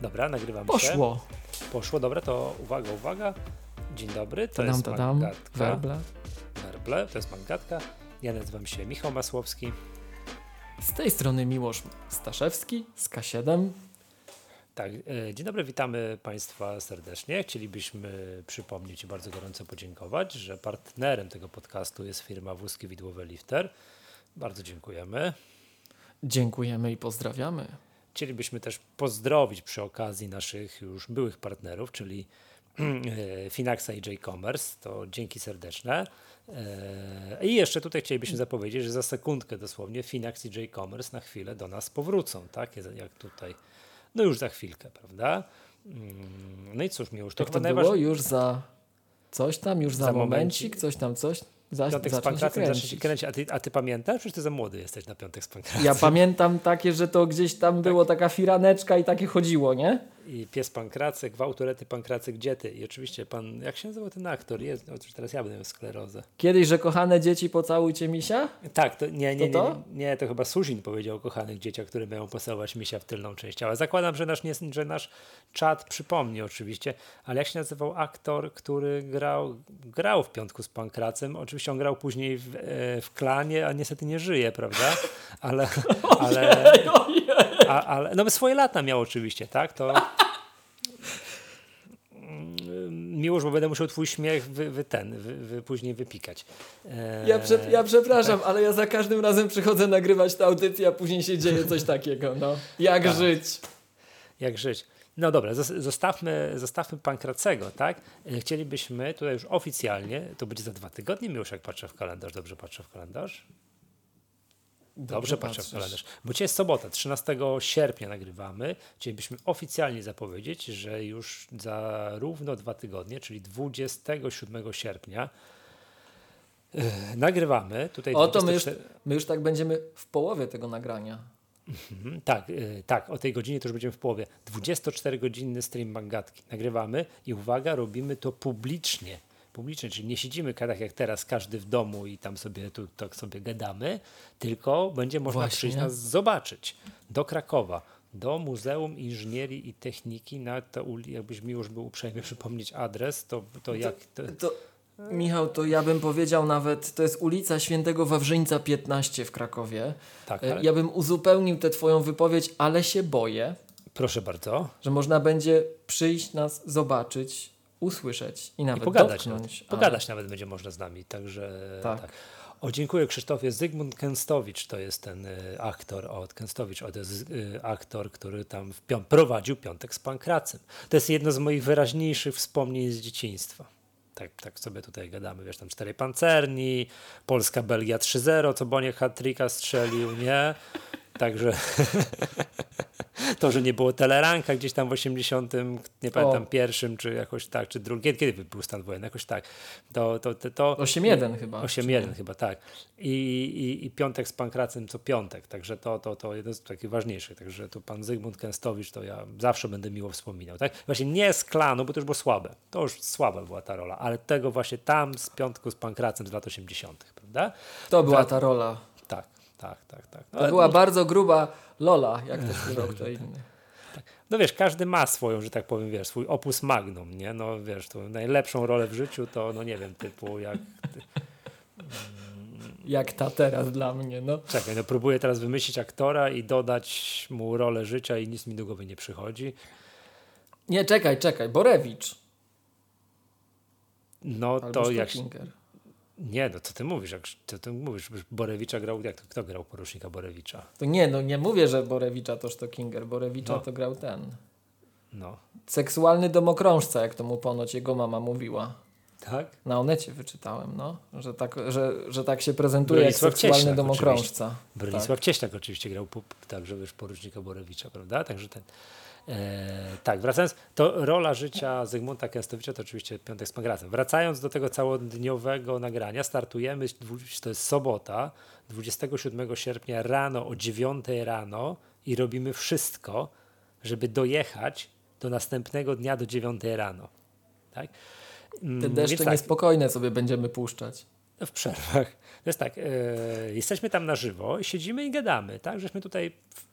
Dobra, nagrywamy Poszło. się. Poszło. Dobra, to uwaga, uwaga. Dzień dobry, to jest Tadam, Magatka. werble. Werble, to jest Magatka. Ja nazywam się Michał Masłowski. Z tej strony Miłosz Staszewski z K7. Tak, e, dzień dobry, witamy Państwa serdecznie. Chcielibyśmy przypomnieć i bardzo gorąco podziękować, że partnerem tego podcastu jest firma Wózki Widłowe Lifter. Bardzo dziękujemy. Dziękujemy i pozdrawiamy. Chcielibyśmy też pozdrowić przy okazji naszych już byłych partnerów, czyli Finaxa i J-Commerce. To dzięki serdeczne. E, I jeszcze tutaj chcielibyśmy zapowiedzieć, że za sekundkę dosłownie Finax i J-Commerce na chwilę do nas powrócą, tak? Jak tutaj, no już za chwilkę, prawda? Mm, No i cóż, mi już to chyba to było? Już za coś tam, już za, Za momencik, momencik. coś tam, coś. Za, Piątek z Pankracem zacznie się kręcić. A ty, a ty pamiętasz? Przecież ty za młody jesteś na Piątek z Pankracem. Ja pamiętam takie, że to gdzieś tam było taka firaneczka i takie chodziło, nie? I pies Pankracek, gwałturety Pankracek, gdzie ty? I oczywiście pan, jak się nazywał ten aktor? Jest, no, teraz ja będę miał sklerozę. Kiedyś, że kochane dzieci pocałujcie misia? Tak, to nie, nie, nie, To nie, to? chyba Suzin powiedział o kochanych dzieciach, które mają pocałować misia w tylną część ciała. Zakładam, że nasz, nie, że nasz czat przypomni oczywiście, ale jak się nazywał aktor, który grał, grał w Piątku z Pankracem? Oczywiście on grał później w, e, w Klanie, a niestety nie żyje, prawda? Ale, ale, a, ale no swoje lata miał oczywiście, tak? To miłość, bo będę musiał twój śmiech wy, wy ten, wy, wy później wypikać. E, Ja, prze, ja przepraszam, ale ja za każdym razem przychodzę nagrywać tę audycję, a później się dzieje coś takiego, no. Jak Tak. żyć? jak żyć. No dobra, zos- zostawmy, zostawmy Pankracego, tak? E, Chcielibyśmy tutaj już oficjalnie, to będzie za dwa tygodnie, już jak patrzę w kalendarz, dobrze patrzę w kalendarz? Dobrze, patrzę w kalendarz. Bo dzisiaj jest sobota, 13 sierpnia nagrywamy. Chcielibyśmy oficjalnie zapowiedzieć, że już za równo dwa tygodnie, czyli 27 sierpnia e, nagrywamy. Tutaj O, to my już, 24 my już tak będziemy w połowie tego nagrania. Mhm, Tak, y, tak, o tej godzinie to już będziemy w połowie. 24-godzinny stream Magatki. Nagrywamy i uwaga, robimy to publicznie. Publicznie, czyli nie siedzimy tak jak teraz każdy w domu i tam sobie tu tak sobie gadamy, tylko będzie można Właśnie. przyjść nas zobaczyć do Krakowa, do Muzeum Inżynierii i Techniki na to, jakbyś mi już był uprzejmy przypomnieć adres, to, to jak... To, To, Michał, to ja bym powiedział nawet, to jest ulica Świętego Wawrzyńca 15 w Krakowie. tak, E, ale, Ja bym uzupełnił tę twoją wypowiedź, ale się boję, proszę bardzo. że można będzie przyjść nas zobaczyć, usłyszeć i nawet I pogadać dotknąć. nawet. Pogadać nawet będzie można z nami, także Tak. tak. O, dziękuję Krzysztofie. Zygmunt Kęstowicz to jest ten y, aktor od Kęstowicz, o, to jest y, aktor, który tam pią- prowadził Piątek z Pankracem. To jest jedno z moich wyraźniejszych wspomnień z dzieciństwa. Tak, tak sobie tutaj gadamy, wiesz, tam cztery pancerni, Polska, Belgia 3-0, co Boniek hat-tricka strzelił, nie? Także to, że nie było teleranka gdzieś tam w 80, nie pamiętam, O. pierwszym, czy jakoś tak, czy drugim, kiedy, był stan wojenny, jakoś tak. To, to, to, to 8-1 chyba. 8-1 chyba, tak. I, i, I piątek z Pankracem co piątek, także to, to, to jedno z takich ważniejszych. Także tu pan Zygmunt Kęstowicz, to ja zawsze będę miło wspominał. Tak? Właśnie nie z klanu, bo to już było słabe. To już słaba była ta rola, ale tego właśnie tam z piątku z Pankracem z lat 80., prawda? To była ta rola. Tak, tak, tak, tak. To była bardzo gruba Lola, jak to śpiewał kto inny. No wiesz, każdy ma swoją, że tak powiem, wiesz, swój opus magnum, nie? No wiesz, tą najlepszą rolę w życiu to, no nie wiem, typu jak... Jak ta teraz dla mnie, no. Czekaj, no próbuję teraz wymyślić aktora i dodać mu rolę życia i nic mi do głowy nie przychodzi. Nie, czekaj, czekaj, Borewicz. No Albo to jak... Nie, no co ty mówisz? Jak, co ty mówisz? Borewicza grał... Jak, kto grał porucznika Borewicza? To nie, no nie mówię, że Borewicza to Stockinger. Borewicza No. to grał ten. No. Seksualny domokrążca, jak to mu ponoć jego mama mówiła. Tak? Na Onecie wyczytałem, no, że tak, że, że tak się prezentuje Bronisław jak seksualny Cieślak domokrążca. Bronisław Cieślak oczywiście grał także wiesz, porucznika Borewicza, prawda? Także ten... E, tak, wracając, to rola życia Zygmunta Kęstowicza to oczywiście Piątek z Pankracem. Wracając do tego całodniowego nagrania, startujemy, to jest sobota, 27 sierpnia rano o 9 rano i robimy wszystko, żeby dojechać do następnego dnia do 9 rano. Tak? Mm, Te więc deszcze tak, niespokojne sobie będziemy puszczać. w przerwach. To jest tak, e, jesteśmy tam na żywo, siedzimy i gadamy, tak? Żeśmy tutaj w,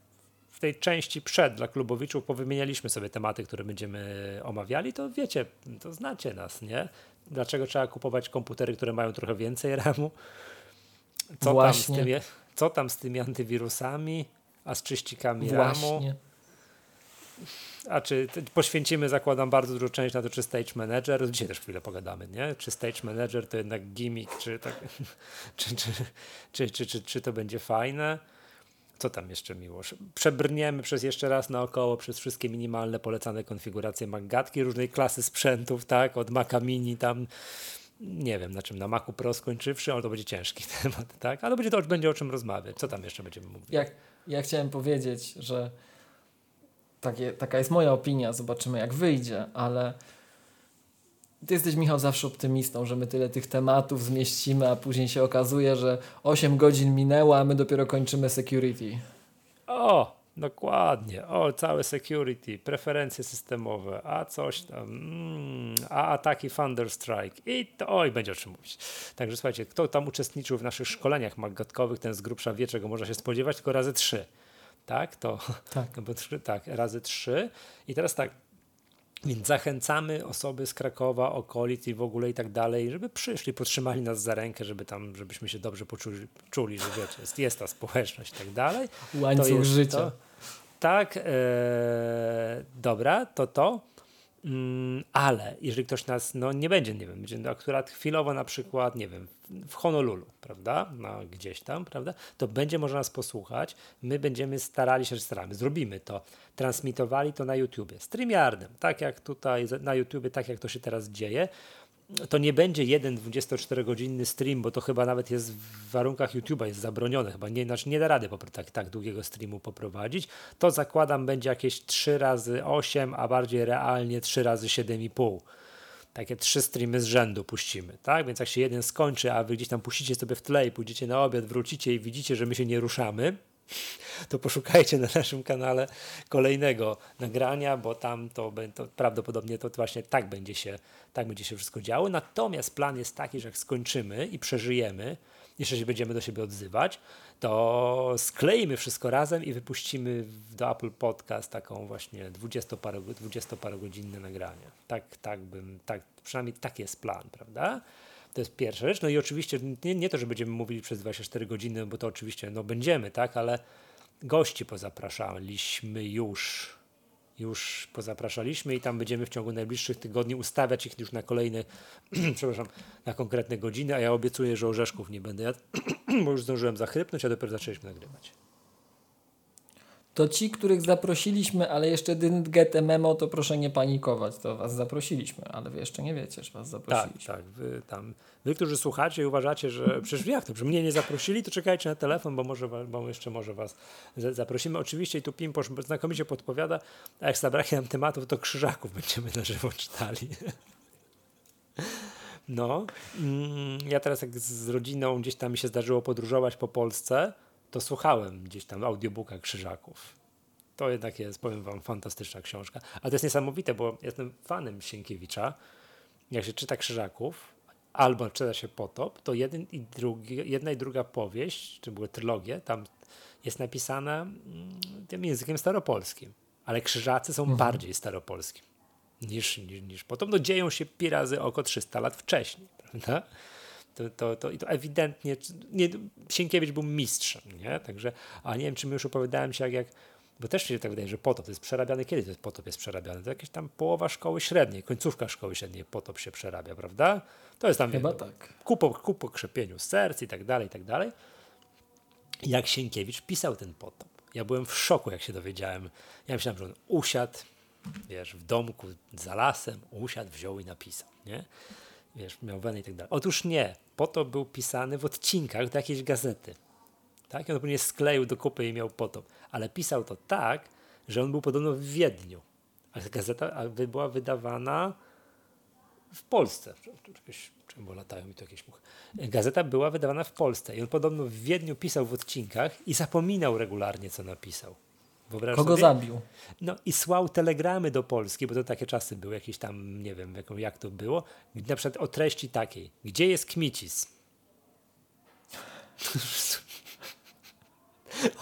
w tej części przed dla klubowiczów powymienialiśmy sobie tematy, które będziemy omawiali, to wiecie, to znacie nas, nie? Dlaczego trzeba kupować komputery, które mają trochę więcej RAMu? Co Właśnie. tam z tymi, co tam z tymi antywirusami, a z czyścikami Właśnie. RAMu? A czy poświęcimy, zakładam, bardzo dużo część na to, czy Stage Manager, dzisiaj też chwilę pogadamy, nie? Czy Stage Manager to jednak gimmick, czy, tak, czy, czy, czy, czy, czy, czy to będzie fajne? Co tam jeszcze miło? Przebrniemy przez jeszcze raz naokoło przez wszystkie minimalne polecane konfiguracje Magatki różnej klasy sprzętów, tak? Od Maca Mini tam nie wiem na czym, na Macu Pro skończywszy, ale to będzie ciężki temat, tak? Ale będzie to będzie o czym rozmawiać. Co tam jeszcze będziemy mówić? Jak, ja chciałem powiedzieć, że takie, taka jest moja opinia, zobaczymy jak wyjdzie, ale ty jesteś, Michał, zawsze optymistą, że my tyle tych tematów zmieścimy, a później się okazuje, że 8 godzin minęło, a my dopiero kończymy security. O, dokładnie. O, całe security, preferencje systemowe, a coś tam, mm, a ataki Thunderstrike i to, oj, będzie o czym mówić. Także słuchajcie, kto tam uczestniczył w naszych szkoleniach magatkowych, ten z grubsza wie, czego można się spodziewać, tylko razy trzy. Tak, to tak. No bo, tak razy trzy. I teraz tak, więc zachęcamy osoby z Krakowa, okolic i w ogóle i tak dalej, żeby przyszli, podtrzymali nas za rękę, żeby tam, żebyśmy się dobrze poczuli, czuli, że wiecie, jest, jest ta społeczność i tak dalej. Łańcuch życia. To, tak, e, dobra, to to. Mm, ale jeżeli ktoś nas no, nie będzie, nie wiem, będzie akurat chwilowo na przykład, nie wiem, w Honolulu, prawda, na gdzieś tam, prawda, to będzie można nas posłuchać. My będziemy starali się, staramy, zrobimy to, transmitowali to na YouTubie, StreamYardem, tak jak tutaj na YouTubie, tak jak to się teraz dzieje to nie będzie jeden 24-godzinny stream, bo to chyba nawet jest w warunkach YouTube'a jest zabronione, chyba nie, znaczy nie da rady tak, tak długiego streamu poprowadzić. To zakładam będzie jakieś 3 razy 8, a bardziej realnie 3 razy 7,5. Takie trzy streamy z rzędu puścimy, tak? Więc jak się jeden skończy, a wy gdzieś tam puścicie sobie w tle i pójdziecie na obiad, wrócicie i widzicie, że my się nie ruszamy, to poszukajcie na naszym kanale kolejnego nagrania, bo tam to, to prawdopodobnie to właśnie tak będzie, się, tak będzie się wszystko działo. Natomiast plan jest taki, że jak skończymy i przeżyjemy, jeszcze się będziemy do siebie odzywać, to skleimy wszystko razem i wypuścimy do Apple Podcast taką właśnie 20-parogodzinne nagranie. Tak, tak bym, tak, przynajmniej taki jest plan, prawda? To jest pierwsza rzecz. No i oczywiście nie, nie to, że będziemy mówili przez 24 godziny, bo to oczywiście no będziemy, tak, ale gości pozapraszaliśmy już. Już pozapraszaliśmy i tam będziemy w ciągu najbliższych tygodni ustawiać ich już na kolejne, przepraszam, na konkretne godziny, a ja obiecuję, że orzeszków nie będę jadł, bo już zdążyłem zachrypnąć, a dopiero zaczęliśmy nagrywać to ci, których zaprosiliśmy, ale jeszcze didn't get a memo, to proszę nie panikować, to was zaprosiliśmy, ale wy jeszcze nie wiecie, że was zaprosiliśmy. Tak, tak, wy tam, wy, którzy słuchacie i uważacie, że przecież jak to, że mnie nie zaprosili, to czekajcie na telefon, bo może, bo jeszcze może was zaprosimy. Oczywiście i tu Pimposz znakomicie podpowiada, a jak zabraknie nam tematów, to krzyżaków będziemy na żywo czytali. No, mm, ja teraz jak z rodziną gdzieś tam mi się zdarzyło podróżować po Polsce, to słuchałem gdzieś tam audiobooka Krzyżaków. To jednak jest, powiem wam, fantastyczna książka. A to jest niesamowite, bo jestem fanem Sienkiewicza. Jak się czyta Krzyżaków, albo czyta się Potop, to jeden i drugi, jedna i druga powieść, czy były trylogie, tam jest napisana mm, tym językiem staropolskim. Ale Krzyżacy są mhm. bardziej staropolskim niż, niż, niż Potop. No dzieją się pi razy oko 300 lat wcześniej, prawda? To, to, to, i to ewidentnie, nie, Sienkiewicz był mistrzem, nie? Także, a nie wiem, czy my już opowiadałem się jak, jak bo też się tak wydaje, że potop jest przerabiany. Kiedy to jest potop jest przerabiany? To jakieś tam połowa szkoły średniej, końcówka szkoły średniej potop się przerabia, prawda? To jest tam Chyba wiem, tak. ku, po, ku pokrzepieniu serc i tak dalej, i tak dalej. Jak Sienkiewicz pisał ten potop. Ja byłem w szoku, jak się dowiedziałem. Ja myślałem, że on usiadł, wiesz, w domku za lasem, usiadł, wziął i napisał, nie? wiesz, miał wenę i tak dalej. Otóż nie, po to był pisany w odcinkach do jakiejś gazety. Tak? I on później skleił do kupy i miał potop. Ale pisał to tak, że on był podobno w Wiedniu. A gazeta była wydawana w Polsce. Jakieś, czemu latają mi tu jakieś muchy. Gazeta była wydawana w Polsce i on podobno w Wiedniu pisał w odcinkach i zapominał regularnie, co napisał. Wyobraź Kogo sobie? zabił? No i słał telegramy do Polski, bo to takie czasy były, jakieś tam, nie wiem jak, to było, na przykład o treści takiej. Gdzie jest Kmicis?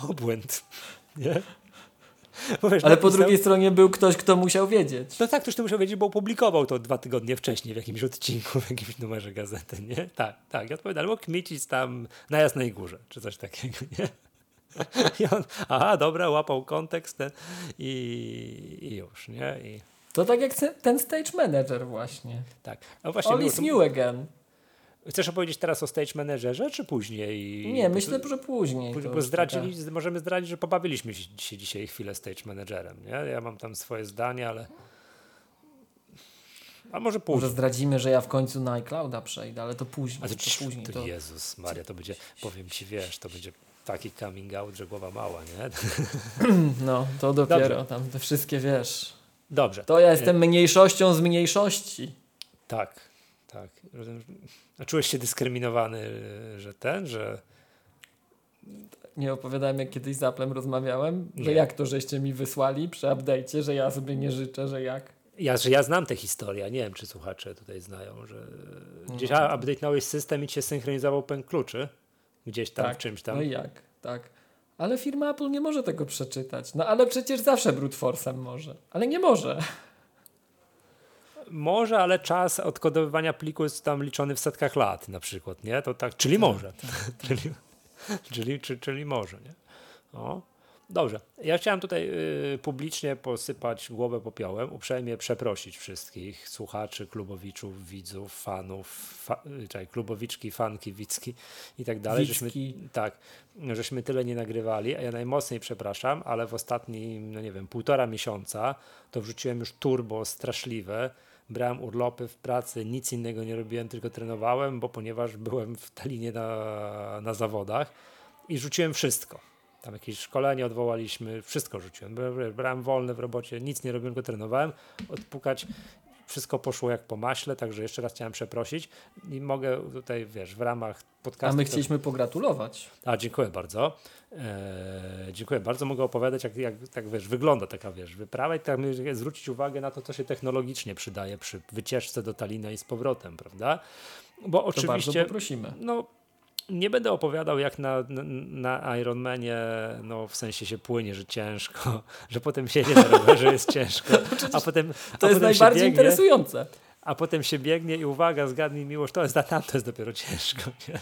Obłęd, nie? Wiesz, Ale po drugiej stronie był ktoś, kto musiał wiedzieć. No tak, ktoś to musiał wiedzieć, bo opublikował to dwa tygodnie wcześniej w jakimś odcinku, w jakimś numerze gazety, nie? Tak, tak. I odpowiadał, albo kmicić tam na Jasnej Górze, czy coś takiego, nie? I on, aha, dobra, łapał kontekst ten i, i już, nie? I... To tak jak ten stage manager właśnie. Tak. A właśnie All is new again. Chcesz opowiedzieć teraz o stage managerze, czy później? Nie, myślę, że później. Bo, bo zdradzili, możemy zdradzić, że pobawiliśmy się dzisiaj chwilę stage managerem. Nie? Ja mam tam swoje zdanie, ale. A może później. Może zdradzimy, że ja w końcu na iClouda przejdę, ale to później. A to, to później. To, to... Jezus Maria, to będzie, powiem ci, wiesz, to będzie taki coming out, że głowa mała, nie? No, to dopiero Dobrze. tam te wszystkie, wiesz. Dobrze. To ja jestem mniejszością z mniejszości. Tak, tak. A czułeś się dyskryminowany, że ten, że... Nie opowiadałem, jak kiedyś z Applem rozmawiałem, nie. że jak to, żeście mi wysłali przy update'cie, że ja sobie nie życzę, że jak. Ja, że ja znam tę historię, nie wiem, czy słuchacze tutaj znają, że gdzieś no. update'nąłeś system i cię synchronizował pęk kluczy gdzieś tam tak. w czymś tam. No i jak, tak. Ale firma Apple nie może tego przeczytać. No ale przecież zawsze brute force'em może. Ale nie może. Może, ale czas odkodowywania pliku jest tam liczony w setkach lat na przykład, nie? To tak, czyli tak, może. Tak. czyli, czyli, czyli, czyli może, nie? O. Dobrze. Ja chciałem tutaj y, publicznie posypać głowę popiołem, uprzejmie przeprosić wszystkich słuchaczy, klubowiczów, widzów, fanów, fa, y, czekaj, klubowiczki, fanki, wicki i tak dalej. Żeśmy, tak, żeśmy tyle nie nagrywali, a ja najmocniej przepraszam, ale w ostatnim, no nie wiem, półtora miesiąca to wrzuciłem już turbo straszliwe brałem urlopy w pracy, nic innego nie robiłem, tylko trenowałem, bo ponieważ byłem w Talinie na, na zawodach i rzuciłem wszystko. Tam jakieś szkolenie odwołaliśmy, wszystko rzuciłem. Brałem wolne w robocie, nic nie robiłem, tylko trenowałem. Odpukać wszystko poszło jak po maśle, także jeszcze raz chciałem przeprosić i mogę tutaj, wiesz, w ramach podcastu... A my chcieliśmy pogratulować. A, dziękuję bardzo. Eee, dziękuję bardzo. Mogę opowiadać, jak, jak tak, wiesz, wygląda taka, wiesz, wyprawa i tak zwrócić uwagę na to, co się technologicznie przydaje przy wycieczce do Talina i z powrotem, prawda? Bo to oczywiście... bardzo poprosimy. No, nie będę opowiadał, jak na, na, Ironmanie, no w sensie się płynie, że ciężko, że potem siedzie na rowerze, jest ciężko, a potem. To a jest potem najbardziej biegnie, interesujące. A potem się biegnie i uwaga, zgadnij miłość, to jest, a tam to jest dopiero ciężko. Nie?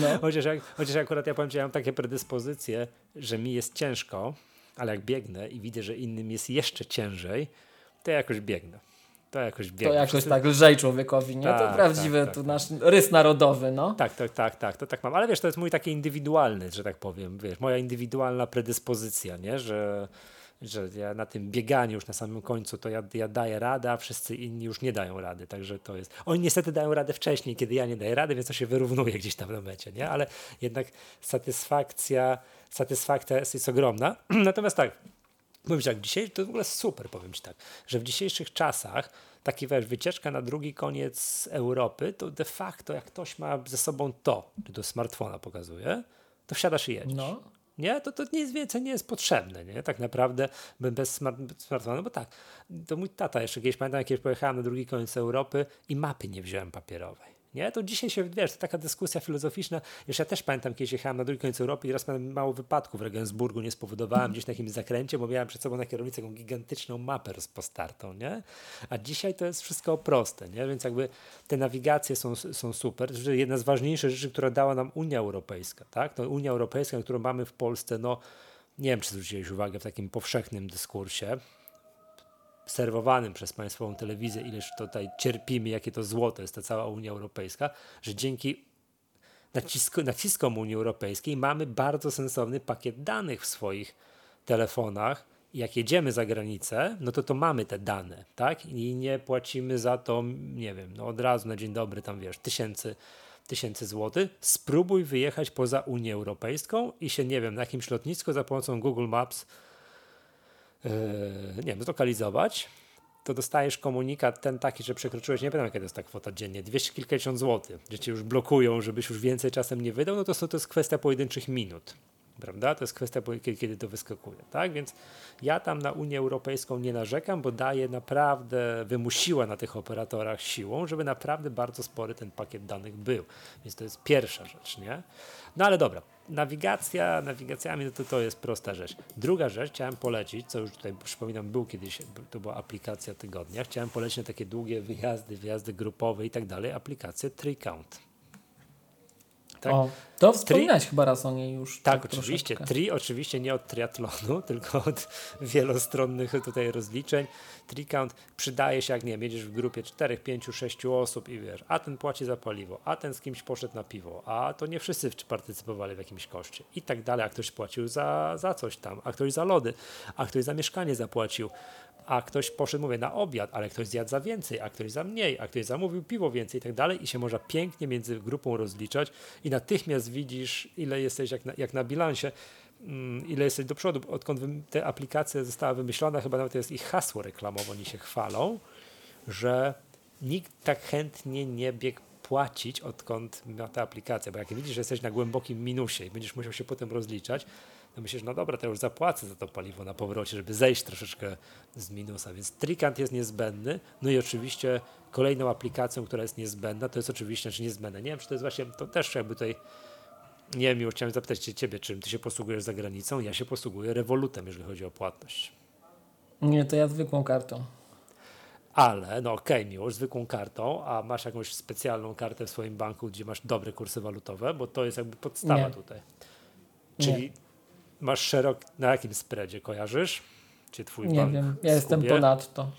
No. Chociaż, jak, chociaż akurat ja powiem, że ja mam takie predyspozycje, że mi jest ciężko, ale jak biegnę i widzę, że innym jest jeszcze ciężej, to ja jakoś biegnę to jakoś. To jakoś tak lżej człowiekowi, nie? Tak, to prawdziwy tak, tak, tu nasz rys narodowy, no. Tak, tak, tak, tak, to tak mam. Ale wiesz, to jest mój taki indywidualny, że tak powiem, wiesz, moja indywidualna predyspozycja, nie? Że, że ja na tym bieganiu już na samym końcu to ja, ja daję radę, a wszyscy inni już nie dają rady, także to jest... Oni niestety dają radę wcześniej, kiedy ja nie daję rady, więc to się wyrównuje gdzieś tam na mecie, nie? Ale jednak satysfakcja, satysfakcja jest, jest ogromna. Natomiast tak, Powiem ci tak, dzisiaj to w ogóle super, powiem ci tak, że w dzisiejszych czasach taki wiesz, wycieczka na drugi koniec Europy, to de facto jak ktoś ma ze sobą to, czy do smartfona pokazuje, to wsiadasz i jedziesz. No. Nie? To, to nic więcej nie jest potrzebne, nie? Tak naprawdę bez smart, smartfona, no bo tak, to mój tata jeszcze kiedyś, pamiętam, kiedyś pojechałem na drugi koniec Europy i mapy nie wziąłem papierowej. Nie? To dzisiaj się, wiesz, to taka dyskusja filozoficzna. Już ja też pamiętam, kiedyś jechałem na drugi koniec Europy i raz miałem mało wypadków w Regensburgu, nie spowodowałem gdzieś na jakimś zakręcie, bo miałem przed sobą na kierownicy taką gigantyczną mapę rozpostartą, nie? A dzisiaj to jest wszystko proste, nie? Więc jakby te nawigacje są, są super. To jedna z ważniejszych rzeczy, która dała nam Unia Europejska, tak? To Unia Europejska, którą mamy w Polsce, no nie wiem, czy zwróciłeś uwagę w takim powszechnym dyskursie, serwowanym przez państwową telewizję, ileż tutaj cierpimy, jakie to złoto jest ta cała Unia Europejska, że dzięki nacisku, naciskom Unii Europejskiej mamy bardzo sensowny pakiet danych w swoich telefonach. Jak jedziemy za granicę, no to to mamy te dane, tak? I nie płacimy za to, nie wiem, no od razu na dzień dobry tam wiesz, tysięcy, tysięcy złotych. Spróbuj wyjechać poza Unię Europejską i się, nie wiem, na jakimś lotnisku za pomocą Google Maps nie wiem, zlokalizować, to dostajesz komunikat ten taki, że przekroczyłeś, nie wiem jaka to jest ta kwota dziennie, 200 kilkadziesiąt złotych, że cię już blokują, żebyś już więcej czasem nie wydał, no to, to jest kwestia pojedynczych minut. Prawda? To jest kwestia, kiedy to wyskakuje, tak? Więc ja tam na Unię Europejską nie narzekam, bo daje naprawdę, wymusiła na tych operatorach siłą, żeby naprawdę bardzo spory ten pakiet danych był. Więc to jest pierwsza rzecz, nie? No ale dobra, nawigacja, nawigacjami no to, to jest prosta rzecz. Druga rzecz, chciałem polecić, co już tutaj przypominam, był kiedyś, to była aplikacja tygodnia, chciałem polecić na takie długie wyjazdy, wyjazdy grupowe i tak dalej, aplikację TreeCount. Tak? O, to wspominałeś chyba raz o niej już. Tak, tak oczywiście. Troszeczkę. Tri oczywiście nie od triatlonu, tylko od wielostronnych tutaj rozliczeń. Tricount przydaje się, jak nie wiem, jedziesz w grupie 4, 5, 6 osób i wiesz, a ten płaci za paliwo, a ten z kimś poszedł na piwo, a to nie wszyscy partycypowali w jakimś koszcie i tak dalej, a ktoś płacił za, za coś tam, a ktoś za lody, a ktoś za mieszkanie zapłacił, a ktoś poszedł, mówię, na obiad, ale ktoś zjadł za więcej, a ktoś za mniej, a ktoś zamówił piwo więcej i tak dalej. I się można pięknie między grupą rozliczać. I natychmiast widzisz, ile jesteś jak na, jak na bilansie, mm, ile jesteś do przodu. Odkąd ta aplikacja została wymyślona, chyba nawet jest ich hasło reklamowe, oni się chwalą, że nikt tak chętnie nie biegł płacić, odkąd ma ta aplikacja, bo jak widzisz, że jesteś na głębokim minusie i będziesz musiał się potem rozliczać, to myślisz, no dobra, to już zapłacę za to paliwo na powrocie, żeby zejść troszeczkę z minusa, więc Trikant jest niezbędny, no i oczywiście kolejną aplikacją, która jest niezbędna, to jest oczywiście, czy niezbędna, nie wiem, czy to jest właśnie, to też jakby tutaj nie wiem, już chciałem zapytać cię, ciebie, czym ty się posługujesz za granicą, ja się posługuję Revolutem, jeżeli chodzi o płatność. Nie, to ja zwykłą kartą. Ale, no okej, okay, miłość, zwykłą kartą, a masz jakąś specjalną kartę w swoim banku, gdzie masz dobre kursy walutowe, bo to jest jakby podstawa nie. tutaj. Czyli nie masz szerok, na jakim spreadzie kojarzysz? Czy twój Nie wiem, ja jestem ponadto.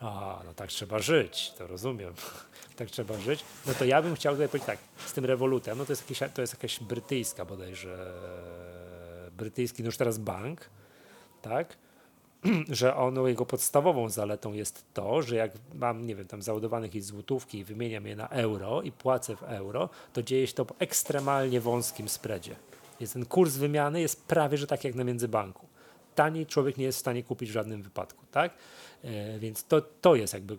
A, no tak trzeba żyć, to rozumiem. tak trzeba żyć. No to ja bym chciał tutaj powiedzieć tak, z tym rewolutem, no to jest, jakiś, to jest jakaś brytyjska bodajże, brytyjski, no już teraz bank, tak? że ono, jego podstawową zaletą jest to, że jak mam, nie wiem, tam załadowanych jakieś złotówki i wymieniam je na euro i płacę w euro, to dzieje się to po ekstremalnie wąskim spreadzie. Jest ten kurs wymiany jest prawie, że tak jak na międzybanku. Taniej człowiek nie jest w stanie kupić w żadnym wypadku, tak? E, więc to, to jest jakby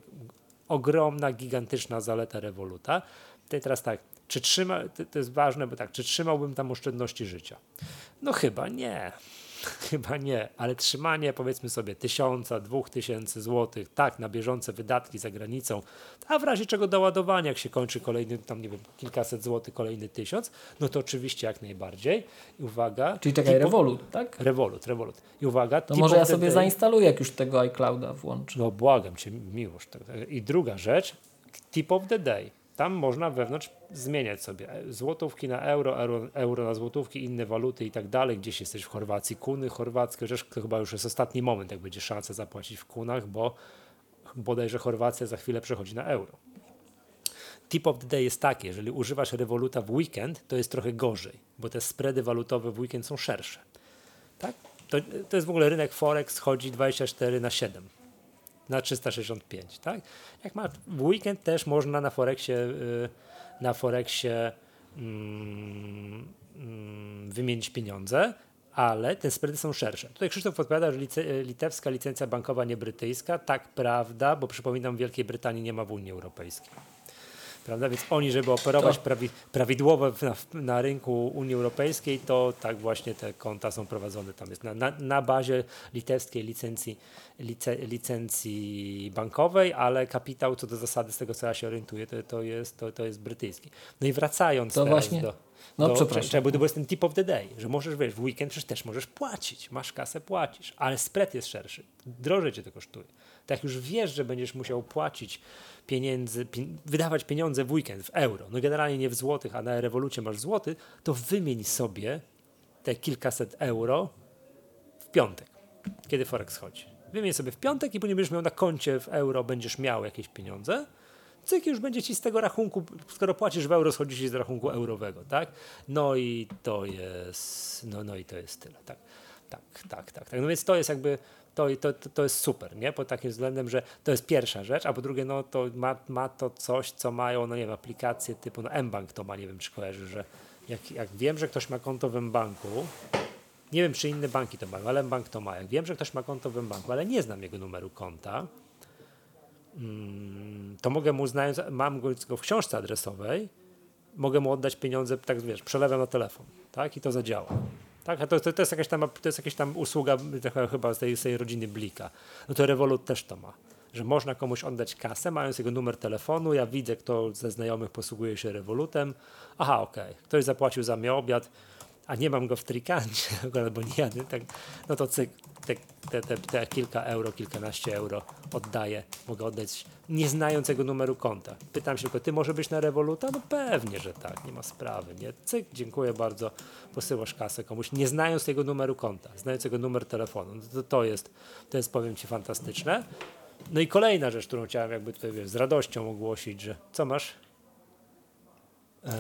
ogromna, gigantyczna zaleta Revoluta. I teraz tak, czy trzyma, to jest ważne, bo tak, czy trzymałbym tam oszczędności życia? No chyba nie. Chyba nie, ale trzymanie powiedzmy sobie tysiąca, dwóch tysięcy złotych, tak, na bieżące wydatki za granicą, a w razie czego doładowania, jak się kończy kolejny, tam nie wiem, kilkaset złotych, kolejny tysiąc, no to oczywiście jak najbardziej. I uwaga. Czyli czekaj, tipo, Revolut, tak? Revolut, Revolut. I uwaga. To może ja sobie zainstaluję, jak już tego iClouda włączę. No błagam cię, miłość. I druga rzecz, tip of the day tam można wewnątrz zmieniać sobie złotówki na euro, euro, euro na złotówki, inne waluty i tak dalej. Gdzieś jesteś w Chorwacji, kuny chorwackie, chociaż to chyba już jest ostatni moment, jak będzie szansa zapłacić w kunach, bo bodajże Chorwacja za chwilę przechodzi na euro. Tip of the day jest taki, jeżeli używasz rewoluta w weekend, to jest trochę gorzej, bo te spready walutowe w weekend są szersze. Tak? To, to jest w ogóle rynek Forex, chodzi 24 na 7 na 365, tak? Jak ma w weekend też można na Forexie, y, na Forexie mm, mm, wymienić pieniądze, ale te spready są szersze. Tutaj Krzysztof podpowiada, że litewska licencja bankowa nie brytyjska. Tak, prawda, bo przypominam, Wielkiej Brytanii nie ma w Unii Europejskiej prawda? Więc oni, żeby operować prawi, prawidłowo na, na, rynku Unii Europejskiej, to tak właśnie te konta są prowadzone tam jest na, na, na bazie litewskiej licencji, lice, licencji bankowej, ale kapitał co do zasady, z tego co ja się orientuję, to, to, jest, to, to jest brytyjski. No i wracając to właśnie... do no, do, przepraszam. Bo to jest ten tip of the day, że możesz, wiesz, w weekend przecież też możesz płacić, masz kasę, płacisz, ale spread jest szerszy, drożej cię to kosztuje. Tak jak już wiesz, że będziesz musiał płacić pieniędzy, wydawać pieniądze w weekend w euro, no generalnie nie w złotych, a na rewolucie masz złoty, to wymień sobie te kilkaset euro w piątek, kiedy Forex chodzi. Wymień sobie w piątek i później będziesz miał na koncie w euro, będziesz miał jakieś pieniądze, cyk, już będzie ci z tego rachunku, skoro płacisz w euro, schodzi ci z rachunku eurowego, tak? No i to jest, no, no i to jest tyle, tak? Tak, tak, tak, tak. No więc to jest jakby to, to, to jest super, nie? Pod takim względem, że to jest pierwsza rzecz, a po drugie, no to ma, ma to coś, co mają, no nie wiem, aplikacje typu, no mBank to ma, nie wiem, czy kojarzy, że jak, jak wiem, że ktoś ma konto w mBanku, nie wiem, czy inne banki to mają, ale mBank to ma. Jak wiem, że ktoś ma konto w mBanku, ale nie znam jego numeru konta, to mogę mu, znając, mam go w książce adresowej, mogę mu oddać pieniądze, tak wiesz, przelewam na telefon, tak, i to zadziała. Tak? A to, to, to, jest jakaś tam, to jest jakaś tam usługa chyba z tej, z tej rodziny Blika. No to Revolut też to ma że można komuś oddać kasę, mając jego numer telefonu. Ja widzę, kto ze znajomych posługuje się rewolutem. Aha, okej, okay. ktoś zapłacił za mnie obiad, a nie mam go w trikancie, albo nie jadę, tak, no to cyk, te, te, te, te, kilka euro, kilkanaście euro oddaję, mogę oddać nie znając jego numeru konta. Pytam się tylko, ty może być na rewoluta? No pewnie, że tak, nie ma sprawy, nie? Cyk, dziękuję bardzo, posyłasz kasę komuś, nie znając jego numeru konta, znając jego numer telefonu. No to, to jest, to jest, powiem ci, fantastyczne. No i kolejna rzecz, którą chciałem jakby tutaj wiesz, z radością ogłosić, że co masz? Eee,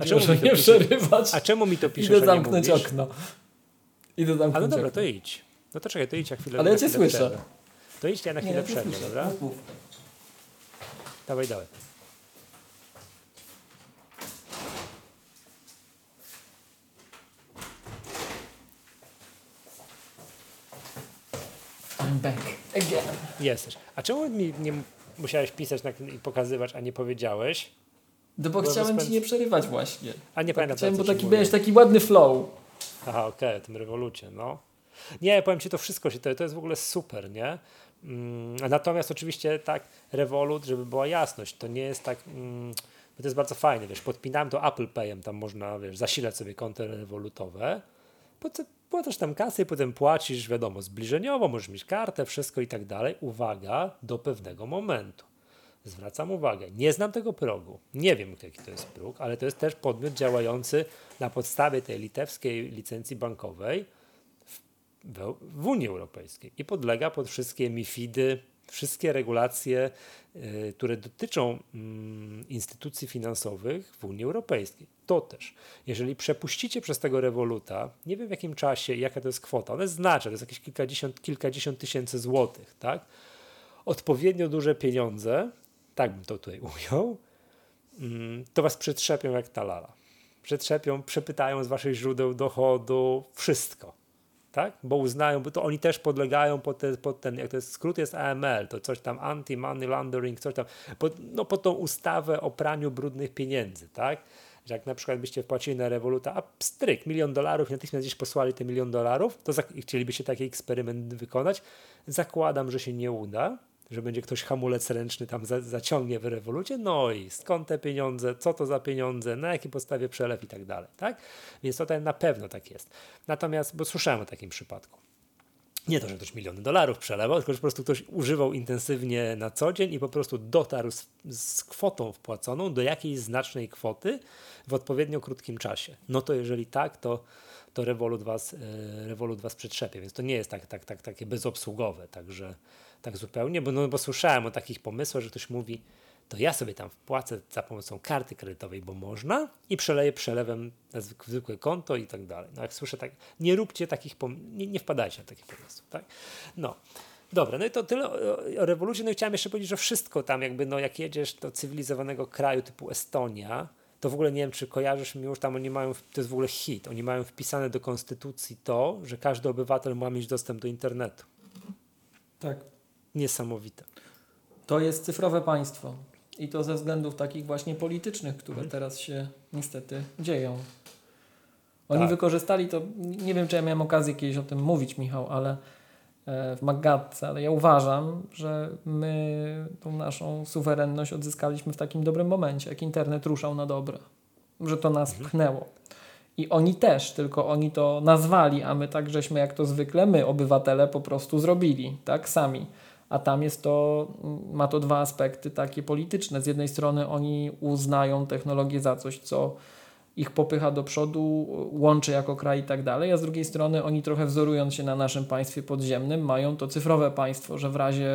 a, czemu nie przerywać. a czemu mi to piszesz, Idę zamknąć okno. Idę zamknąć Ale dobra, okno. to idź. No to czekaj, to idź na chwilę Ale ja cię słyszę. Przerwę. To idź, ja na chwilę przerwę, dobra? Mów. Dawaj, dawaj. I'm back again. Jesteś. A czemu mi nie musiałeś pisać i pokazywać, a nie powiedziałeś? No bo, chciałem ci nie przerywać właśnie. A nie pamiętam. Chciałem, bo taki byłeś taki ładny flow. Aha, okej, okay, tym rewolucie, no. Nie, powiem ci, to wszystko się, to, to jest w ogóle super, nie? Mm, natomiast oczywiście tak, Revolut, żeby była jasność, to nie jest tak, mm, bo to jest bardzo fajne, wiesz, podpinałem to Apple Payem, tam można, wiesz, zasilać sobie konto rewolutowe, płacasz tam kasę i potem płacisz, wiadomo, zbliżeniowo, możesz mieć kartę, wszystko i tak dalej. Uwaga, do pewnego momentu. Zwracam uwagę, nie znam tego progu, nie wiem jaki to jest próg, ale to jest też podmiot działający na podstawie tej litewskiej licencji bankowej w, w, Unii Europejskiej i podlega pod wszystkie MIFIDy, wszystkie regulacje, y, które dotyczą y, instytucji finansowych w Unii Europejskiej. To też, jeżeli przepuścicie przez tego rewoluta, nie wiem w jakim czasie, jaka to jest kwota, ona jest znaczna, to jest jakieś kilkadziesiąt, kilkadziesiąt tysięcy złotych, tak? Odpowiednio duże pieniądze, tak bym to tutaj ujął, mm, to was przetrzepią jak talala. Przetrzepią, przepytają z waszych źródeł dochodu, wszystko tak? Bo uznają, bo to oni też podlegają pod, pod ten, jak to jest, skrót jest AML, to coś tam anti-money laundering, coś tam, pod, no pod tą ustawę o praniu brudnych pieniędzy, tak? Że jak na przykład byście wpłacili na rewoluta, a stryk, milion dolarów, natychmiast gdzieś posłali te milion dolarów, to chcielibyście taki eksperyment wykonać, zakładam, że się nie uda, że będzie ktoś hamulec ręczny tam za, zaciągnie w rewolucie, no i skąd te pieniądze, co to za pieniądze, na jakiej podstawie przelew i tak dalej, tak? Więc tutaj na pewno tak jest. Natomiast, bo słyszałem o takim przypadku. Nie to, że ktoś miliony dolarów przelewał, tylko że po prostu ktoś używał intensywnie na co dzień i po prostu dotarł z, z kwotą wpłaconą do jakiejś znacznej kwoty w odpowiednio krótkim czasie. No to jeżeli tak, to, to Revolut was, e, Revolut was przetrzepie, więc to nie jest tak, tak, tak, takie bezobsługowe, także tak zupełnie, bo, no, bo słyszałem o takich pomysłach, że ktoś mówi, to ja sobie tam wpłacę za pomocą karty kredytowej, bo można i przeleję przelewem na zwykłe konto i tak dalej. No jak słyszę tak, nie róbcie takich, nie, nie wpadajcie na takie pomysły, tak? No. Dobra, no i to tyle o, o rewolucji. No i chciałem jeszcze powiedzieć, że wszystko tam jakby, no jak jedziesz do cywilizowanego kraju typu Estonia, to w ogóle nie wiem, czy kojarzysz mi już tam, oni mają, to jest w ogóle hit, oni mają wpisane do konstytucji to, że każdy obywatel ma mieć dostęp do internetu. Tak niesamowite. To jest cyfrowe państwo. I to ze względów takich właśnie politycznych, które mhm. teraz się niestety dzieją. Oni tak. wykorzystali to, nie wiem czy ja miałem okazję kiedyś o tym mówić, Michał, ale e, w Magatce, ale ja uważam, że my tą naszą suwerenność odzyskaliśmy w takim dobrym momencie, jak internet ruszał na dobre, że to nas mhm. pchnęło. I oni też, tylko oni to nazwali, a my tak żeśmy jak to zwykle, my obywatele po prostu zrobili, tak sami a tam jest to, ma to dwa aspekty takie polityczne. Z jednej strony oni uznają technologię za coś, co ich popycha do przodu, łączy jako kraj i tak dalej, a z drugiej strony oni trochę wzorując się na naszym państwie podziemnym, mają to cyfrowe państwo, że w razie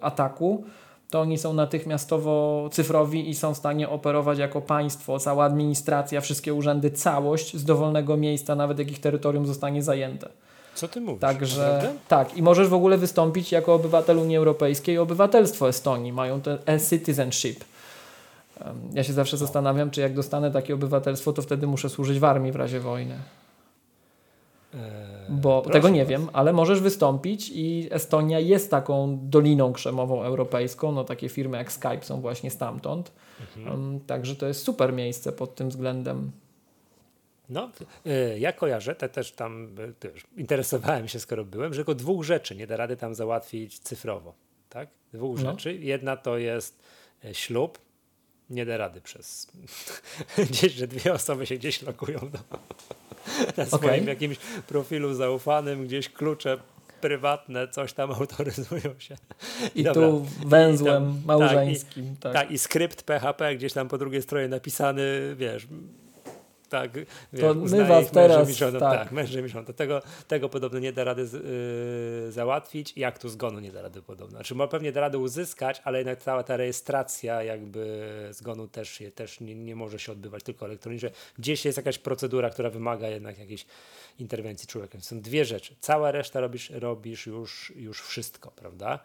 ataku to oni są natychmiastowo cyfrowi i są w stanie operować jako państwo, cała administracja, wszystkie urzędy, całość z dowolnego miejsca, nawet jak ich terytorium zostanie zajęte. Co ty mówisz? Także tak, i możesz w ogóle wystąpić jako obywatel Unii Europejskiej obywatelstwo Estonii. Mają to e-citizenship. Ja się zawsze zastanawiam, czy jak dostanę takie obywatelstwo, to wtedy muszę służyć w armii w razie wojny. Eee, Bo Proszę tego nie was. wiem, ale możesz wystąpić i Estonia jest taką doliną krzemową europejską. No takie firmy jak Skype są właśnie stamtąd. Mhm. Także to jest super miejsce pod tym względem. No, y, ja kojarzę, te też tam y, też interesowałem się, skoro byłem, że tylko dwóch rzeczy nie da rady tam załatwić cyfrowo. Tak? Dwóch no. rzeczy. Jedna to jest y, ślub. Nie da rady przez gdzieś, że dwie osoby się gdzieś lokują do, na swoim okay. jakimś profilu zaufanym, gdzieś klucze prywatne coś tam autoryzują się. I Dobra. tu węzłem I tam, małżeńskim. Tak i, tak. tak, i skrypt PHP gdzieś tam po drugiej stronie napisany, wiesz, tak, to my was teraz, żoną, tak. tak, mężem i żoną. Tego, tego podobno nie da rady z, yy, załatwić i aktu zgonu nie da rady podobno. Znaczy ma pewnie da rady uzyskać, ale jednak cała ta rejestracja jakby zgonu też, też nie, nie może się odbywać tylko elektronicznie. Gdzieś jest jakaś procedura, która wymaga jednak jakiejś interwencji człowieka. Są dwie rzeczy. Cała reszta robisz, robisz już, już wszystko, prawda?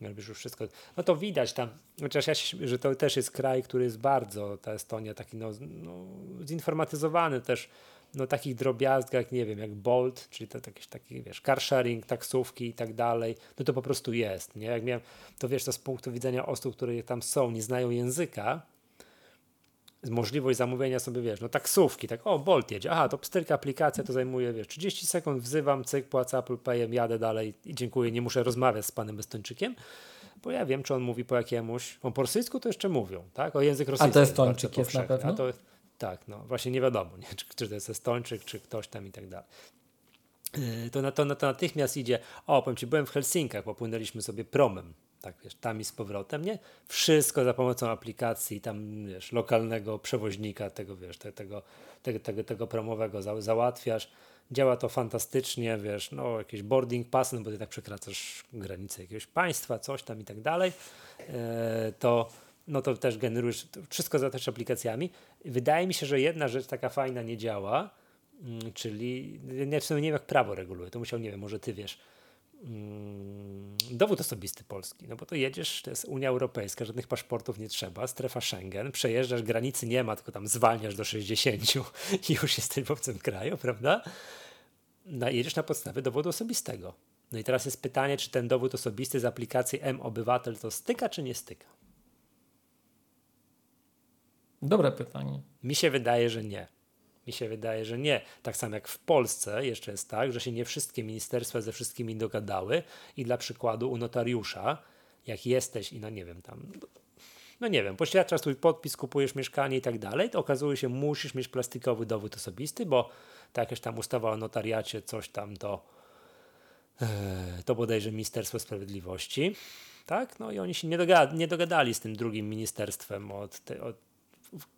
Robisz już wszystko. No to widać tam, chociaż ja się, że to też jest kraj, który jest bardzo, ta Estonia, taki no, no zinformatyzowany też, no takich drobiazgach, nie wiem, jak Bolt, czyli to jakieś taki, wiesz, car sharing, taksówki i tak dalej, no to po prostu jest, nie? Jak miałem, to wiesz, to z punktu widzenia osób, które tam są, nie znają języka, możliwość zamówienia sobie, wiesz, no taksówki, tak, o, Bolt jedzie, aha, to pstryka aplikacja, to zajmuje, wiesz, 30 sekund, wzywam, cyk, płacę Apple Payem, jadę dalej i dziękuję, nie muszę rozmawiać z panem Estończykiem, bo ja wiem, czy on mówi po jakiemuś, po rosyjsku to jeszcze mówią, tak, o język rosyjski. A to Estończyk jest, jest na pewno? To, tak, no, właśnie nie wiadomo, nie, czy, czy to jest Estończyk, czy ktoś tam i tak dalej yy, to, na, to, to natychmiast idzie, o, powiem Ci, byłem w Helsinkach, popłynęliśmy sobie promem, tak wiesz, tam i z powrotem, nie? Wszystko za pomocą aplikacji tam, wiesz, lokalnego przewoźnika tego, wiesz, te, tego, tego, tego, tego promowego za, załatwiasz. Działa to fantastycznie, wiesz, no jakieś boarding pass, no bo ty tak przekraczasz granicę jakiegoś państwa, coś tam i tak dalej, e, to no to też generujesz wszystko za też aplikacjami. Wydaje mi się, że jedna rzecz taka fajna nie działa, mm, czyli nie, w sumie nie wiem jak prawo reguluje, to musiał, nie wiem, może ty wiesz, dowód osobisty polski, no bo to jedziesz, to jest Unia Europejska, żadnych paszportów nie trzeba, strefa Schengen, przejeżdżasz, granicy nie ma, tylko tam zwalniasz do 60 i już jesteś w obcym kraju, prawda? No, jedziesz na podstawie dowodu osobistego. No i teraz jest pytanie, czy ten dowód osobisty z aplikacji M-Obywatel to styka, czy nie styka? Dobre pytanie. Mi się wydaje, że nie. Mi się wydaje, że nie. Tak samo jak w Polsce jeszcze jest tak, że się nie wszystkie ministerstwa ze wszystkimi dogadały i dla przykładu u notariusza, jak jesteś i no nie wiem, tam no nie wiem, poświadczasz swój podpis, kupujesz mieszkanie i tak dalej, to okazuje się, musisz mieć plastikowy dowód osobisty, bo tak jakaś tam ustawa o notariacie, coś tam to, e, to bodajże Ministerstwo Sprawiedliwości, tak? No i oni się nie, dogad nie dogadali z tym drugim ministerstwem od, te, od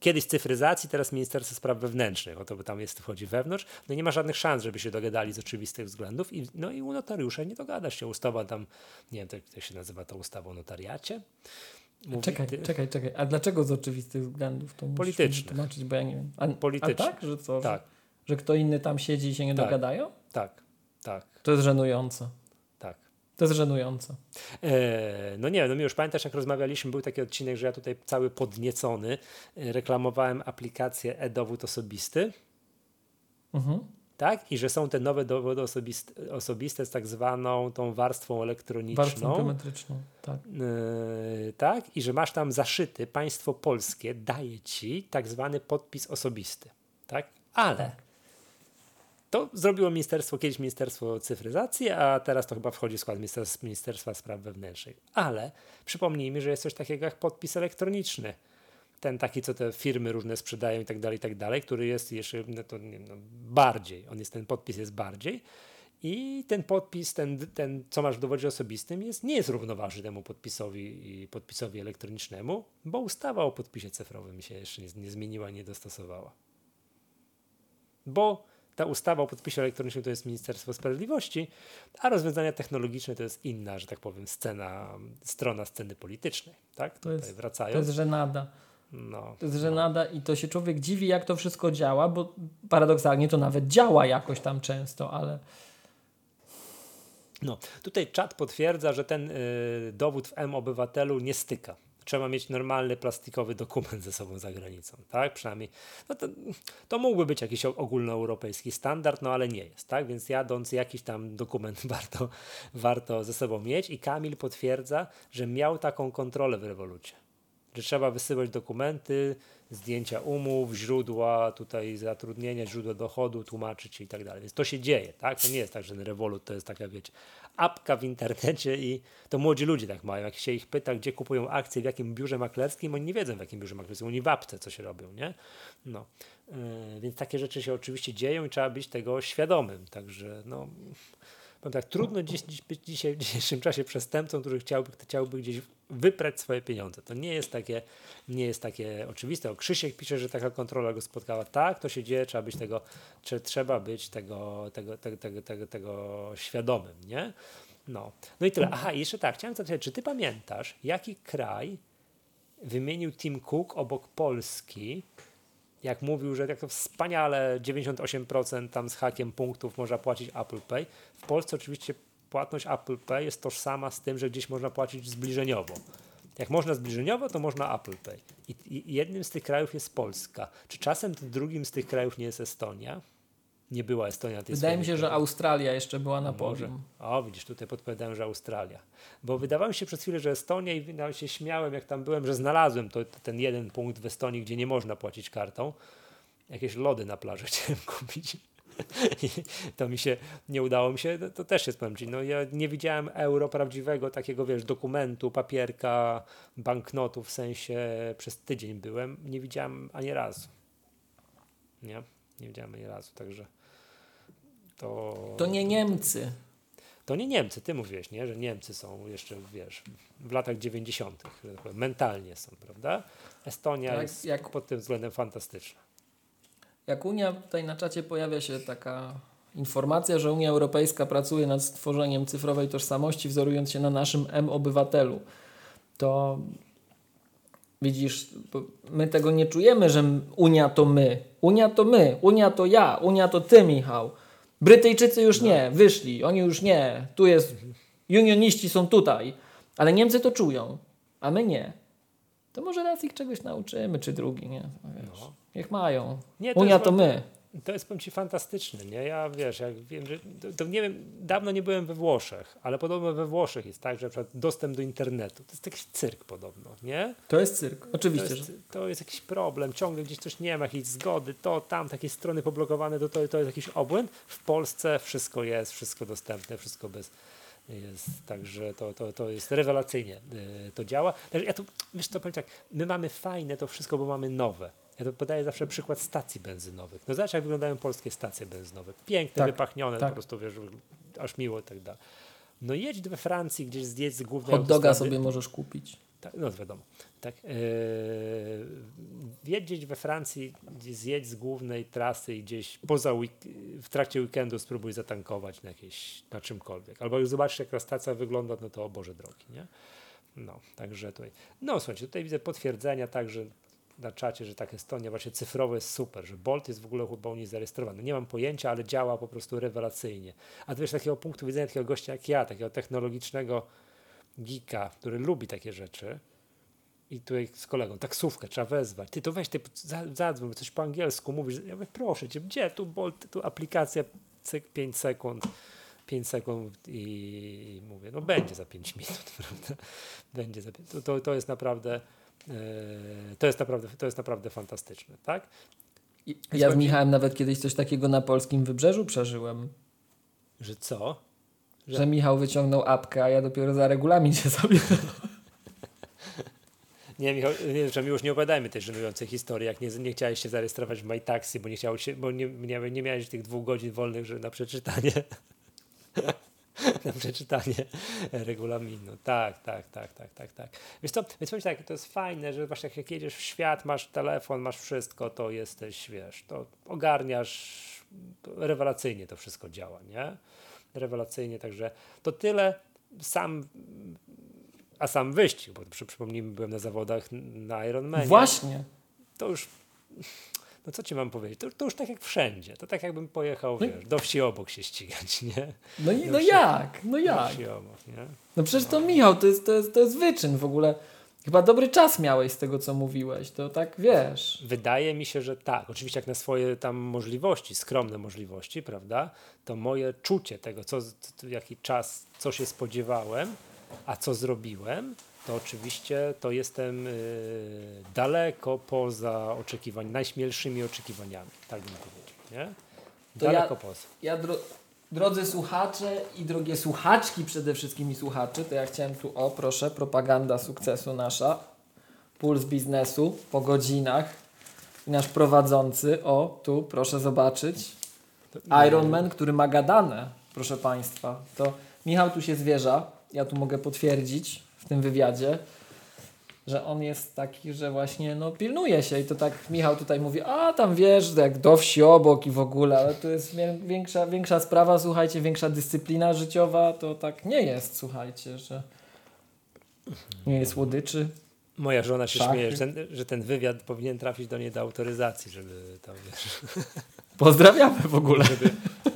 kiedyś cyfryzacji, teraz Ministerstwo Spraw Wewnętrznych, o to by tam jest, wchodzi wewnątrz, no nie ma żadnych szans, żeby się dogadali z oczywistych względów i, no i u notariusza nie dogadasz się, ustawa tam, nie wiem, jak się nazywa to ustawa o notariacie. Mówi, czekaj, ty... czekaj, czekaj, a dlaczego z oczywistych względów? To Politycznych. Tłumaczyć, bo ja nie wiem. A. A tak, że co? Tak. Że, że kto inny tam siedzi i się nie tak. dogadają? Tak, tak. To jest żenujące. To jest żenujące. E, no nie, no mi już pamiętasz, jak rozmawialiśmy, był taki odcinek, że ja tutaj cały podniecony e, reklamowałem aplikację e-dowód osobisty. Mhm. Tak? I że są te nowe dowody osobiste, osobiste z tak zwaną tą warstwą elektroniczną. Warstwą biometryczną, tak. E, tak? I że masz tam zaszyty, państwo polskie daje ci tak zwany podpis osobisty. Tak? Ale tak. To zrobiło ministerstwo, kiedyś Ministerstwo Cyfryzacji, a teraz to chyba wchodzi w skład Ministerstwa, Spraw Wewnętrznych. Ale przypomnijmy, że jest coś takiego jak podpis elektroniczny. Ten taki, co te firmy różne sprzedają i tak dalej, i tak dalej, który jest jeszcze no to, nie, no, bardziej, on jest, ten podpis jest bardziej i ten podpis, ten, ten co masz w dowodzie osobistym jest, nie jest równoważny temu podpisowi i podpisowi elektronicznemu, bo ustawa o podpisie cyfrowym się jeszcze nie, nie zmieniła, nie dostosowała. Bo ta ustawa o podpisie elektronicznym to jest Ministerstwo Sprawiedliwości, a rozwiązania technologiczne to jest inna, że tak powiem, scena, strona sceny politycznej. Tak? To, jest, wracają. to jest żenada. No, to jest no. żenada i to się człowiek dziwi, jak to wszystko działa, bo paradoksalnie to nawet działa jakoś tam często, ale. No, tutaj czat potwierdza, że ten y, dowód w M-Obywatelu nie styka trzeba mieć normalny plastikowy dokument ze sobą za granicą, tak? Przynajmniej no to, to mógłby być jakiś ogólnoeuropejski standard, no ale nie jest, tak? Więc jadąc jakiś tam dokument warto, warto ze sobą mieć i Kamil potwierdza, że miał taką kontrolę w rewolucie że trzeba wysyłać dokumenty, zdjęcia umów, źródła tutaj zatrudnienia, źródła dochodu, tłumaczyć i tak dalej. Więc to się dzieje, tak? To nie jest tak, że Revolut to jest taka, wiecie, apka w internecie i to młodzi ludzie tak mają. Jak się ich pyta, gdzie kupują akcje, w jakim biurze maklerskim, oni nie wiedzą, w jakim biurze maklerskim, oni w apce coś robią, nie? No. Yy, więc takie rzeczy się oczywiście dzieją i trzeba być tego świadomym. Także, no tak, trudno dziś, być dzisiaj, w dzisiejszym czasie przestępcą, który chciałby, chciałby gdzieś wyprać swoje pieniądze. To nie jest takie, nie jest takie oczywiste. O, Krzysiek pisze, że taka kontrola go spotkała. Tak, to się dzieje, trzeba być tego, trzeba być tego, tego, tego, tego, tego, tego świadomym, nie? No. no i tyle. Aha, jeszcze tak, chciałem zapytać, czy ty pamiętasz, jaki kraj wymienił Tim Cook obok Polski jak mówił, że jak to wspaniale 98% tam z hakiem punktów można płacić Apple Pay. W Polsce oczywiście płatność Apple Pay jest tożsama z tym, że gdzieś można płacić zbliżeniowo. Jak można zbliżeniowo, to można Apple Pay. I, I, jednym z tych krajów jest Polska. Czy czasem drugim z tych krajów nie jest Estonia? Nie była Estonia. Wydaje mi się, że Australia jeszcze była na podium. O, widzisz, tutaj podpowiadałem, że Australia. Bo wydawało mi się przez chwilę, że Estonia i nawet się śmiałem, jak tam byłem, że znalazłem to, ten jeden punkt w Estonii, gdzie nie można płacić kartą. Jakieś lody na plaży chciałem kupić. I to mi się nie udało mi się, to, to też jest powiem ci, no ja nie widziałem euro prawdziwego, takiego wiesz, dokumentu, papierka, banknotu, w sensie przez tydzień byłem, nie widziałem ani razu. Nie, nie widziałem ani razu, także to... To nie Niemcy. To nie Niemcy, ty mówiłeś, nie? że Niemcy są jeszcze, wiesz, w latach 90. Tak mentalnie są, prawda? Estonia tak, jest jak, pod tym względem fantastyczna. Jak Unia, tutaj na czacie pojawia się taka informacja, że Unia Europejska pracuje nad stworzeniem cyfrowej tożsamości, wzorując się na naszym M-obywatelu. To widzisz, my tego nie czujemy, że Unia to my. Unia to my, Unia to ja, Unia to ty, Michał. Brytyjczycy już no. nie, wyszli, oni już nie. Tu jest, unioniści są tutaj. Ale Niemcy to czują, a my nie. To może raz ich czegoś nauczymy, czy drugi, nie? Wiesz, no. Niech mają. Nie, to Unia to my. To jest powiem ci fantastyczne, nie? Ja wiesz, jak wiem, że to, to, nie wiem, dawno nie byłem we Włoszech, ale podobno we Włoszech jest tak, że na dostęp do internetu to jest jakiś cyrk podobno, nie? To jest cyrk, oczywiście. To jest, to jest jakiś problem, ciągle gdzieś coś nie ma, jakiejś zgody, to, tam, takie strony poblokowane, to, to, to jest jakiś obłęd. W Polsce wszystko jest, wszystko dostępne, wszystko bez jest, także to, to, to jest rewelacyjnie y, to działa. Ja tu, wiesz, to powiem tak, my mamy fajne to wszystko, bo mamy nowe ja to podaję zawsze przykład stacji benzynowych. No zobacz, jak wyglądają polskie stacje benzynowe. Piękne, tak, wypachnione, tak. po prostu wiesz, aż miło i tak dalej. No jedź we Francji, gdzieś zjedź z głównej Hot doga sobie możesz kupić. Tak, no wiadomo. Tak, yy, we Francji, zjedź z głównej trasy i gdzieś poza w trakcie weekendu spróbuj zatankować na, jakieś, na czymkolwiek. Albo już zobaczysz, jak ta stacja wygląda, no to o Boże drogi, nie? No, także tutaj. No słuchajcie, tutaj widzę potwierdzenia także na czacie, że tak Estonia właśnie cyfrowo jest super, że Bolt jest w ogóle chyba u niej zarejestrowany. Nie mam pojęcia, ale działa po prostu rewelacyjnie. A to wiesz, takiego punktu widzenia takiego gościa jak ja, takiego technologicznego geeka, który lubi takie rzeczy i tutaj z kolegą, taksówkę trzeba wezwać. Ty to weź, ty zadzwoń, coś po angielsku mówisz. Ja mówię, proszę cię, gdzie tu Bolt, tu aplikacja, cyk, 5 sekund. 5 sekund i mówię, no będzie za 5 minut, prawda? Będzie za 5. To, to, to jest naprawdę to jest naprawdę, to jest naprawdę fantastyczne, tak? Ja z Michałem nawet kiedyś coś takiego na polskim wybrzeżu przeżyłem. Że co? Że, że Michał wyciągnął apkę, a ja dopiero za regulamin się sobie. Nie, Michał, nie, że już nie opowiadajmy tej żenującej historii, jak nie, nie chciałeś się zarejestrować w MyTaxi, bo nie chciałeś się, bo nie, nie, nie miałeś tych dwóch godzin wolnych że na przeczytanie. na przeczytanie regulaminu. Tak, tak, tak, tak, tak, tak. Wiesz co, więc powiem tak, to jest fajne, że właśnie jak jedziesz w świat, masz telefon, masz wszystko, to jesteś, wiesz, to ogarniasz, to rewelacyjnie to wszystko działa, nie? Rewelacyjnie, także to tyle. Sam a sam wyścig, bo przypomnijmy, byłem na zawodach na Ironmanie. Właśnie. To już no co ci mam powiedzieć, to, to, już tak jak wszędzie, to tak jakbym pojechał, no. wiesz, do wsi obok się ścigać, nie? No, i, no jak, no jak? Wsi obok, nie? No przecież to Michał, to jest, to, jest, to jest wyczyn w ogóle. Chyba dobry czas miałeś z tego, co mówiłeś, to tak wiesz. Wydaje mi się, że tak. Oczywiście jak na swoje tam możliwości, skromne możliwości, prawda, to moje czucie tego, co, jaki czas, co się spodziewałem, a co zrobiłem, to oczywiście to jestem y, daleko poza oczekiwaniami, najśmielszymi oczekiwaniami, tak bym powiedział. Nie? Daleko ja, poza. Ja dro, drodzy słuchacze i drogie słuchaczki przede wszystkim i słuchaczy, to ja chciałem tu, o proszę, propaganda sukcesu nasza, puls biznesu po godzinach. I nasz prowadzący, o tu proszę zobaczyć, Ironman, który ma gadane, proszę Państwa. To Michał tu się zwierza, ja tu mogę potwierdzić w tym wywiadzie, że on jest taki, że właśnie no, pilnuje się i to tak Michał tutaj mówi, a tam wiesz, jak do wsi obok i w ogóle, ale to jest większa, większa sprawa, słuchajcie, większa dyscyplina życiowa, to tak nie jest, słuchajcie, że nie jest słodyczy. Moja żona się Szachy. śmieje, że ten, że ten wywiad powinien trafić do niej do autoryzacji, żeby tam wiesz. Pozdrawiamy w ogóle. Żeby,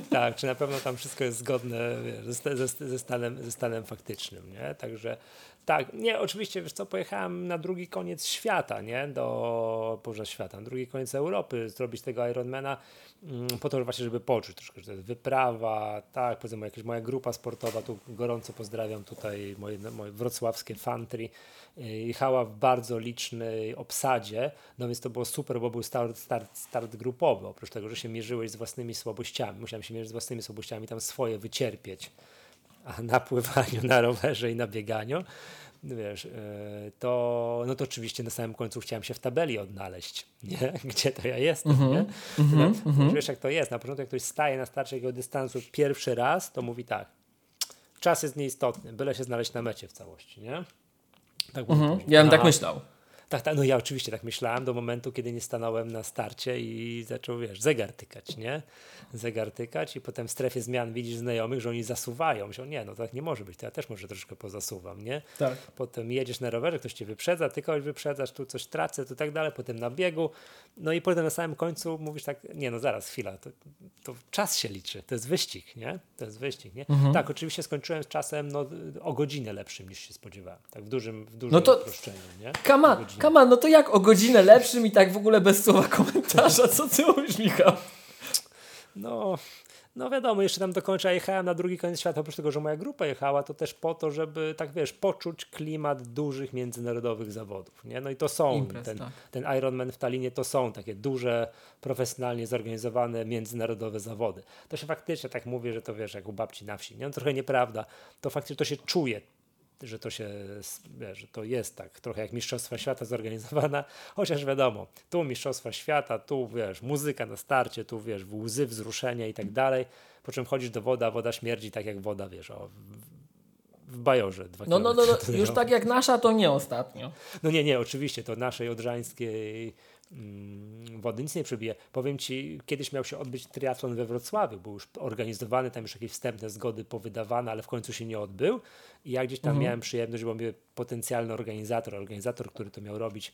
tak, czy na pewno tam wszystko jest zgodne wiesz, ze, ze, ze, stanem, ze stanem faktycznym, nie? Także tak, nie, oczywiście, wiesz co, pojechałem na drugi koniec świata, nie, do, Boże świata, na drugi koniec Europy, zrobić tego Ironmana mm, po to, właśnie, żeby poczuć troszkę, że to jest wyprawa, tak, powiedzmy jakaś moja grupa sportowa, tu gorąco pozdrawiam tutaj moje, moje wrocławskie fantry, y, jechała w bardzo licznej obsadzie, no więc to było super, bo był start, start, start grupowy, oprócz tego, że się mierzyłeś z własnymi słabościami, musiałem się mierzyć z własnymi słabościami, tam swoje wycierpieć, na pływaniu, na rowerze i na bieganiu, wiesz, e, to, no to oczywiście na samym końcu chciałem się w tabeli odnaleźć, nie? gdzie to ja jestem. Mm -hmm, nie? Mm -hmm, wiesz, jak to jest. Na początku, jak ktoś staje na starcie jego dystansu pierwszy raz, to mówi tak, czas jest nieistotny, byle się znaleźć na mecie w całości. Nie? Tak mm -hmm. Ja bym tak myślał. Tak, tak, no ja oczywiście tak myślałem do momentu, kiedy nie stanąłem na starcie i zaczął, wiesz, zegar tykać, nie? Zegar tykać i potem w strefie zmian widzisz znajomych, że oni zasuwają. Myślą, nie, no tak nie może być, to ja też może troszkę pozasuwam, nie? Tak. Potem jedziesz na rowerze, ktoś cię wyprzedza, ty kogoś wyprzedzasz, tu coś tracę, tu tak dalej, potem na biegu, no i potem na samym końcu mówisz tak, nie no zaraz, chwila, to, to czas się liczy, to jest wyścig, nie? To jest wyścig, nie? Mhm. Tak, oczywiście skończyłem z czasem no, o godzinę lepszym niż się spodziewałem, tak w dużym, w dużym no to, uproszczeniu, nie? Come Kama, no to jak o godzinę lepszym i tak w ogóle bez słowa komentarza? Co ty mówisz, Michał? No, no wiadomo, jeszcze tam do końca jechałem na drugi koniec świata, oprócz tego, że moja grupa jechała, to też po to, żeby, tak wiesz, poczuć klimat dużych międzynarodowych zawodów, nie? No i to są, Imprez, ten, tak. ten Ironman w Talinie to są takie duże, profesjonalnie zorganizowane międzynarodowe zawody. To się faktycznie tak mówię, że to wiesz, jak u babci na wsi, nie? No trochę nieprawda, to faktycznie to się czuje, że to się, że to jest tak, trochę jak Mistrzostwa Świata zorganizowana, chociaż wiadomo, tu Mistrzostwa Świata, tu wiesz, muzyka na starcie, tu wiesz, łzy, wzruszenia i tak dalej, po czym chodzisz do woda, woda śmierdzi tak jak woda, wiesz, o, w Bajorze. Dwa no, no, no, no już tak jak nasza, to nie ostatnio. No nie, nie, oczywiście, to naszej odrzańskiej wody nic nie przebije. Powiem Ci, kiedyś miał się odbyć triatlon we Wrocławiu, był już organizowany, tam już jakieś wstępne zgody powydawane, ale w końcu się nie odbył i ja gdzieś tam mhm. miałem przyjemność, bo mnie potencjalny organizator, organizator, który to miał robić,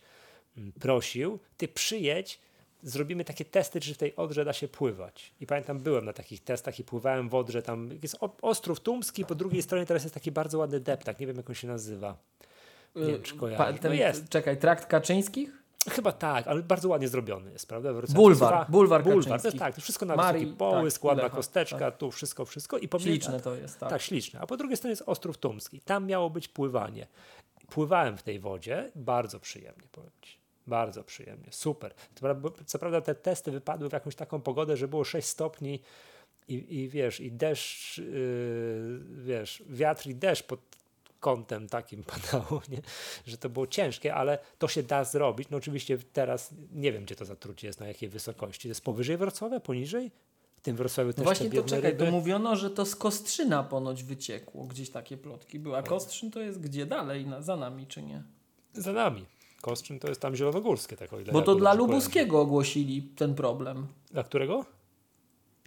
mm, prosił, ty przyjedź, zrobimy takie testy, czy w tej Odrze da się pływać. I pamiętam, byłem na takich testach i pływałem w Odrze, tam jest Ostrów Tumski, po drugiej stronie teraz jest taki bardzo ładny deptak, nie wiem jak on się nazywa. Nie wiem, czy kojarzy. No jest. Czekaj, trakt Kaczyńskich? Chyba tak, ale bardzo ładnie zrobiony jest, prawda? Bulwar, bulwar, bulwar. To, tak, to wszystko na Mari, wysoki połysk, tak, ładna kosteczka, tak. tu wszystko, wszystko. I śliczne to jest, tak. Tak, śliczne. A po drugiej stronie jest Ostrów Tumski. Tam miało być pływanie. Pływałem w tej wodzie, bardzo przyjemnie, powiem Ci. Bardzo przyjemnie, super. Co prawda te testy wypadły w jakąś taką pogodę, że było 6 stopni i, i wiesz, i deszcz, yy, wiesz, wiatr i deszcz pod kątem takim padało, nie? że to było ciężkie, ale to się da zrobić. No oczywiście teraz nie wiem, gdzie to zatrucie jest, na jakiej wysokości. To jest powyżej Wrocławia, poniżej? W tym Wrocławiu też Właśnie to czekaj, ryby. to mówiono, że to z Kostrzyna ponoć wyciekło, gdzieś takie plotki były. A Kostrzyn to jest gdzie dalej, na, za nami czy nie? Za nami. Kostrzyn to jest tam zielonogórskie. Tak, o ile Bo to dla Lubuskiego ogłosili ten problem. Dla którego?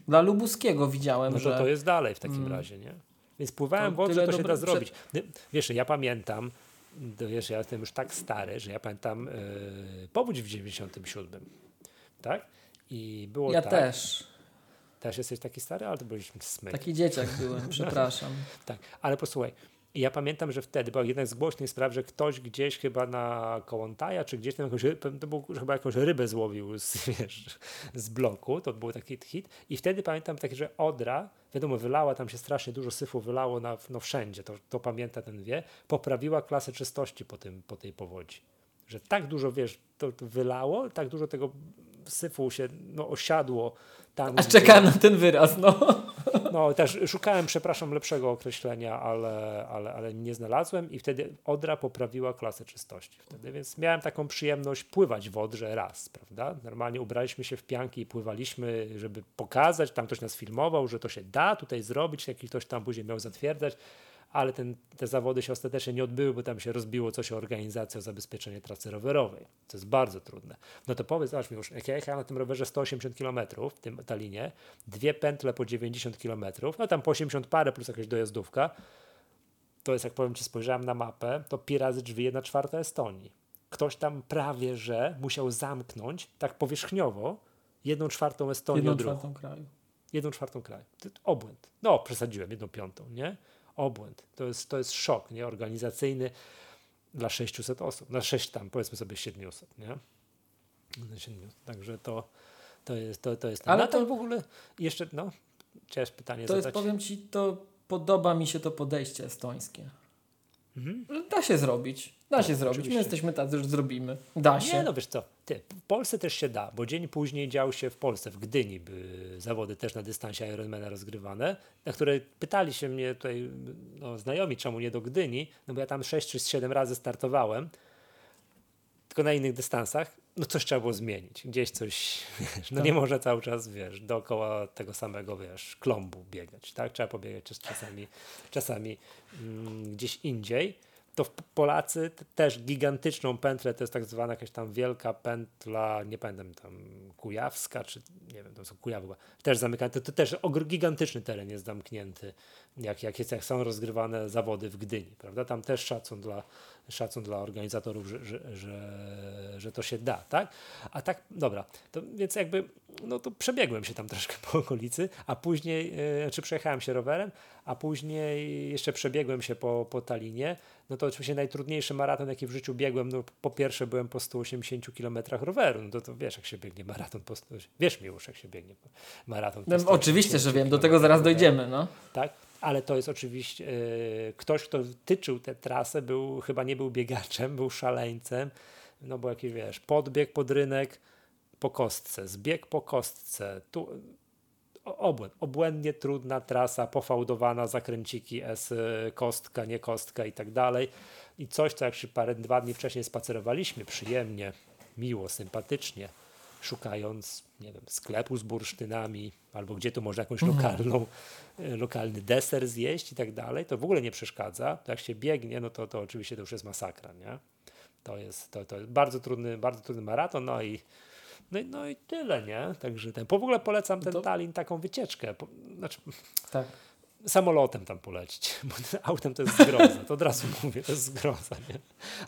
Dla Lubuskiego widziałem, no to że... to jest dalej w takim mm. razie, nie? Więc pływałem w że to się da zrobić. Wiesz, ja pamiętam, wiesz, ja jestem już tak stary, że ja pamiętam yy, powódź w 97. Tak? I było ja tak. też. Też jesteś taki stary, ale to byliśmy smyk. Taki dzieciak byłem, przepraszam. tak, ale posłuchaj, I ja pamiętam, że wtedy była jedna z głośnych spraw, że ktoś gdzieś chyba na Kołątaja, czy gdzieś tam jakąś, to był, chyba jakąś rybę złowił z, wiesz, z bloku, to był taki hit. I wtedy pamiętam takie, że Odra, wiadomo, wylała, tam się strasznie dużo syfu wylało na, no wszędzie, to, to pamięta ten wie, poprawiła klasę czystości po, tym, po tej powodzi. Że tak dużo, wiesz, to wylało, tak dużo tego syfu się no, osiadło tam. Aż czekałem na ten wyraz, no. No, też szukałem, przepraszam, lepszego określenia, ale, ale, ale nie znalazłem i wtedy Odra poprawiła klasę czystości wtedy, więc miałem taką przyjemność pływać w Odrze raz, prawda? Normalnie ubraliśmy się w pianki i pływaliśmy, żeby pokazać, tam ktoś nas filmował, że to się da tutaj zrobić, jaki ktoś tam później miał zatwierdzać ale ten, te zawody się ostatecznie nie odbyły, bo tam się rozbiło coś o organizację, o zabezpieczenie trasy rowerowej, co jest bardzo trudne. No to powiedz, zobacz mi już, jak ja jechałem na tym rowerze 180 km w tym Talinie, dwie pętle po 90 km, no tam po 80 parę plus jakaś dojazdówka, to jest jak powiem Ci, spojrzałem na mapę, to pi razy drzwi, jedna czwarta Estonii. Ktoś tam prawie, że musiał zamknąć tak powierzchniowo jedną czwartą Estonię Jedną czwartą kraju. Jedną czwartą kraju. Obłęd. No, przesadziłem, jedną piątą, nie? Obłęd. To jest, to jest szok nie? organizacyjny dla 600 osób, na 6 tam, powiedzmy sobie 700, nie? 700. Także to, to jest to, to jest Ale to w ogóle jeszcze, no, chciałeś pytanie to zadać? jest, powiem Ci, to podoba mi się to podejście estońskie. Mhm. Da się zrobić. Da tak, się zrobić. Oczywiście. My jesteśmy tacy, że zrobimy. Da się. Nie, no wiesz co, ty, w Polsce też się da, bo dzień później działy się w Polsce, w Gdyni były zawody też na dystansie Ironmana rozgrywane, na które pytali się mnie tutaj no, znajomi, czemu nie do Gdyni, no bo ja tam 6 czy 7 razy startowałem, tylko na innych dystansach, no coś trzeba było zmienić. Gdzieś coś, wiesz, no tak. nie może cały czas, wiesz, dookoła tego samego, wiesz, klombu biegać, tak? Trzeba pobiegać czasami, czasami mm, gdzieś indziej to Polacy też gigantyczną pętlę, to jest tak zwana jakaś tam wielka pętla, nie pamiętam tam Kujawska, czy nie wiem, to są Kujawy, też zamykane, to, to też gigantyczny teren jest zamknięty, jak, jak, jest, jak są rozgrywane zawody w Gdyni, prawda? Tam też szacun dla, szacun dla organizatorów, że, że, że, że to się da, tak? A tak, dobra, to więc jakby, no to przebiegłem się tam troszkę po okolicy, a później, yy, czy przejechałem się rowerem, a później jeszcze przebiegłem się po, po Talinie, no to oczywiście najtrudniejszy maraton, jaki w życiu biegłem, no po pierwsze byłem po 180 km roweru, no to, to wiesz, jak się biegnie maraton po 100, wiesz mi już, jak się biegnie maraton no, Oczywiście, że wiem, do tego zaraz dojdziemy, no. Tak? Ale to jest oczywiście yy, ktoś, kto tyczył tę trasę, był, chyba nie był biegaczem, był szaleńcem, no bo jakiś wiesz, podbieg pod rynek po kostce, zbieg po kostce, tu obłęd, obłędnie trudna trasa, pofałdowana, zakręciki S, kostka, nie kostka i tak dalej. I coś, co jak się parę, dwa dni wcześniej spacerowaliśmy przyjemnie, miło, sympatycznie, szukając, nie wiem, sklepu z bursztynami, albo gdzie tu można jakąś mhm. lokalną, e, lokalny deser zjeść i tak dalej, to w ogóle nie przeszkadza. To jak się biegnie, no to, to oczywiście to już jest masakra, nie? To jest, to, to jest bardzo trudny, bardzo trudny maraton, no i no, no i tyle, nie? Także ten, w ogóle polecam ten to... Tallinn taką wycieczkę. Po, znaczy, tak. Samolotem tam polecić, bo autem to jest zgroza, to od razu mówię, to jest zgroza, nie?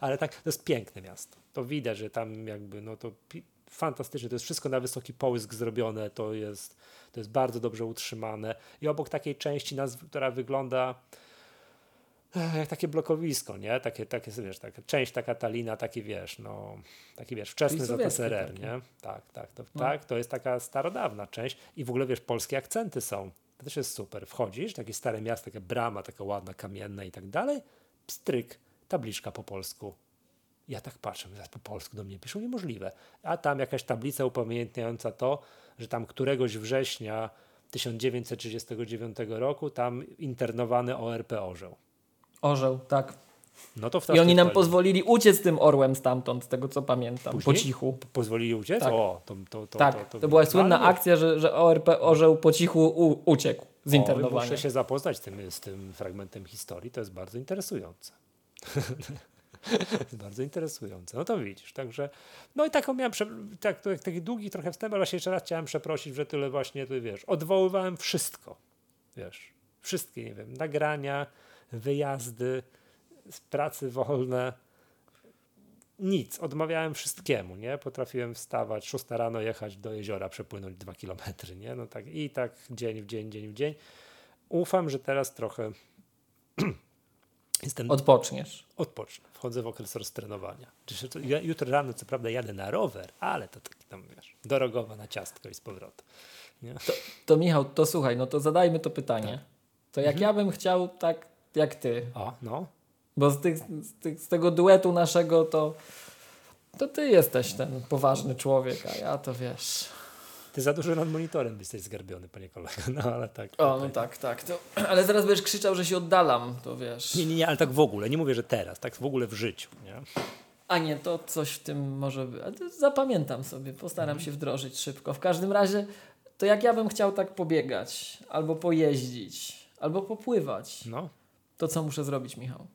Ale tak, to jest piękne miasto. To widać, że tam jakby, no to fantastycznie, to jest wszystko na wysoki połysk zrobione, to jest, to jest bardzo dobrze utrzymane i obok takiej części, nazw, która wygląda jak takie blokowisko, nie? Takie, takie wiesz, taka, część taka Talina, taki wiesz, no, taki wiesz, wczesny ZSRR, nie? Tak, tak, to, no. tak, to jest taka starodawna część i w ogóle wiesz, polskie akcenty są. To też jest super. Wchodzisz, takie stare miasto, taka brama, taka ładna, kamienna i tak dalej, pstryk, tabliczka po polsku. Ja tak patrzę, zaraz po polsku do mnie piszą, niemożliwe. A tam jakaś tablica upamiętniająca to, że tam któregoś września 1939 roku tam internowany ORP orzeł. Orzeł, tak. No to I oni nam pozwolili uciec tym orłem stamtąd, z tego co pamiętam, Później? po cichu. pozwolili uciec? Tak. O, to, to, to, tak. to, to, to była słynna akcja, że, że ORP orzeł po cichu u, uciekł z internowania. Muszę się zapoznać tym, z tym fragmentem historii, to jest bardzo interesujące. bardzo interesujące. No to widzisz, także no i taką miałem, tak, taki długi trochę wstęp, ale właśnie jeszcze raz chciałem przeprosić, że tyle właśnie, tu wiesz, odwoływałem wszystko, wiesz, wszystkie, nie wiem, nagrania, wyjazdy, pracy wolne, nic, odmawiałem wszystkiemu, nie? Potrafiłem wstawać, 6 rano jechać do jeziora, przepłynąć dwa kilometry, nie? No tak i tak dzień w dzień, dzień w dzień. Ufam, że teraz trochę Jestem, Odpoczniesz. Odpocznę. Wchodzę w okres roztrenowania. Ja jutro rano co prawda jadę na rower, ale to taki tam, wiesz, dorogowa na ciastko i z powrotem. To, to, Michał, to słuchaj, no to zadajmy to pytanie. Tak. To jak mhm. ja bym chciał tak jak ty. O, no. Bo z, tych, z, tych, z tego duetu naszego to, to ty jesteś ten poważny człowiek, a ja to wiesz... Ty za dużo nad monitorem jesteś zgarbiony, panie kolego. No ale tak. O, no tak, tak. To, ale zaraz będziesz krzyczał, że się oddalam, to wiesz. Nie, nie, nie, ale tak w ogóle. Nie mówię, że teraz, tak w ogóle w życiu. Nie? A nie, to coś w tym może być. Zapamiętam sobie, postaram mhm. się wdrożyć szybko. W każdym razie, to jak ja bym chciał tak pobiegać, albo pojeździć, albo popływać, no. to co muszę zrobić, Michał?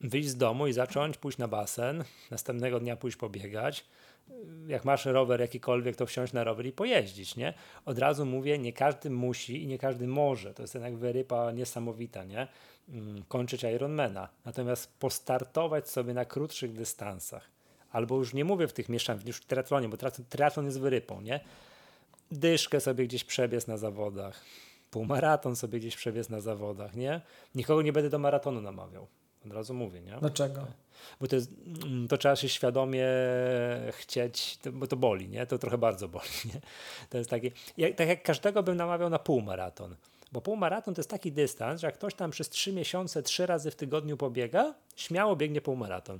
Wyjść z domu i zacząć, pójść na basen, następnego dnia pójść pobiegać, jak masz rower jakikolwiek, to wsiąść na rower i pojeździć, nie? Od razu mówię, nie każdy musi i nie każdy może. To jest jednak wyrypa niesamowita, nie? Mm, kończyć Ironmana. Natomiast postartować sobie na krótszych dystansach. Albo już nie mówię w tych mieszanych, już w triatlonie, bo triatlon jest wyrypą, nie? Dyszkę sobie gdzieś przebiec na zawodach. Półmaraton sobie gdzieś przebiec na zawodach, nie? Nikogo nie będę do maratonu namawiał. Od razu mówię, nie? Dlaczego? Bo to, jest, mm, to trzeba się świadomie chcieć, bo to boli, nie? To trochę bardzo boli, nie? To jest takie, jak, tak jak każdego bym namawiał na półmaraton. Bo półmaraton to jest taki dystans, że jak ktoś tam przez trzy miesiące, trzy razy w tygodniu pobiega, śmiało biegnie półmaraton.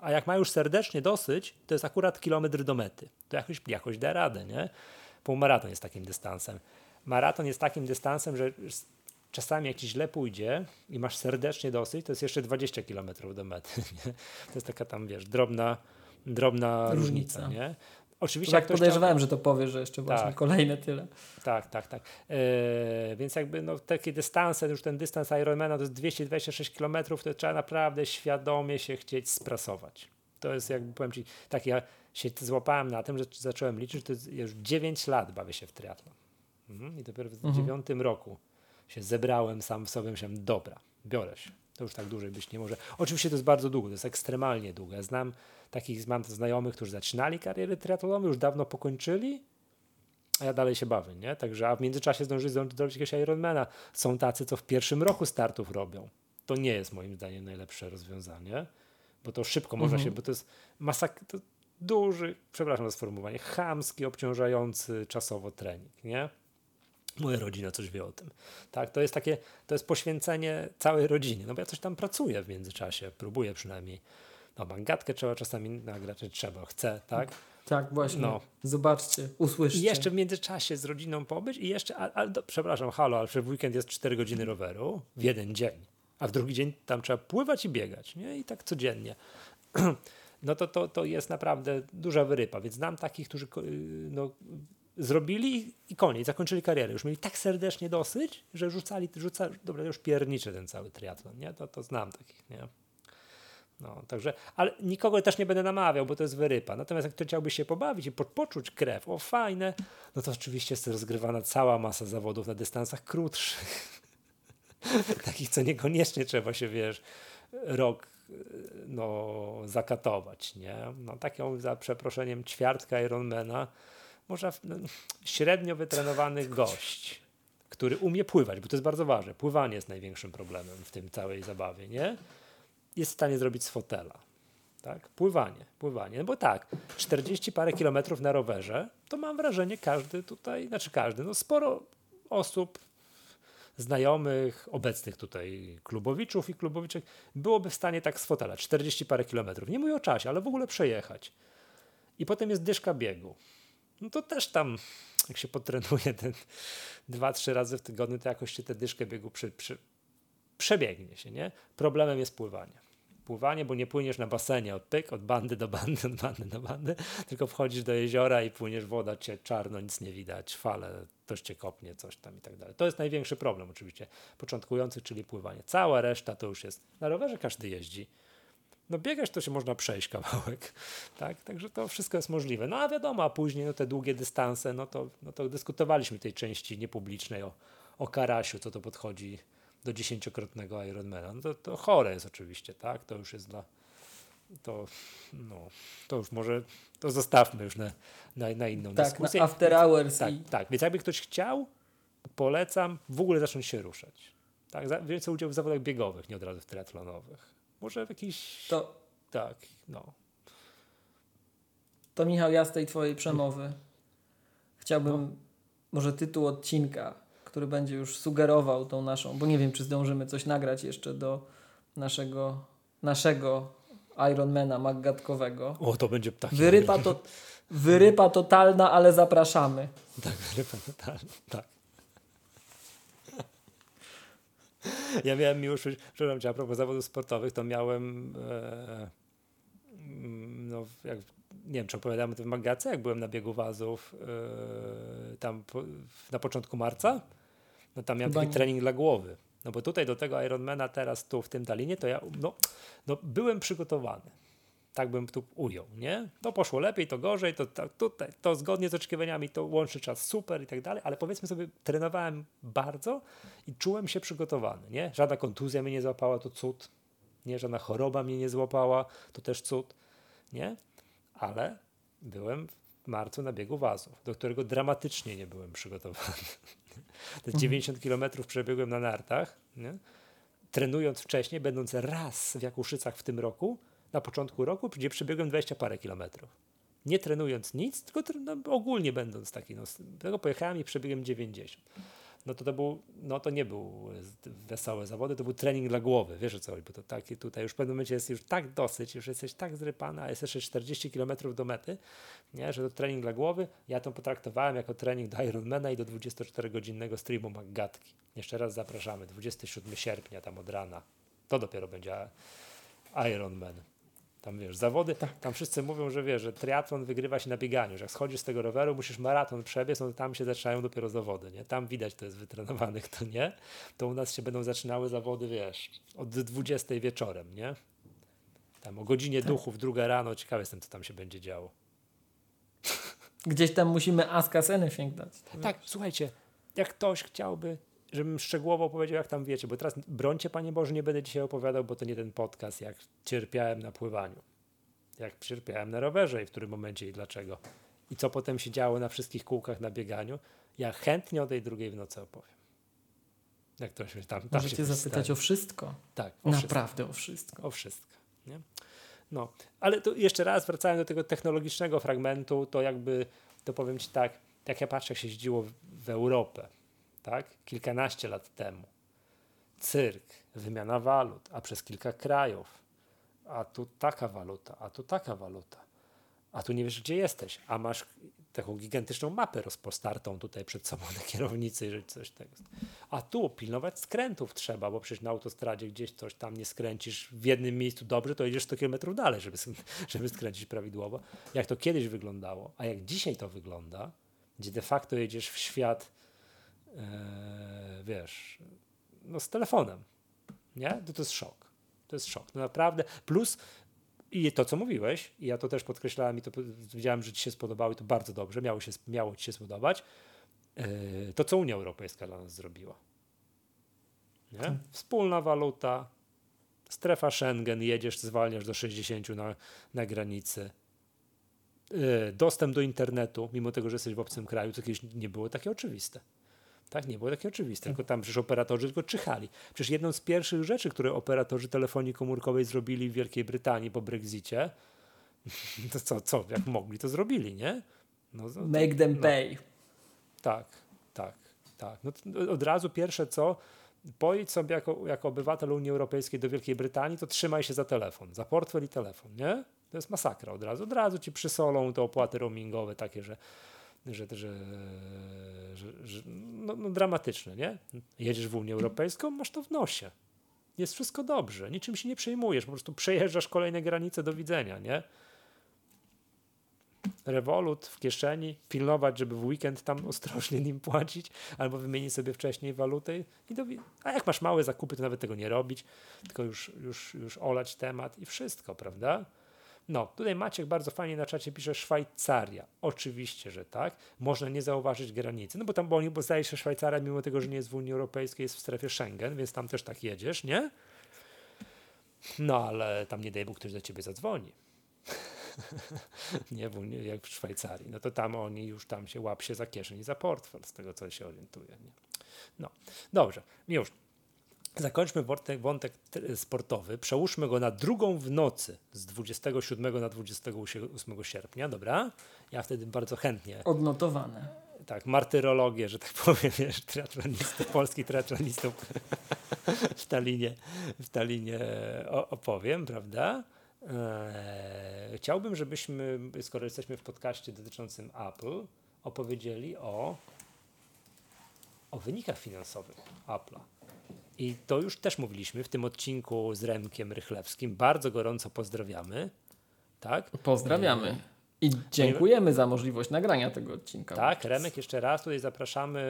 A jak ma już serdecznie dosyć, to jest akurat kilometr do mety. To jakoś, jakoś da radę, nie? Półmaraton jest takim dystansem. Maraton jest takim dystansem, że czasami jak ci źle pójdzie i masz serdecznie dosyć, to jest jeszcze 20 km do mety. Nie? To jest taka tam, wiesz, drobna, drobna różnica. różnica nie? Oczywiście tak podejrzewałem, że to powie, że jeszcze właśnie tak. kolejne tyle. Tak, tak, tak. Yy, więc jakby no, takie dystanse, już ten dystans Ironmana to jest 226 km, to trzeba naprawdę świadomie się chcieć sprasować. To jest jakby, powiem Ci, tak ja się złapałem na tym, że zacząłem liczyć, to już 9 lat bawię się w triatlon. Mhm. I dopiero w mhm. dziewiątym roku się zebrałem sam w sobie, myślałem, dobra, biorę się. To już tak dłużej być nie może. Oczywiście to jest bardzo długo, to jest ekstremalnie długo. Ja znam takich, mam znajomych, którzy zaczynali kariery triatlonowe, już dawno pokończyli, a ja dalej się bawię, nie? Także, a w międzyczasie zdążyli zrobić jakiegoś Ironmana. Są tacy, co w pierwszym roku startów robią. To nie jest moim zdaniem najlepsze rozwiązanie, bo to szybko mhm. można się, bo to jest masak, to duży, przepraszam za sformułowanie, chamski, obciążający czasowo trening, nie? Moja rodzina coś wie o tym. Tak, to jest takie, to jest poświęcenie całej rodzinie. No bo ja coś tam pracuję w międzyczasie, próbuję przynajmniej. No, mangatkę trzeba czasami nagrać, trzeba, chcę, tak? Tak, właśnie. No. Zobaczcie, usłyszcie. I jeszcze w międzyczasie z rodziną pobyć i jeszcze, ale, przepraszam, halo, ale w weekend jest 4 godziny roweru w jeden dzień, a w drugi dzień tam trzeba pływać i biegać, nie? I tak codziennie. No to, to, to jest naprawdę duża wyrypa, więc znam takich, którzy no, zrobili i koniec, zakończyli karierę. Już mieli tak serdecznie dosyć, że rzucali, rzucali, dobra, już pierniczy ten cały triatlon, nie? To, to znam takich, nie? No, także, ale nikogo też nie będę namawiał, bo to jest wyrypa. Natomiast jak ktoś chciałby się pobawić i po, poczuć krew, o fajne, no to oczywiście jest rozgrywana cała masa zawodów na dystansach krótszych. Takich, co niekoniecznie trzeba się, wiesz, rok no, zakatować, nie? No, taką, za przeproszeniem, ćwiartka Ironmana można no, średnio wytrenowany gość, który umie pływać, bo to jest bardzo ważne. Pływanie jest największym problemem w tym całej zabawie, nie? Jest w stanie zrobić z fotela. Tak? Pływanie, pływanie. No bo tak, 40 parę kilometrów na rowerze, to mam wrażenie, każdy tutaj, znaczy każdy, no sporo osób, znajomych, obecnych tutaj klubowiczów i klubowiczek, byłoby w stanie tak z fotela, 40 parę kilometrów. Nie mówię o czasie, ale w ogóle przejechać. I potem jest dyszka biegu no to też tam, jak się potrenuje ten dwa, trzy razy w tygodniu, to jakoś się tę dyszkę biegu przy, przy, przebiegnie się, nie? Problemem jest pływanie. Pływanie, bo nie płyniesz na basenie od pyk, od bandy do bandy, od bandy do bandy, tylko wchodzisz do jeziora i płyniesz, woda cię czarno, nic nie widać, fale, ktoś cię kopnie, coś tam i tak dalej. To jest największy problem oczywiście początkujących, czyli pływanie. Cała reszta to już jest, na rowerze każdy jeździ, no biegać to się można przejść kawałek, tak? Także to wszystko jest możliwe. No a wiadomo, a później no, te długie dystanse, no to, no to dyskutowaliśmy w tej części niepublicznej o, o Karasiu, co to podchodzi do dziesięciokrotnego Ironmana. No to, to chore jest oczywiście, tak? To już jest dla to, no, to już może, to zostawmy już na, na, na inną tak, dyskusję. Na after hours. Tak, i... tak, więc jakby ktoś chciał, polecam w ogóle zacząć się ruszać. Tak, więcej udział w zawodach biegowych, nie od razu w triatlonowych Może w jakiś... To, Tak, no. to Michał, ja z tej twojej przemowy chciałbym No. może tytuł odcinka, który będzie już sugerował tą naszą, bo nie wiem, czy zdążymy coś nagrać jeszcze do naszego, naszego Ironmana maggatkowego. O, to będzie taki... Wyrypa, to, wyrypa totalna, ale zapraszamy. Tak, wyrypa totalna, tak. Ja miałem już, przepraszam cię, a propos zawodów sportowych, to miałem, e, mm, no, jak, nie wiem, czy opowiadałem o tym w Magace, jak byłem na biegu wazów e, tam po, na początku marca, no tam miałem Chyba taki nie. trening dla głowy. No bo tutaj do tego Ironmana teraz tu w tym Talinie, to ja no, no, byłem przygotowany. Tak bym tu ujął, nie? To poszło lepiej, to gorzej, to, to, tutaj, to zgodnie z oczekiwaniami, to łączny czas super i tak dalej, ale powiedzmy sobie, trenowałem bardzo i czułem się przygotowany, nie? Żadna kontuzja mnie nie złapała, to cud, nie? Żadna choroba mnie nie złapała, to też cud, nie? Ale byłem w marcu na biegu wazów, do którego dramatycznie nie byłem przygotowany. Te 90 kilometrów przebiegłem na nartach, nie? trenując wcześniej, będąc raz w Jakuszycach w tym roku, na początku roku, gdzie przebiegłem 20 parę kilometrów. Nie trenując nic, tylko no, ogólnie będąc taki. No, tego pojechałem i przebiegłem 90. No to, to, był, no to nie był e, wesołe zawody, to był trening dla głowy, wiesz o co chodzi, bo to takie tutaj już w pewnym momencie jest już tak dosyć, już jesteś tak zrypana, a jest jeszcze 40 km do mety, nie, że to trening dla głowy, ja to potraktowałem jako trening do Ironmana i do 24-godzinnego streamu Maggatki. Jeszcze raz zapraszamy, 27 sierpnia tam od rana, to dopiero będzie Ironman. Tam wiesz, zawody, tam wszyscy mówią, że wiesz, że triatlon wygrywa się na bieganiu, że jak schodzisz z tego roweru, musisz maraton przebiec, no to tam się zaczynają dopiero zawody, nie? Tam widać, to jest wytrenowanych, to nie. To u nas się będą zaczynały zawody, wiesz, od 20 wieczorem, nie? Tam o godzinie duchów, druga rano, ciekawy jestem, co tam się będzie działo. Gdzieś tam musimy ask us anything dać. Tak, słuchajcie, jak ktoś chciałby, żebym szczegółowo opowiedział, jak tam wiecie, bo teraz brońcie, Panie Boże, nie będę dzisiaj opowiadał, bo to nie ten podcast, jak cierpiałem na pływaniu, jak cierpiałem na rowerze i w którym momencie i dlaczego. I co potem się działo na wszystkich kółkach na bieganiu. Ja chętnie o tej drugiej w nocy opowiem. Jak ktoś mnie tam, tam Możecie się zapytać stanie. o wszystko. Tak, o wszystko. Naprawdę o wszystko. O wszystko. Nie? No, ale to jeszcze raz wracając do tego technologicznego fragmentu, to jakby, to powiem Ci tak, jak ja patrzę, jak się jeździło w, w Europę, tak, kilkanaście lat temu, cyrk, wymiana walut, a przez kilka krajów, a tu taka waluta, a tu taka waluta, a tu nie wiesz, gdzie jesteś, a masz taką gigantyczną mapę rozpostartą tutaj przed sobą na kierownicy, jeżeli coś tego. A tu pilnować skrętów trzeba, bo przecież na autostradzie gdzieś coś tam nie skręcisz w jednym miejscu dobrze, to jedziesz 100 km dalej, żeby, żeby skręcić prawidłowo. Jak to kiedyś wyglądało, a jak dzisiaj to wygląda, gdzie de facto jedziesz w świat, wiesz, no z telefonem, nie? To, to jest szok. To jest szok. No naprawdę. Plus i to, co mówiłeś, i ja to też podkreślałem i to widziałem, że ci się spodobało i to bardzo dobrze, miało, się, miało ci się spodobać, yy, to, co Unia Europejska dla nas zrobiła. Nie? Wspólna waluta, strefa Schengen, jedziesz, zwalniasz do 60 na, na granicy. Yy, dostęp do internetu, mimo tego, że jesteś w obcym kraju, co kiedyś nie było takie oczywiste. Tak, nie było takie oczywiste, tylko tam przecież operatorzy tylko czyhali. Przecież jedną z pierwszych rzeczy, które operatorzy telefonii komórkowej zrobili w Wielkiej Brytanii po Brexicie, to co, co jak mogli, to zrobili, nie? No, no, to, Make them no. pay. tak, tak, tak. No, od razu pierwsze co, pojedź sobie jako, jako obywatel Unii Europejskiej do Wielkiej Brytanii, to trzymaj się za telefon, za portfel i telefon, nie? To jest masakra od razu. Od razu ci przysolą te opłaty roamingowe takie, że, że, że, że, że no, no dramatyczne, nie? Jedziesz w Unię Europejską, masz to w nosie. Jest wszystko dobrze, niczym się nie przejmujesz, po prostu przejeżdżasz kolejne granice, do widzenia, nie? Revolut w kieszeni, pilnować, żeby w weekend tam ostrożnie nim płacić, albo wymienić sobie wcześniej walutę. I do, a jak masz małe zakupy, to nawet tego nie robić, tylko już, już, już olać temat i wszystko, prawda? No, tutaj Maciek bardzo fajnie na czacie pisze Szwajcaria. Oczywiście, że tak. Można nie zauważyć granicy, no bo tam, bo, oni, bo zdaje się Szwajcaria, mimo tego, że nie jest w Unii Europejskiej, jest w strefie Schengen, więc tam też tak jedziesz, nie? No, ale tam nie daj Bóg, ktoś do ciebie zadzwoni. nie, w Unii, jak w Szwajcarii. No to tam oni już tam się łap się za kieszeń i za portfel, z tego co się orientuje. Nie? No, dobrze, już. Zakończmy wątek, wątek sportowy, przełóżmy go na drugą w nocy z 27 na 28 sierpnia, dobra? Ja wtedy bardzo chętnie. Odnotowane. Tak, martyrologię, że tak powiem, wiesz, triatlonistów, polskich triatlonistów w Talinie, w Talinie opowiem, prawda? Eee, chciałbym, żebyśmy, skoro jesteśmy w podcaście dotyczącym Apple, opowiedzieli o, o wynikach finansowych Apple'a. I to już też mówiliśmy w tym odcinku z Remkiem Rychlewskim. Bardzo gorąco pozdrawiamy. Tak? Pozdrawiamy. I dziękujemy za możliwość nagrania tego odcinka. Tak, Remek, jeszcze raz tutaj zapraszamy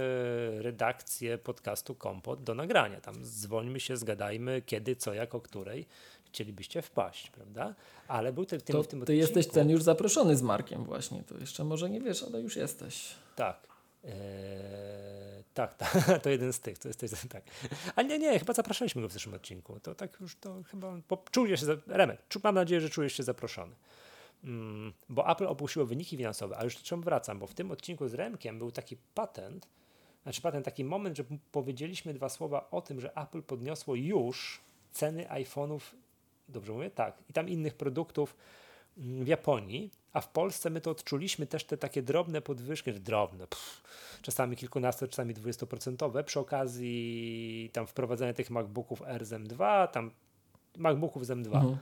redakcję podcastu Kompot do nagrania. Tam dzwońmy się, zgadajmy kiedy, co, jak, o której chcielibyście wpaść, prawda? Ale był ten, w tym, to, w tym ty odcinku... jesteś ten już zaproszony z Markiem właśnie, to jeszcze może nie wiesz, ale już jesteś. Tak. Eee, tak, tak, to jeden z tych, to jest, to jest tak. Ale nie, nie, chyba zapraszaliśmy go w zeszłym odcinku. To tak już to chyba, czujesz się, Remek, mam nadzieję, że czujesz się zaproszony. Mm, bo Apple opuściło wyniki finansowe, ale już do czemu wracam, bo w tym odcinku z Remkiem był taki patent, znaczy patent, taki moment, że powiedzieliśmy dwa słowa o tym, że Apple podniosło już ceny iPhone'ów, dobrze mówię? Tak, i tam innych produktów mm, w Japonii, a w Polsce my to odczuliśmy też te takie drobne podwyżki, drobne, pff, czasami kilkunasto, czasami dwudziestoprocentowe, przy okazji tam wprowadzenia tych MacBooków R z M2, tam MacBooków z M2. Mhm.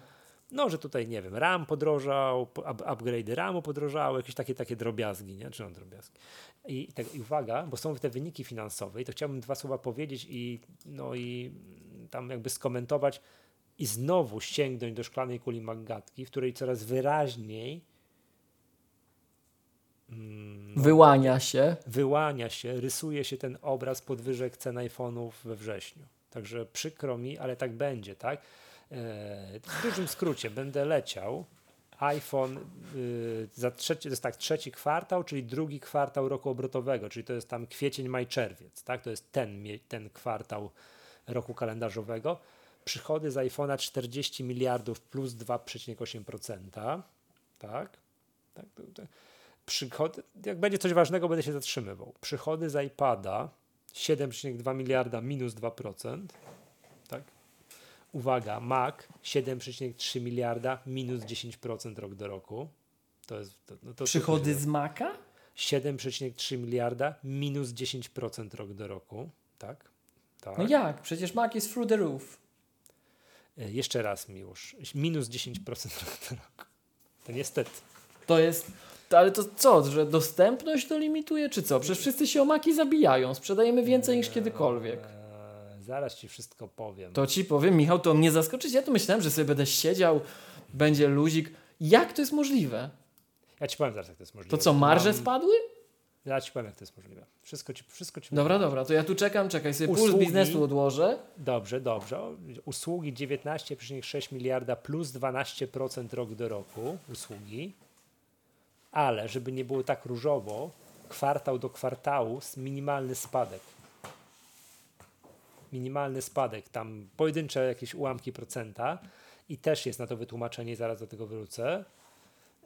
No, że tutaj, nie wiem, RAM podrożał, up, upgrade'y RAMu podrożały, jakieś takie, takie drobiazgi, nie? Czy on drobiazgi. I, i, tak, I uwaga, bo są te wyniki finansowe i to chciałbym dwa słowa powiedzieć i, no, i tam jakby skomentować i znowu sięgnąć do szklanej kuli Maggatki, w której coraz wyraźniej no, wyłania się. Wyłania się, rysuje się ten obraz podwyżek cen iPhone'ów we wrześniu. Także przykro mi, ale tak będzie, tak? E, w dużym skrócie będę leciał. iPhone y, za trzeci, to jest tak, trzeci kwartał, czyli drugi kwartał roku obrotowego, czyli to jest tam kwiecień, maj, czerwiec, tak? To jest ten, ten kwartał roku kalendarzowego. Przychody z iPhone'a 40 miliardów plus 2,8%, tak? tak to, to. Przychody, jak będzie coś ważnego, będę się zatrzymywał. Przychody z iPada 7,2 miliarda minus 2%, tak? uwaga, Mac 7,3 miliarda, minus 10% rok do roku. To jest, to, no to Przychody z Maca? 7,3 miliarda, minus 10% rok do roku. Tak? tak? No jak? Przecież Mac jest through the roof. E, jeszcze raz, Miłosz. Minus 10% rok do roku. To niestety. To jest... To, ale to co, że dostępność to limituje, czy co? Przecież wszyscy się o maki zabijają. Sprzedajemy więcej niż kiedykolwiek. Zaraz ci wszystko powiem. To ci powiem, Michał, to mnie zaskoczyć. Ja tu myślałem, że sobie będę siedział, będzie luzik. Jak to jest możliwe? Ja ci powiem zaraz, jak to jest możliwe. To co, marże Mam... spadły? Ja ci powiem, jak to jest możliwe. Wszystko ci, wszystko ci Dobra, dobra, to ja tu czekam, czekaj, sobie Usługi, puls biznesu odłożę. Dobrze, dobrze. Usługi 19,6 miliarda plus 12% rok do roku. Usługi. Ale, żeby nie było tak różowo, kwartał do kwartału minimalny spadek minimalny spadek, tam pojedyncze jakieś ułamki procenta i też jest na to wytłumaczenie, zaraz do tego wrócę.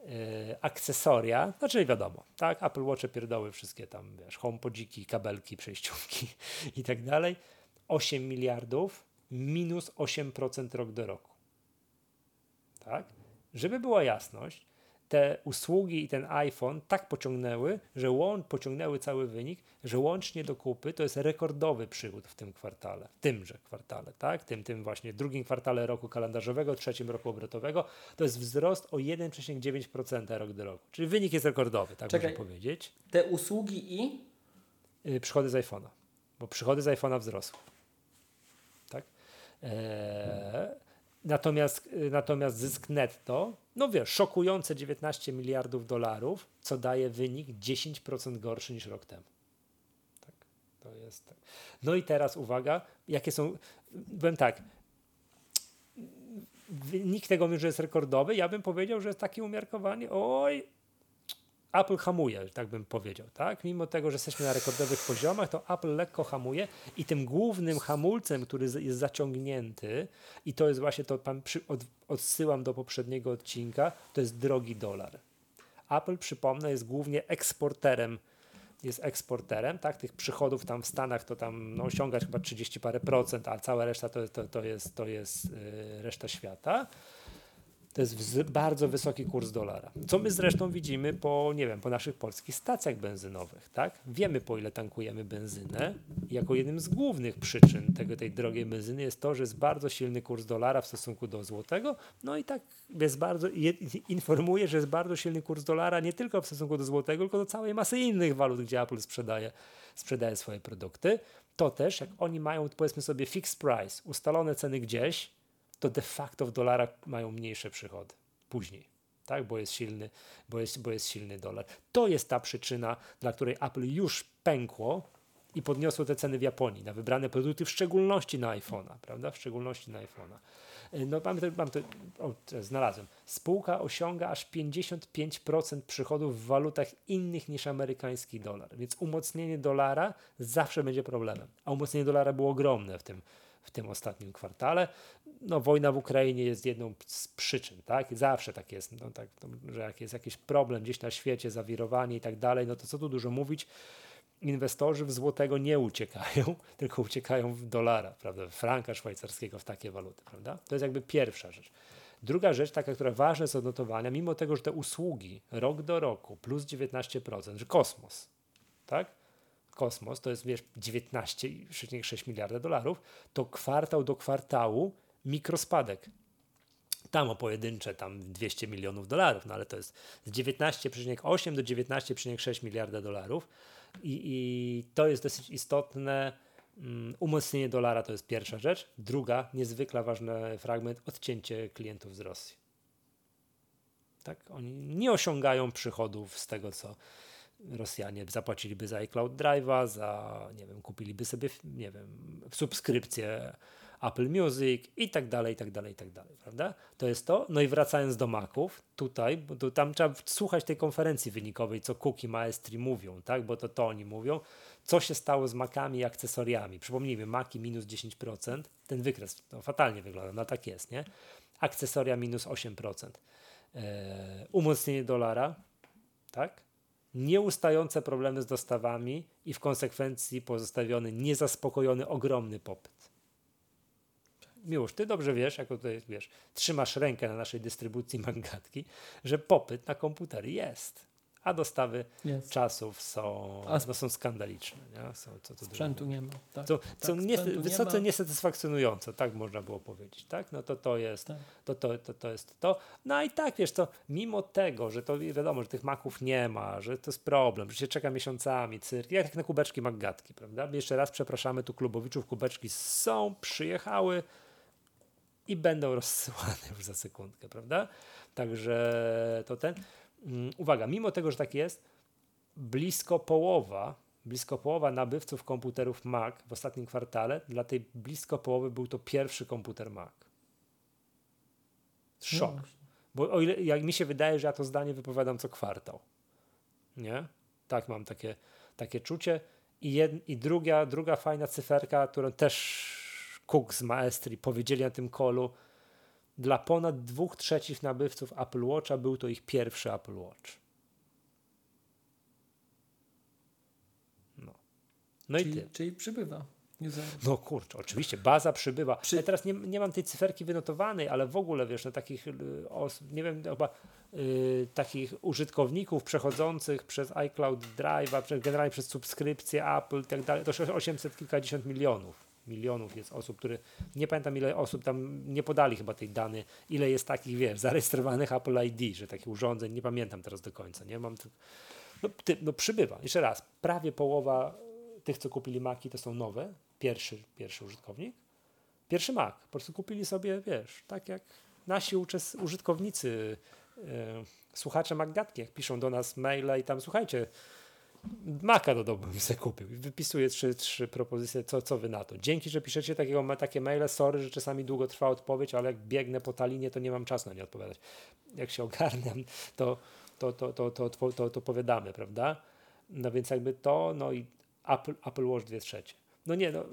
Yy, akcesoria, znaczy wiadomo, tak, Apple Watche pierdoły, wszystkie tam, wiesz, HomePodziki, kabelki, przejściówki i tak dalej. 8 miliardów minus 8% rok do roku. Tak? Żeby była jasność, te usługi i ten iPhone tak pociągnęły, że łącz, pociągnęły cały wynik, że łącznie do kupy to jest rekordowy przychód w tym kwartale, w tymże kwartale, tak? Tym, tym właśnie drugim kwartale roku kalendarzowego, trzecim roku obrotowego, to jest wzrost o 1,9% rok do roku. Czyli wynik jest rekordowy, tak Czekaj, można powiedzieć. Te usługi i? Yy, przychody z iPhone'a, bo przychody z iPhone'a wzrosły. Tak? Eee, Natomiast, y, natomiast zysk netto, no wiesz, szokujące 19 miliardów dolarów, co daje wynik 10% gorszy niż rok temu. Tak, to jest tak. No i teraz uwaga, jakie są, byłem tak, wynik tego, że jest rekordowy, ja bym powiedział, że jest takie umiarkowanie, oj, Apple hamuje, tak bym powiedział, tak? Mimo tego, że jesteśmy na rekordowych poziomach, to Apple lekko hamuje i tym głównym hamulcem, który jest zaciągnięty i to jest właśnie to, pan przy, od, odsyłam do poprzedniego odcinka, to jest drogi dolar. Apple, przypomnę, jest głównie eksporterem jest eksporterem, tak? Tych przychodów tam w Stanach to tam no, osiąga chyba 30 parę procent, a cała reszta to, to, to jest, to jest yy, reszta świata to jest bardzo wysoki kurs dolara. Co my zresztą widzimy po, nie wiem, po naszych polskich stacjach benzynowych, tak? Wiemy po ile tankujemy benzynę jako jednym z głównych przyczyn tego, tej drogiej benzyny jest to, że jest bardzo silny kurs dolara w stosunku do złotego, no i tak jest bardzo, informuje, że jest bardzo silny kurs dolara nie tylko w stosunku do złotego, tylko do całej masy innych walut, gdzie Apple sprzedaje, sprzedaje swoje produkty. To też, jak oni mają, powiedzmy sobie, fixed price, ustalone ceny gdzieś, to de facto w dolarach mają mniejsze przychody później. Tak, bo jest silny, bo jest, bo jest silny dolar. To jest ta przyczyna, dla której Apple już pękło i podniosło te ceny w Japonii na wybrane produkty, w szczególności na iPhone'a, prawda? W szczególności na iPhone'a. No mam, to, mam to, o, znalazłem. Spółka osiąga aż 55% przychodów w walutach innych niż amerykański dolar, więc umocnienie dolara zawsze będzie problemem. A umocnienie dolara było ogromne w tym, w tym ostatnim kwartale. No, wojna w Ukrainie jest jedną z przyczyn, tak? Zawsze tak jest, no, tak, że jak jest jakiś problem gdzieś na świecie, zawirowanie i tak dalej, no to co tu dużo mówić, inwestorzy w złotego nie uciekają, tylko uciekają w dolara, prawda, franka szwajcarskiego, w takie waluty, prawda? To jest jakby pierwsza rzecz. Druga rzecz, taka, która ważna jest odnotowania, mimo tego, że te usługi rok do roku plus 19%, że kosmos, tak? kosmos, to jest wiesz 19,6 miliarda dolarów, to kwartał do kwartału mikrospadek. Tam o pojedyncze tam 200 milionów dolarów, no ale to jest z 19,8 do 19,6 miliarda dolarów i, i to jest dosyć istotne. Um, umocnienie dolara to jest pierwsza rzecz. Druga, niezwykle ważny fragment, odcięcie klientów z Rosji. Tak? Oni nie osiągają przychodów z tego, co, Rosjanie zapłaciliby za iCloud Drive'a, za, nie wiem, kupiliby sobie, nie wiem, subskrypcję Apple Music i tak dalej, i tak dalej, i tak dalej, prawda? To jest to. No i wracając do Maców, tutaj, bo tu, tam trzeba słuchać tej konferencji wynikowej, co Cookie Maestri mówią, tak? Bo to to oni mówią. Co się stało z Macami i akcesoriami? Przypomnijmy, Maki minus 10%, ten wykres to fatalnie wygląda, no tak jest, nie? Akcesoria minus 8%. Eee, umocnienie dolara, tak? nieustające problemy z dostawami i w konsekwencji pozostawiony niezaspokojony ogromny popyt. Miłosz, ty dobrze wiesz, jako tutaj wiesz, trzymasz rękę na naszej dystrybucji mangatki, że popyt na komputery jest a dostawy yes. czasów są, a no, są skandaliczne. Nie? Są, co to sprzętu nie ma. Tak, co, tak, co nie, wysoce nie niesatysfakcjonujące, tak można było powiedzieć. Tak? No to to jest, tak. to, to, to, to jest to. No i tak, wiesz, to mimo tego, że to wiadomo, że tych maków nie ma, że to jest problem, że się czeka miesiącami, cyrk, jak na kubeczki Maggatki, prawda? Jeszcze raz przepraszamy tu klubowiczów, kubeczki są, przyjechały i będą rozsyłane już za sekundkę, prawda? Także to ten. Mm, uwaga, mimo tego, że tak jest, blisko połowa, blisko połowa nabywców komputerów Mac w ostatnim kwartale, dla tej blisko połowy był to pierwszy komputer Mac. Szok. No Bo o ile, jak mi się wydaje, że ja to zdanie wypowiadam co kwartał. Nie? Tak mam takie, takie czucie. I, jed, i druga, druga fajna cyferka, którą też Cook z Maestri powiedzieli na tym kolu, dla ponad dwóch trzecich nabywców Apple Watcha był to ich pierwszy Apple Watch. No, no czyli, i ty. Czyli przybywa. No kurczę, oczywiście, baza przybywa. Przy... Ja teraz nie, nie mam tej cyferki wynotowanej, ale w ogóle wiesz, no takich y, osób, nie wiem, chyba y, takich użytkowników przechodzących przez iCloud Drive, generalnie przez subskrypcję Apple i tak dalej, to 800 kilkadziesiąt milionów milionów jest osób, które nie pamiętam ile osób tam nie podali chyba tej dany, ile jest takich, wiesz, zarejestrowanych Apple ID, że takich urządzeń, nie pamiętam teraz do końca, nie? Mam, no, ty, no przybywa, jeszcze raz, prawie połowa tych, co kupili Maki, to są nowe, pierwszy, pierwszy użytkownik, pierwszy Mac, po prostu kupili sobie, wiesz, tak jak nasi użytkownicy, yy, słuchacze MacGatki, jak piszą do nas maile i tam, słuchajcie, Maka do domu bym sobie kupił. Wypisuję trzy, trzy propozycje, co, co wy na to. Dzięki, że piszecie takiego, takie maile. Sorry, że czasami długo trwa odpowiedź, ale jak biegnę po talinie, to nie mam czasu na nie odpowiadać. Jak się ogarniam, to, to, to, to, to, to, to, to powiadamy, prawda? No więc jakby to, no i Apple, Apple Watch 2 trzecie. No nie, no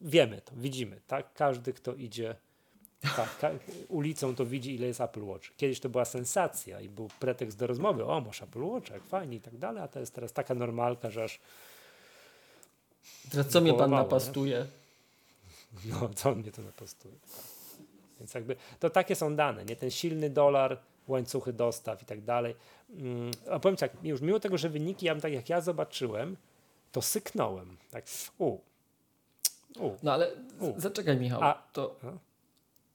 wiemy to, widzimy, tak? Każdy, kto idzie Tak, ka- ulicą to widzi, ile jest Apple Watch. Kiedyś to była sensacja i był pretekst do rozmowy. O, masz Apple Watch, jak fajnie i tak dalej, a to jest teraz taka normalka, że aż Teraz co mnie pan Połowało, nie? napastuje? No, co mnie to napostuje. Więc jakby to takie są dane, nie? Ten silny dolar, łańcuchy dostaw i tak dalej. Mm, A powiem tak, już mimo tego, że wyniki, ja bym tak jak ja zobaczyłem, to syknąłem. Tak, u, u, No ale U. zaczekaj Michał, A- to A?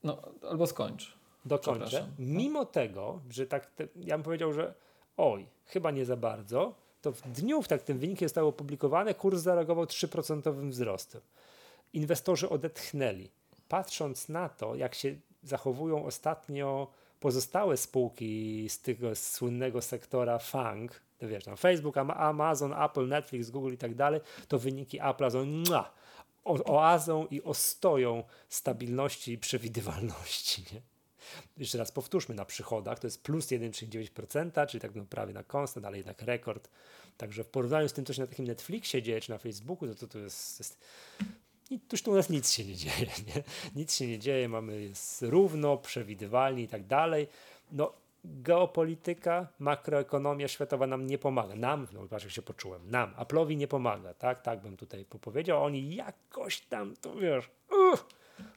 No, albo skończ. dokończę. Mimo tego, że tak, te, ja bym powiedział, że oj, chyba nie za bardzo, to w dniu, w tak ten wynik został opublikowany, kurs zareagował 3% wzrostem. Inwestorzy odetchnęli. Patrząc na to, jak się zachowują ostatnio pozostałe spółki z tego słynnego sektora FANG, to wiesz, tam Facebook, Ama- Amazon, Apple, Netflix, Google i tak dalej, to wyniki Apple są oazą i ostoją stabilności i przewidywalności. Nie? Jeszcze raz powtórzmy, na przychodach to jest plus 1,9%, czyli tak no prawie na konstant, ale jednak rekord. Także w porównaniu z tym, co się na takim Netflixie dzieje, czy na Facebooku, to to, to jest, jest i tuż tu u nas nic się nie dzieje. Nie? Nic się nie dzieje, mamy jest równo, przewidywalnie i tak dalej. No, geopolityka, makroekonomia światowa nam nie pomaga. Nam, no patrz jak się poczułem, nam, Apple'owi nie pomaga, tak? Tak bym tutaj powiedział. Oni jakoś tam, to wiesz, uff,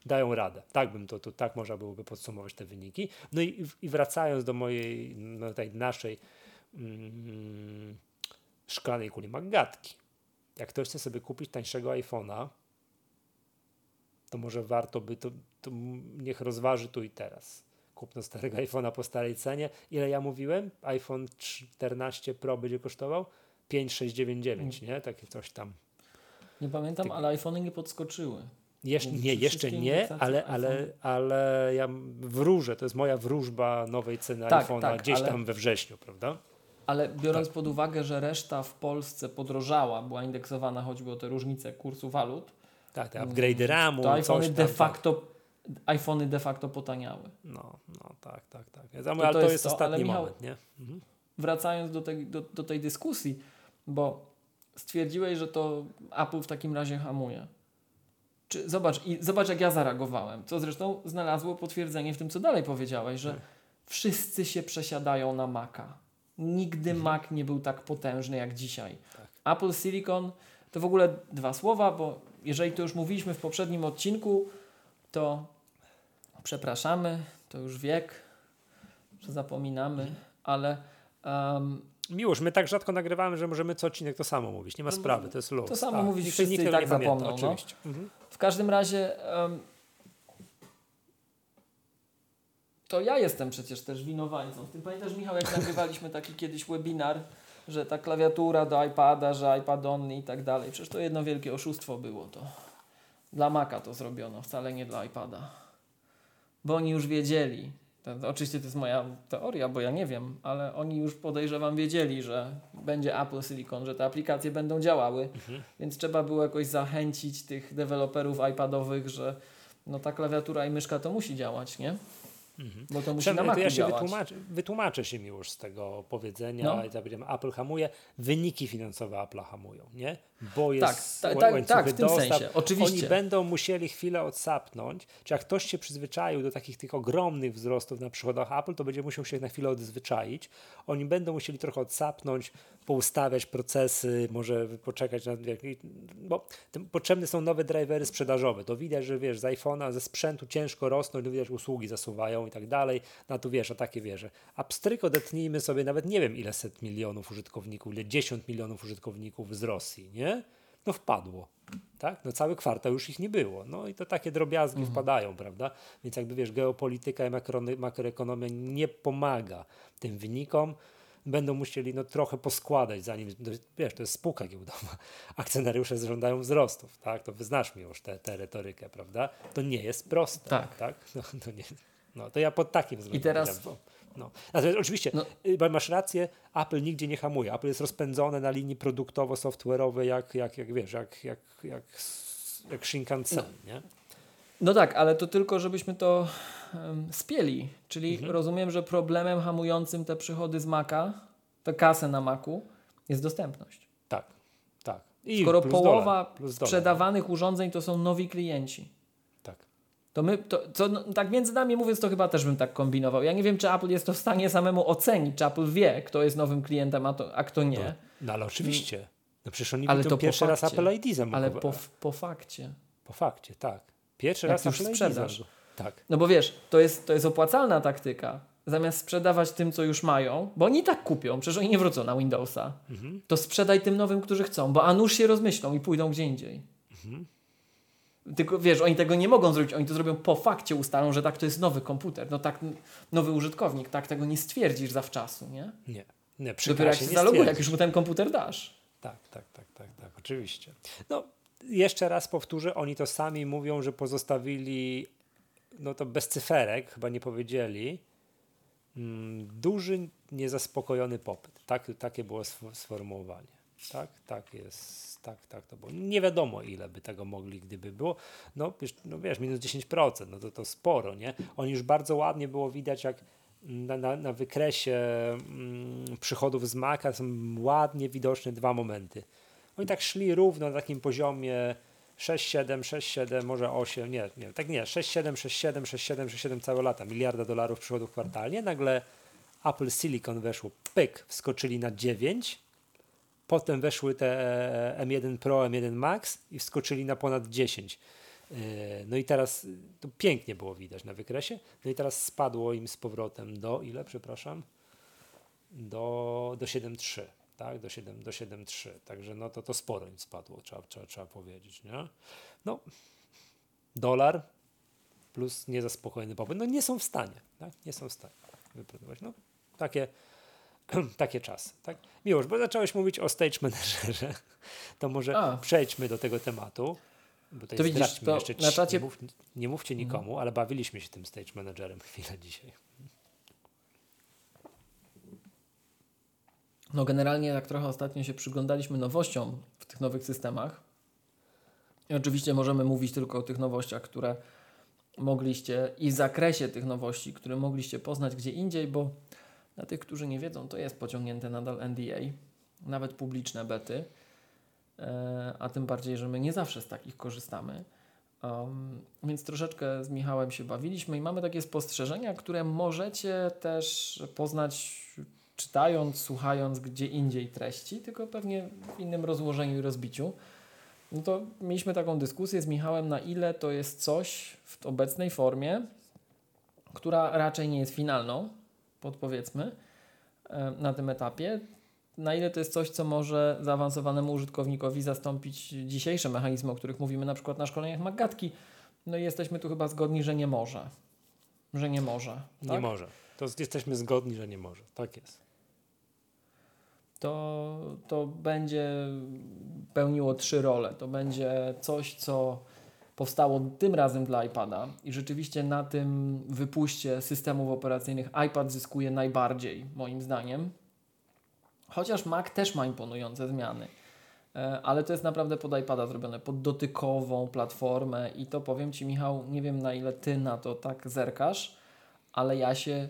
dają radę. Tak bym to, to, tak można byłoby podsumować te wyniki. No i, i wracając do mojej, no tej naszej mm, szklanej kuli magatki. Jak ktoś chce sobie kupić tańszego iPhone'a, to może warto by to, to niech rozważy tu i teraz. Kupno starego iPhone'a po starej cenie. Ile ja mówiłem? iPhone 14 Pro będzie kosztował? 5699, nie? Takie coś tam. Nie pamiętam, ale iPhony nie podskoczyły. Jesz, nie, jeszcze nie, ale, ale, iPhone. ale ja wróżę, to jest moja wróżba nowej ceny Tak, iPhone'a tak, gdzieś ale- tam we wrześniu, prawda? Ale biorąc Tak. pod uwagę, że reszta w Polsce podrożała, była indeksowana choćby o te różnice kursu walut, Tak, te upgrade'y RAMu, to tam, de tak. facto iPhony de facto potaniały. No, no tak, tak, tak. Ja mówię, ale to to jest jest to, ostatni Michał- moment, nie? Mhm. Wracając do tej, do, do tej dyskusji, bo stwierdziłeś, że to Apple w takim razie hamuje. Czy, zobacz, i zobacz, jak ja zareagowałem. Co zresztą znalazło potwierdzenie w tym, co dalej powiedziałeś, że wszyscy się przesiadają na Maca. Nigdy Mac nie był tak potężny jak dzisiaj. Tak. Apple Silicon to w ogóle dwa słowa, bo jeżeli to już mówiliśmy w poprzednim odcinku, to przepraszamy, to już wiek, że zapominamy, ale em, Miłość, my tak rzadko nagrywamy, że możemy co odcinek to samo mówić. Nie ma sprawy, to jest luz. to samo A, mówić wszyscy nikt i tak nie pamięta, zapomną, no. Oczywiście. Mhm. W każdym razie em, to ja jestem przecież też winowajcą. Ty pamiętasz, Michał, jak nagrywaliśmy taki kiedyś webinar, że ta klawiatura do iPada, że iPad only i tak dalej. Przecież to jedno wielkie oszustwo było to. Dla Maca to zrobiono, wcale nie dla iPada. Bo oni już wiedzieli. To, oczywiście to jest moja teoria, bo ja nie wiem, ale oni już podejrzewam wiedzieli, że będzie Apple Silicon, że te aplikacje będą działały, więc trzeba było jakoś zachęcić tych deweloperów iPadowych, że no ta klawiatura i myszka to musi działać, nie? Bo to musi Przem- na Macu ja się wytłumaczę, wytłumaczę się mi już z tego powiedzenia. No. Tak powiedziałem, Apple hamuje, wyniki finansowe Apple hamują, nie? Bo Tak, jest tak, tak, łańcuchy tak, w tym dostaw. sensie, oczywiście. Oni będą musieli chwilę odsapnąć. Czy jak ktoś się przyzwyczaił do takich tych ogromnych wzrostów na przychodach Apple, to będzie musiał się na chwilę odzwyczaić. Oni będą musieli trochę odsapnąć, poustawiać procesy, może poczekać na... Bo potrzebne są nowe drivery sprzedażowe. To widać, że wiesz, z iPhone'a, ze sprzętu ciężko rosną, widać, usługi zasuwają i tak dalej. No tu wiesz, o takie wieże. A pstryk odetnijmy sobie nawet nie wiem ile set milionów użytkowników, ile dziesiąt milionów użytkowników z Rosji, nie? No wpadło. Tak? No cały kwartał już ich nie było. No i to takie drobiazgi wpadają, prawda? Więc jakby wiesz, geopolityka i makrony- makroekonomia nie pomaga tym wynikom. Będą musieli no, trochę poskładać, zanim, no, wiesz, to jest spółka giełdowa. Akcjonariusze żądają wzrostów, tak? To wyznasz mi już tę tę retorykę, prawda? To nie jest proste, Tak. tak? No, to nie, no to ja pod takim względem. teraz- widziałem, No. Natomiast oczywiście, No. y, bo masz rację, Apple nigdzie nie hamuje. Apple jest rozpędzone na linii produktowo-software'owej, jak, jak, jak wiesz, jak, jak, jak, jak Shinkansen, nie? No tak, ale to tylko, żebyśmy to em, spieli. Czyli Mhm. rozumiem, że problemem hamującym te przychody z Maca, tę kasę na Macu, jest dostępność. Tak, tak. I Skoro połowa dolar, dolar. sprzedawanych urządzeń to są nowi klienci. To my, to, to, no, tak między nami mówiąc, to chyba też bym tak kombinował. Ja nie wiem, czy Apple jest to w stanie samemu ocenić, czy Apple wie, kto jest nowym klientem, a, to, a kto nie. No, no ale oczywiście. No przecież oni Ale to pierwszy raz. Apple ID zamówił. Ale po, po fakcie. po fakcie, tak. Pierwszy Jak raz już Apple ID sprzedaż. zamówił. Tak. No bo wiesz, to jest, to jest opłacalna taktyka. Zamiast sprzedawać tym, co już mają, bo oni i tak kupią, przecież oni nie wrócą na Windowsa, Mhm. to sprzedaj tym nowym, którzy chcą, bo a nuż się rozmyślą i pójdą gdzie indziej. Mhm. Tylko wiesz, oni tego nie mogą zrobić, oni to zrobią po fakcie, ustalą, że tak, to jest nowy komputer, no tak, nowy użytkownik, tak, tego nie stwierdzisz zawczasu, nie? Nie. Nie, Dopiero jak się zaloguje, jak już mu ten komputer dasz. Tak, tak, tak, tak, tak, oczywiście. No, jeszcze raz powtórzę, oni to sami mówią, że pozostawili, no to bez cyferek, chyba nie powiedzieli, mm, duży, niezaspokojony popyt. Tak, takie było sf- sformułowanie. Tak, tak jest, tak, tak to było. Nie wiadomo ile by tego mogli, gdyby było. No, wiesz, no wiesz minus 10%, no to, to sporo, nie? Oni już bardzo ładnie było widać, jak na, na, na wykresie mm, przychodów z Maca są ładnie widoczne dwa momenty. Oni tak szli równo na takim poziomie 6, 7, 6, 7, może 8, nie, nie, tak nie, 6, 7, 6, 7, 6, 7, 6, 7 całe lata, miliarda dolarów przychodów kwartalnie. Nagle Apple Silicon weszło, pyk, wskoczyli na 9, potem weszły te e, M1 Pro, M1 Max i wskoczyli na ponad 10. Yy, No i teraz to pięknie było widać na wykresie. No i teraz spadło im z powrotem do ile, przepraszam? Do, do 7,3, tak? Do 7, do 7,3. Także no to, to sporo im spadło, trzeba, trzeba, trzeba powiedzieć, nie? No, dolar plus niezaspokojony popyt, no nie są w stanie, tak? Nie są w stanie wyprodukować. No, takie, takie czasy, tak? Miłosz, bo zacząłeś mówić o stage managerze, to może A. przejdźmy do tego tematu. Bo To widzisz, to jeszcze na czacie- nie, mów, nie mówcie nikomu, ale bawiliśmy się tym stage managerem chwilę dzisiaj. No generalnie tak trochę ostatnio się przyglądaliśmy nowościom w tych nowych systemach. I oczywiście możemy mówić tylko o tych nowościach, które mogliście i zakresie tych nowości, które mogliście poznać gdzie indziej, bo dla tych, którzy nie wiedzą, to jest pociągnięte nadal NDA, nawet publiczne bety, e, a tym bardziej, że my nie zawsze z takich korzystamy. Um, więc troszeczkę z Michałem się bawiliśmy i mamy takie spostrzeżenia, które możecie też poznać czytając, słuchając gdzie indziej treści, tylko pewnie w innym rozłożeniu i rozbiciu. No to mieliśmy taką dyskusję z Michałem, na ile to jest coś w obecnej formie, która raczej nie jest finalną, podpowiedzmy, e, na tym etapie. Na ile to jest coś, co może zaawansowanemu użytkownikowi zastąpić dzisiejsze mechanizmy, o których mówimy na przykład na szkoleniach Magatki. No i jesteśmy tu chyba zgodni, że nie może. Że nie może. Nie tak? może. To jesteśmy zgodni, że nie może. Tak jest. to, to będzie pełniło trzy role. To będzie coś, co powstało tym razem dla iPada i rzeczywiście na tym wypuście systemów operacyjnych iPad zyskuje najbardziej, moim zdaniem. Chociaż Mac też ma imponujące zmiany. E, Ale to jest naprawdę pod iPada zrobione, pod dotykową platformę i to powiem Ci Michał, nie wiem na ile Ty na to tak zerkasz, ale ja się,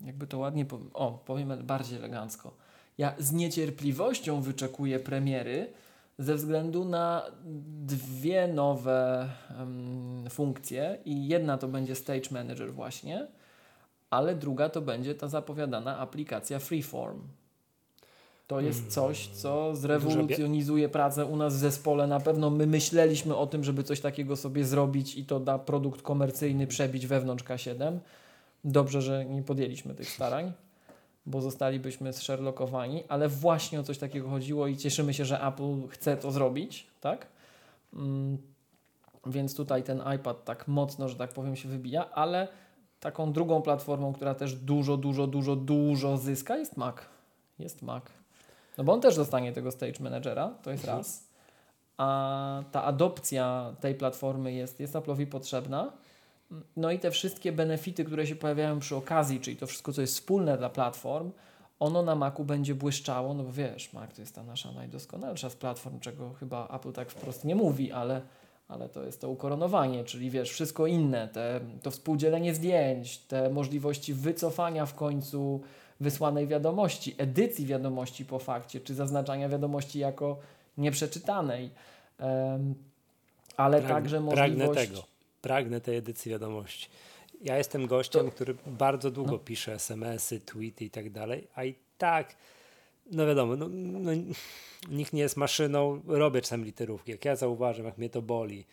jakby to ładnie, powiem, o powiem bardziej elegancko, ja z niecierpliwością wyczekuję premiery ze względu na dwie nowe em, funkcje i jedna to będzie Stage Manager właśnie, ale druga to będzie ta zapowiadana aplikacja Freeform. To jest coś, co zrewolucjonizuje pracę u nas w zespole. Na pewno my myśleliśmy o tym, żeby coś takiego sobie zrobić i to da produkt komercyjny przebić wewnątrz K7. Dobrze, że nie podjęliśmy tych starań, bo zostalibyśmy zsherlockowani, ale właśnie o coś takiego chodziło i cieszymy się, że Apple chce to zrobić, tak? Mm, więc tutaj ten iPad tak mocno, że tak powiem, się wybija, ale taką drugą platformą, która też dużo, dużo, dużo, dużo zyska jest Mac. Jest Mac. No bo on też dostanie tego Stage Managera, to jest raz. A ta adopcja tej platformy jest, jest Apple'owi potrzebna. No i te wszystkie benefity, które się pojawiają przy okazji, czyli to wszystko, co jest wspólne dla platform, ono na Macu będzie błyszczało, no bo wiesz, Mac to jest ta nasza najdoskonalsza z platform, czego chyba Apple tak wprost nie mówi, ale, ale to jest to ukoronowanie, czyli wiesz, wszystko inne, te, to współdzielenie zdjęć, te możliwości wycofania w końcu wysłanej wiadomości, edycji wiadomości po fakcie, czy zaznaczania wiadomości jako nieprzeczytanej, Em, ale Prag- także pragnę możliwość... tego. Pragnę tej edycji wiadomości. Ja jestem gościem, który bardzo długo no. pisze SMS-y, tweety i tak dalej, a i tak, no wiadomo, no, no, nikt nie jest maszyną, robię czasem literówki. Jak ja zauważam, jak mnie to boli,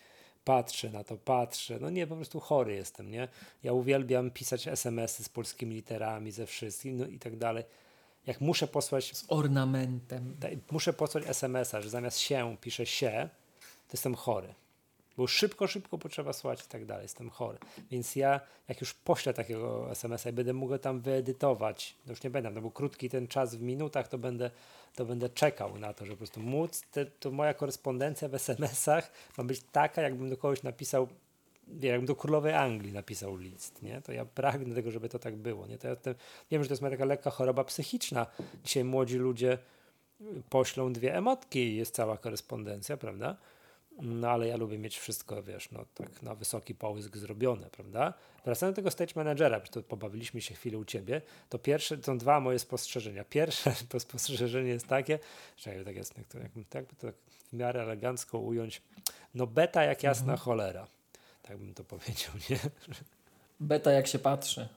patrzę na to, patrzę. No nie, po prostu chory jestem, nie? Ja uwielbiam pisać SMS-y z polskimi literami, ze wszystkim, no i tak dalej. Jak muszę posłać. Z ornamentem. muszę posłać SMS-a, że zamiast się pisze się, to jestem chory. Bo szybko, szybko potrzeba słuchać i tak dalej. Jestem chory. Więc ja, jak już poślę takiego SMS-a i będę mógł tam wyedytować, to już nie będę, no bo krótki ten czas w minutach, to będę, to będę czekał na to, że po prostu móc, te, to moja korespondencja w SMS-ach ma być taka, jakbym do kogoś napisał jakbym do królowej Anglii napisał list, nie? To ja pragnę tego, żeby to tak było, nie? To ja te, wiem, że to jest moja taka lekka choroba psychiczna. Dzisiaj młodzi ludzie poślą dwie emotki i jest cała korespondencja, prawda? No ale ja lubię mieć wszystko, wiesz, no tak na wysoki połysk zrobione, prawda? Wracając do tego stage managera, to pobawiliśmy się chwilę u ciebie, to pierwsze, są dwa moje spostrzeżenia. Pierwsze to spostrzeżenie jest takie, że tak jest, jakby tak, to tak w miarę elegancko ująć, no beta jak jasna mhm. cholera, tak bym to powiedział, nie? Beta jak się patrzy.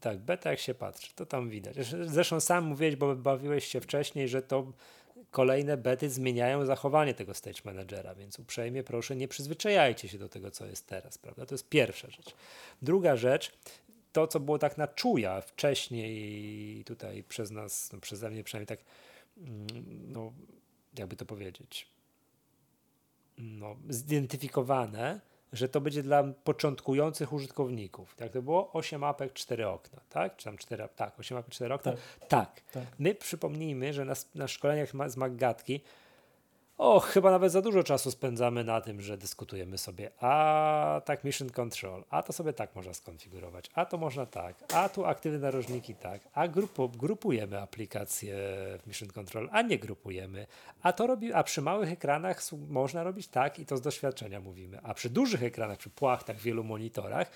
Tak, beta jak się patrzy, to tam widać. Zresztą sam mówiłeś, bo bawiłeś się wcześniej, że to kolejne bety zmieniają zachowanie tego stage managera, więc uprzejmie proszę nie przyzwyczajajcie się do tego, co jest teraz, prawda? To jest pierwsza rzecz. Druga rzecz, to co było tak na czuja wcześniej tutaj przez nas, no przeze mnie przynajmniej tak, mm, no jakby to powiedzieć, no, zidentyfikowane, że to będzie dla początkujących użytkowników. Tak to było? 8 apek, 4 okna, tak? Czy tam 4, tak, 8 apek, 4 okna? Tak. tak. tak. My przypomnijmy, że na, na szkoleniach z Maggatki o, chyba nawet za dużo czasu spędzamy na tym, że dyskutujemy sobie, a tak mission control, a to sobie tak można skonfigurować, a to można tak, a tu aktywne narożniki tak, a grupu, grupujemy aplikacje w mission control, a nie grupujemy, a to robi, a przy małych ekranach można robić tak i to z doświadczenia mówimy, a przy dużych ekranach, przy płachtach, wielu monitorach,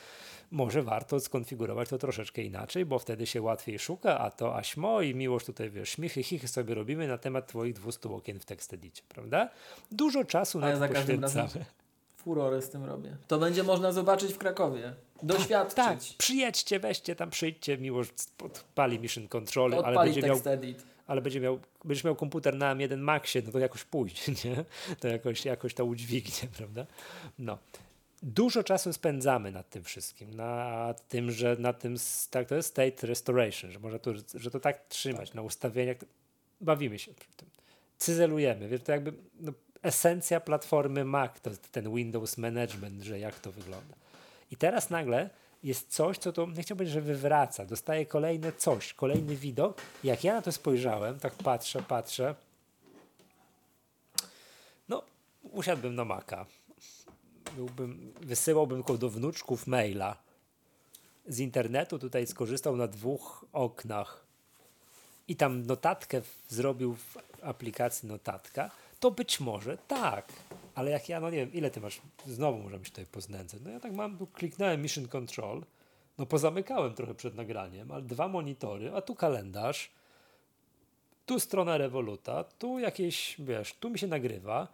może warto skonfigurować to troszeczkę inaczej, bo wtedy się łatwiej szuka, a to aśmo i miłość tutaj, wiesz, śmichy, chichy sobie robimy na temat twoich 200 okien w tekstedicie, prawda? Dużo czasu na to poświęcamy. Furory z tym robię. To będzie można zobaczyć w Krakowie. Doświadczyć. Tak, tak. przyjedźcie, weźcie tam, przyjdźcie, miłość odpali Mission Control, ale będzie miał... Edit ale będzie miał, będziesz miał komputer na M1 Maxie, no to jakoś pójdzie, nie? To jakoś, jakoś to udźwignie, prawda? No dużo czasu spędzamy nad tym wszystkim, nad tym, że na tym, tak, to jest state restoration, że można to, że to tak trzymać tak. na ustawieniach, bawimy się przy tym, cyzelujemy, wiesz, to jakby no, esencja platformy Mac, to ten Windows Management, że jak to wygląda. I teraz nagle jest coś, co to, nie chciałbym powiedzieć, że wywraca, dostaje kolejne coś, kolejny widok. Jak ja na to spojrzałem, tak patrzę, patrzę, no, usiadłbym na Maca, byłbym, wysyłałbym go do wnuczków maila. Z internetu, tutaj skorzystał na dwóch oknach. I tam notatkę zrobił w aplikacji notatka, to być może tak. Ale jak ja, no nie wiem, ile ty masz, znowu możemy się tutaj poznęcać. No ja tak mam, kliknąłem Mission Control, no pozamykałem trochę przed nagraniem, ale dwa monitory, a tu kalendarz, tu strona Revoluta, tu jakieś, wiesz, tu mi się nagrywa,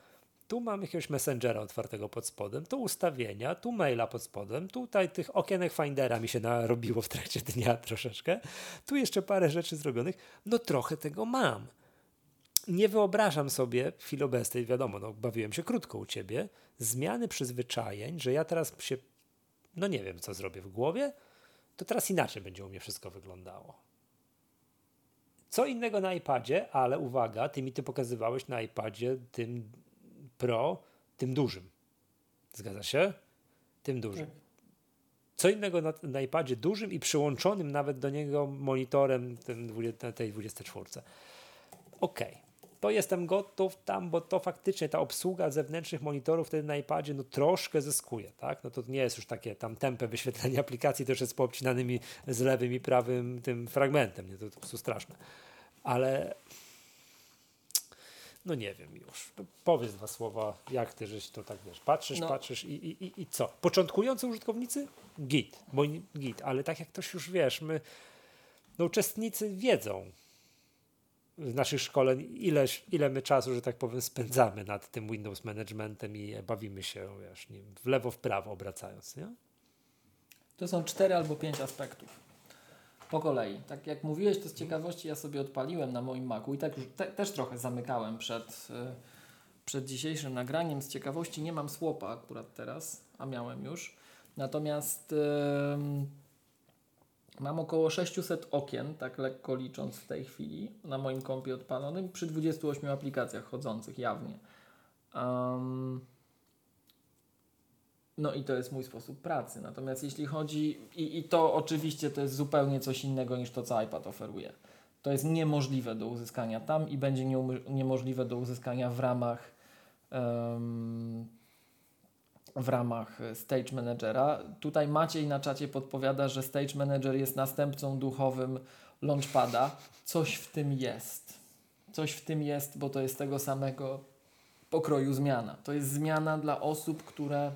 tu mam jakiegoś messengera otwartego pod spodem, tu ustawienia, tu maila pod spodem, tutaj tych okienek Findera mi się narobiło w trakcie dnia troszeczkę, tu jeszcze parę rzeczy zrobionych, no trochę tego mam. Nie wyobrażam sobie w chwili obecnej, wiadomo, no, bawiłem się krótko u ciebie, zmiany przyzwyczajeń, że ja teraz się, no nie wiem, co zrobię w głowie, to teraz inaczej będzie u mnie wszystko wyglądało. Co innego na iPadzie, ale uwaga, ty mi ty pokazywałeś na iPadzie tym Pro, tym dużym. Zgadza się? Tym dużym. Tak. Co innego na, na iPadzie dużym i przyłączonym nawet do niego monitorem tym 20, tej 24. Ok, to jestem gotów tam, bo to faktycznie ta obsługa zewnętrznych monitorów wtedy na iPadzie no troszkę zyskuje, tak? No to nie jest już takie tam tempe wyświetlenia aplikacji, to już jest poobcinanymi z lewym i prawym tym fragmentem, nie? To, to po prostu straszne. Ale no nie wiem już. Powiedz dwa słowa, jak ty żeś to tak wiesz. Patrzysz, no. patrzysz i, i, i co? Początkujący użytkownicy? Git, bo git, ale tak jak ktoś już wiesz, my, no uczestnicy wiedzą, w naszych szkoleń, ileś, ile my czasu, że tak powiem, spędzamy nad tym Windows Managementem i bawimy się wiesz, nim w lewo, w prawo obracając. Nie? To są cztery albo pięć aspektów. Po kolei. Tak jak mówiłeś, to z ciekawości ja sobie odpaliłem na moim Macu i tak już te, też trochę zamykałem przed, y, przed dzisiejszym nagraniem. Z ciekawości nie mam słopa akurat teraz, a miałem już. Natomiast mam około 600 okien, tak lekko licząc w tej chwili, na moim kompie odpalonym, przy 28 aplikacjach chodzących jawnie. Um, no i to jest mój sposób pracy. Natomiast jeśli chodzi, i, i to oczywiście to jest zupełnie coś innego niż to, co iPad oferuje. To jest niemożliwe do uzyskania tam i będzie niemożliwe do uzyskania w ramach um, w ramach Stage Managera. Tutaj Maciej na czacie podpowiada, że Stage Manager jest następcą duchowym Launchpada. Coś w tym jest. Coś w tym jest, bo to jest tego samego pokroju zmiana. To jest zmiana dla osób, które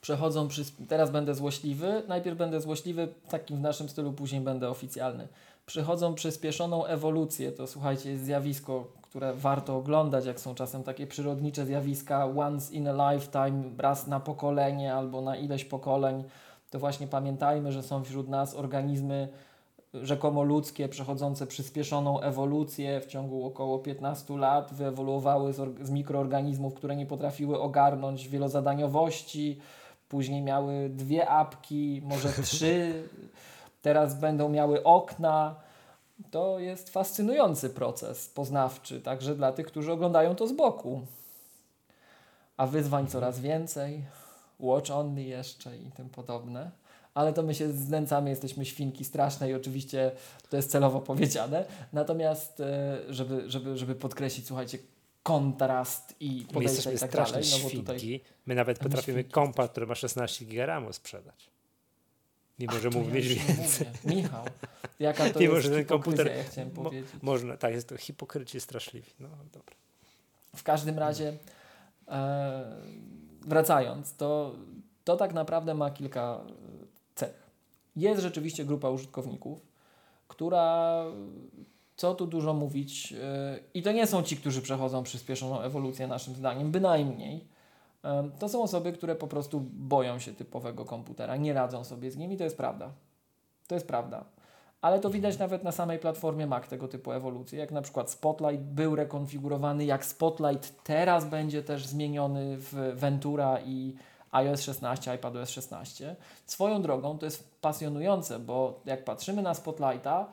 przechodzą przy... Teraz będę złośliwy, najpierw będę złośliwy, takim w naszym stylu, później będę oficjalny. Przechodzą przyspieszoną ewolucję, to słuchajcie, jest zjawisko, które warto oglądać, jak są czasem takie przyrodnicze zjawiska, once in a lifetime, raz na pokolenie albo na ileś pokoleń, to właśnie pamiętajmy, że są wśród nas organizmy rzekomo ludzkie, przechodzące przyspieszoną ewolucję. W ciągu około 15 lat, wyewoluowały z, z mikroorganizmów, które nie potrafiły ogarnąć wielozadaniowości, później miały dwie apki, może trzy, teraz będą miały okna. To jest fascynujący proces poznawczy, także dla tych, którzy oglądają to z boku. A wyzwań coraz więcej, watch only jeszcze i tym podobne. Ale to my się znęcamy, jesteśmy świnki straszne i oczywiście to jest celowo powiedziane. Natomiast, e, żeby, żeby, żeby podkreślić, słuchajcie, kontrast i podejście i tak dalej. No bo tutaj... My nawet potrafimy kompa, który ma 16 GB sprzedać. Mimo, Ach, że mógł ja więcej. Mówię. Michał, jaka to Mimo, jest że ten komputer ja chciałem mo powiedzieć. Można, tak, jest to hipokryci straszliwi. No dobra. W każdym razie e, wracając, to, to tak naprawdę ma kilka cech. Jest rzeczywiście grupa użytkowników, która co tu dużo mówić, yy, i to nie są ci, którzy przechodzą przyspieszoną ewolucję, naszym zdaniem, bynajmniej. Yy, to są osoby, które po prostu boją się typowego komputera, nie radzą sobie z nim i to jest prawda. To jest prawda. Ale to widać nawet na samej platformie Mac tego typu ewolucje, jak na przykład Spotlight był rekonfigurowany, jak Spotlight teraz będzie też zmieniony w Ventura i iOS 16, iPadOS 16. Swoją drogą to jest pasjonujące, bo jak patrzymy na Spotlighta,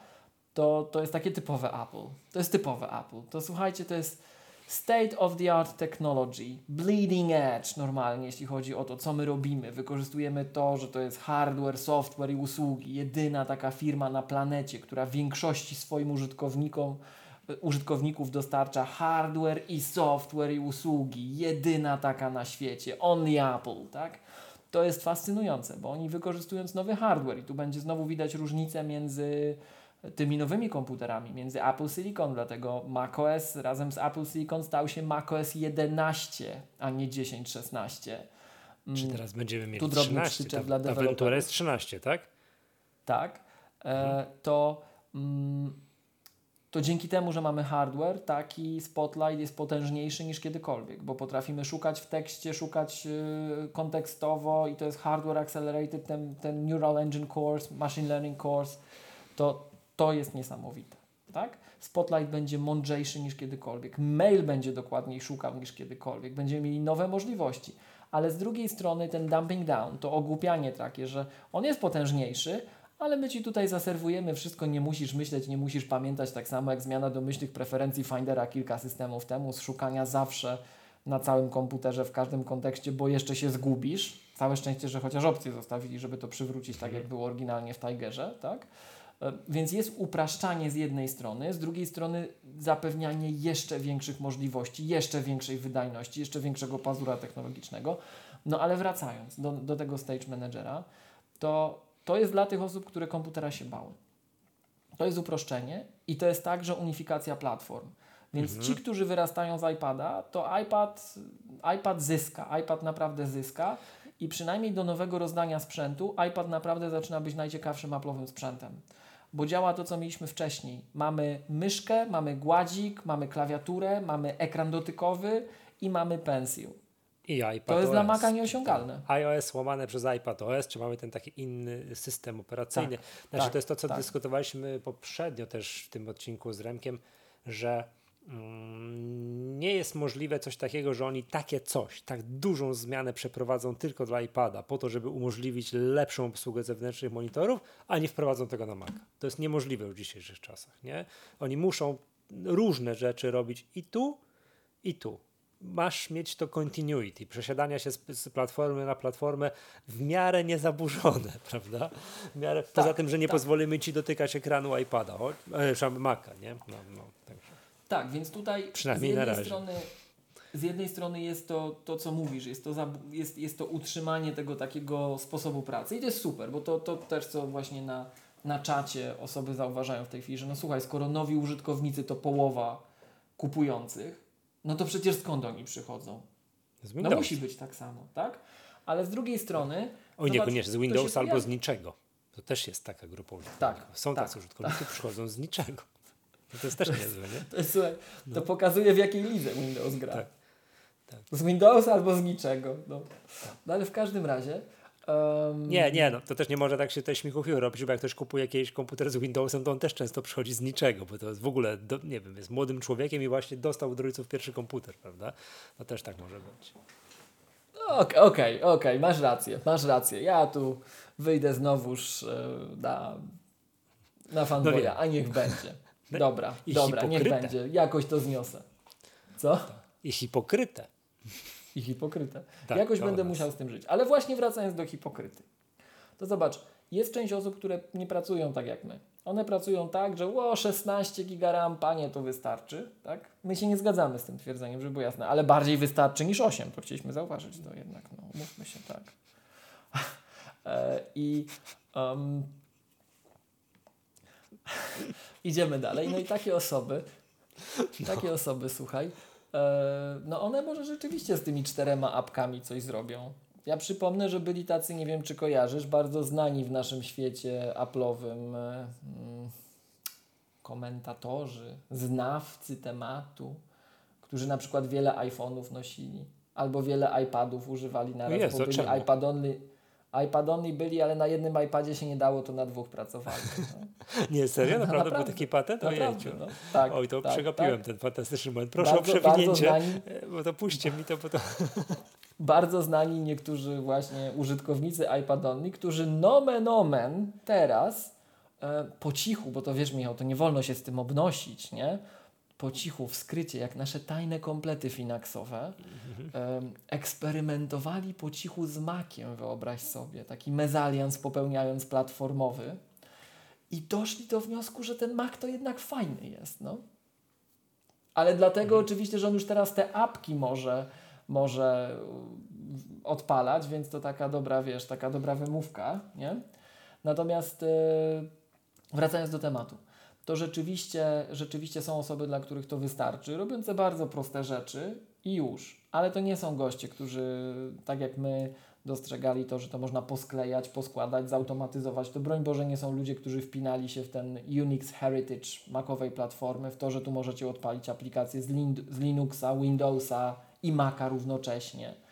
to, to jest takie typowe Apple. To jest typowe Apple. To słuchajcie, to jest state of the art technology, bleeding edge normalnie, jeśli chodzi o to, co my robimy. Wykorzystujemy to, że to jest hardware, software i usługi. Jedyna taka firma na planecie, która większości swoim użytkownikom użytkowników dostarcza hardware i software i usługi. Jedyna taka na świecie. Only Apple, tak? To jest fascynujące, bo oni wykorzystując nowy hardware i tu będzie znowu widać różnicę między tymi nowymi komputerami, między Apple Silicon, dlatego macOS razem z Apple Silicon stał się macOS 11, a nie 10, 16. Czy mm, teraz będziemy mieli tu 13? Ta, dla ta Ventura jest 13, tak? Tak. E, to, mm, to dzięki temu, że mamy hardware, taki Spotlight jest potężniejszy niż kiedykolwiek, bo potrafimy szukać w tekście, szukać y, kontekstowo i to jest hardware accelerated, ten, ten Neural Engine Course, Machine Learning Course, to to jest niesamowite. Tak? Spotlight będzie mądrzejszy niż kiedykolwiek. Mail będzie dokładniej szukał niż kiedykolwiek. Będziemy mieli nowe możliwości. Ale z drugiej strony ten dumping down, to ogłupianie takie, że on jest potężniejszy, ale my Ci tutaj zaserwujemy wszystko, nie musisz myśleć, nie musisz pamiętać, tak samo jak zmiana domyślnych preferencji Findera kilka systemów temu, z szukania zawsze na całym komputerze w każdym kontekście, bo jeszcze się zgubisz. Całe szczęście, że chociaż opcję zostawili, żeby to przywrócić tak, jak mhm. było oryginalnie w Tigerze, tak? E, więc jest upraszczanie z jednej strony, z drugiej strony zapewnianie jeszcze większych możliwości, jeszcze większej wydajności, jeszcze większego pazura technologicznego. No ale wracając do, do tego stage managera, to to jest dla tych osób, które komputera się bały. To jest uproszczenie i to jest także unifikacja platform. Więc mhm. ci, którzy wyrastają z iPada, to iPad, iPad zyska, iPad naprawdę zyska i przynajmniej do nowego rozdania sprzętu iPad naprawdę zaczyna być najciekawszym Apple'owym sprzętem bo działa to, co mieliśmy wcześniej. Mamy myszkę, mamy gładzik, mamy klawiaturę, mamy ekran dotykowy i mamy pencil. I iPad To jest dla OS. Maca nieosiągalne. iOS łamane przez iPad OS, czy mamy ten taki inny system operacyjny. Znaczy, tak, to jest to, co tak. dyskutowaliśmy poprzednio też w tym odcinku z Remkiem, że nie jest możliwe coś takiego, że oni takie coś, tak dużą zmianę przeprowadzą tylko dla iPada, po to, żeby umożliwić lepszą obsługę zewnętrznych monitorów, a nie wprowadzą tego na Maca. To jest niemożliwe w dzisiejszych czasach. Nie? Oni muszą różne rzeczy robić i tu, i tu. Masz mieć to continuity, przesiadania się z, z platformy na platformę w miarę niezaburzone, prawda? W miarę, poza tym, że nie tak. pozwolimy ci dotykać ekranu iPada, o, e, Maca, nie? No, no, także. Tak, więc tutaj Przynajmniej z jednej strony z jednej strony jest to, to co mówisz, jest to, zab- jest, jest to utrzymanie tego takiego sposobu pracy i to jest super, bo to, to też co właśnie na, na czacie osoby zauważają w tej chwili, że no słuchaj, skoro nowi użytkownicy to połowa kupujących, no to przecież skąd oni przychodzą? Z No musi być tak samo, tak? Ale z drugiej strony... Oj, zobacz, niekoniecznie, z Windowsa albo z niczego. To też jest taka grupa użytkowników. Tak, Są tak, tacy użytkownicy, przychodzą z niczego. No to jest też niezłe, nie? To, jest, słuchaj, to pokazuje w jakiej lidze Windows gra. Tak, tak. Z Windowsa albo z niczego. No, no ale w każdym razie... em, Nie, nie, no to też nie może tak się te śmichuchy robić, bo jak ktoś kupuje jakiś komputer z Windowsem, to on też często przychodzi z niczego, bo to jest w ogóle, do, nie wiem, jest młodym człowiekiem i właśnie dostał od rodziców pierwszy komputer, prawda? No też tak może być. Okej, okej, okej, masz rację, masz rację. Ja tu wyjdę znowuż e, na, na fanboya, No a niech będzie. Dobra, I dobra, niech hipokrytę. będzie. Jakoś to zniosę. Co? I hipokrytę. I hipokrytę. Tak, Jakoś będę nas. musiał z tym żyć. Ale właśnie wracając do hipokryty. To zobacz, jest część osób, które nie pracują tak jak my. One pracują tak, że o 16 giga RAM, panie, to wystarczy. Tak? My się nie zgadzamy z tym twierdzeniem, żeby było jasne, ale bardziej wystarczy niż 8. To chcieliśmy zauważyć to jednak. No, mówmy się tak. E, I em, idziemy dalej. No i takie osoby, takie osoby, słuchaj, e, no one może rzeczywiście z tymi czterema apkami coś zrobią. Ja przypomnę, że byli tacy, nie wiem czy kojarzysz, bardzo znani w naszym świecie Apple'owym e, mm, komentatorzy, znawcy tematu, którzy na przykład wiele iPhone'ów nosili albo wiele iPadów używali na raz, bo byli iPad only, iPad only byli, ale na jednym iPadzie się nie dało, to na dwóch pracowali. No. Nie, serio? Naprawdę, był Naprawdę, taki patent? Naprawdę, no. tak, Oj, to tak, przegapiłem tak. ten fantastyczny moment. Proszę Bardzo- o przewinięcie, znani. e, bo to puśćcie mi to, bo to... bardzo znani niektórzy właśnie użytkownicy iPad Only, którzy nomen omen teraz e, po cichu, bo to wiesz Michał, to nie wolno się z tym obnosić, nie? Po cichu, w skrycie, jak nasze tajne komplety finansowe, e, eksperymentowali po cichu z Maciem, wyobraź sobie, taki mezalians popełniając platformowy i doszli do wniosku, że ten Mac to jednak fajny jest, no. Ale dlatego oczywiście, że on już teraz te apki może, może odpalać, więc to taka dobra, wiesz, taka dobra wymówka, nie? Natomiast y, wracając do tematu, to rzeczywiście, rzeczywiście są osoby, dla których to wystarczy, robiące bardzo proste rzeczy i już. Ale to nie są goście, którzy tak jak my dostrzegali to, że to można posklejać, poskładać, zautomatyzować. To broń Boże nie są ludzie, którzy wpinali się w ten Unix Heritage makowej platformy, w to, że tu możecie odpalić aplikacje z, lin z Linuxa, Windowsa i Maca równocześnie.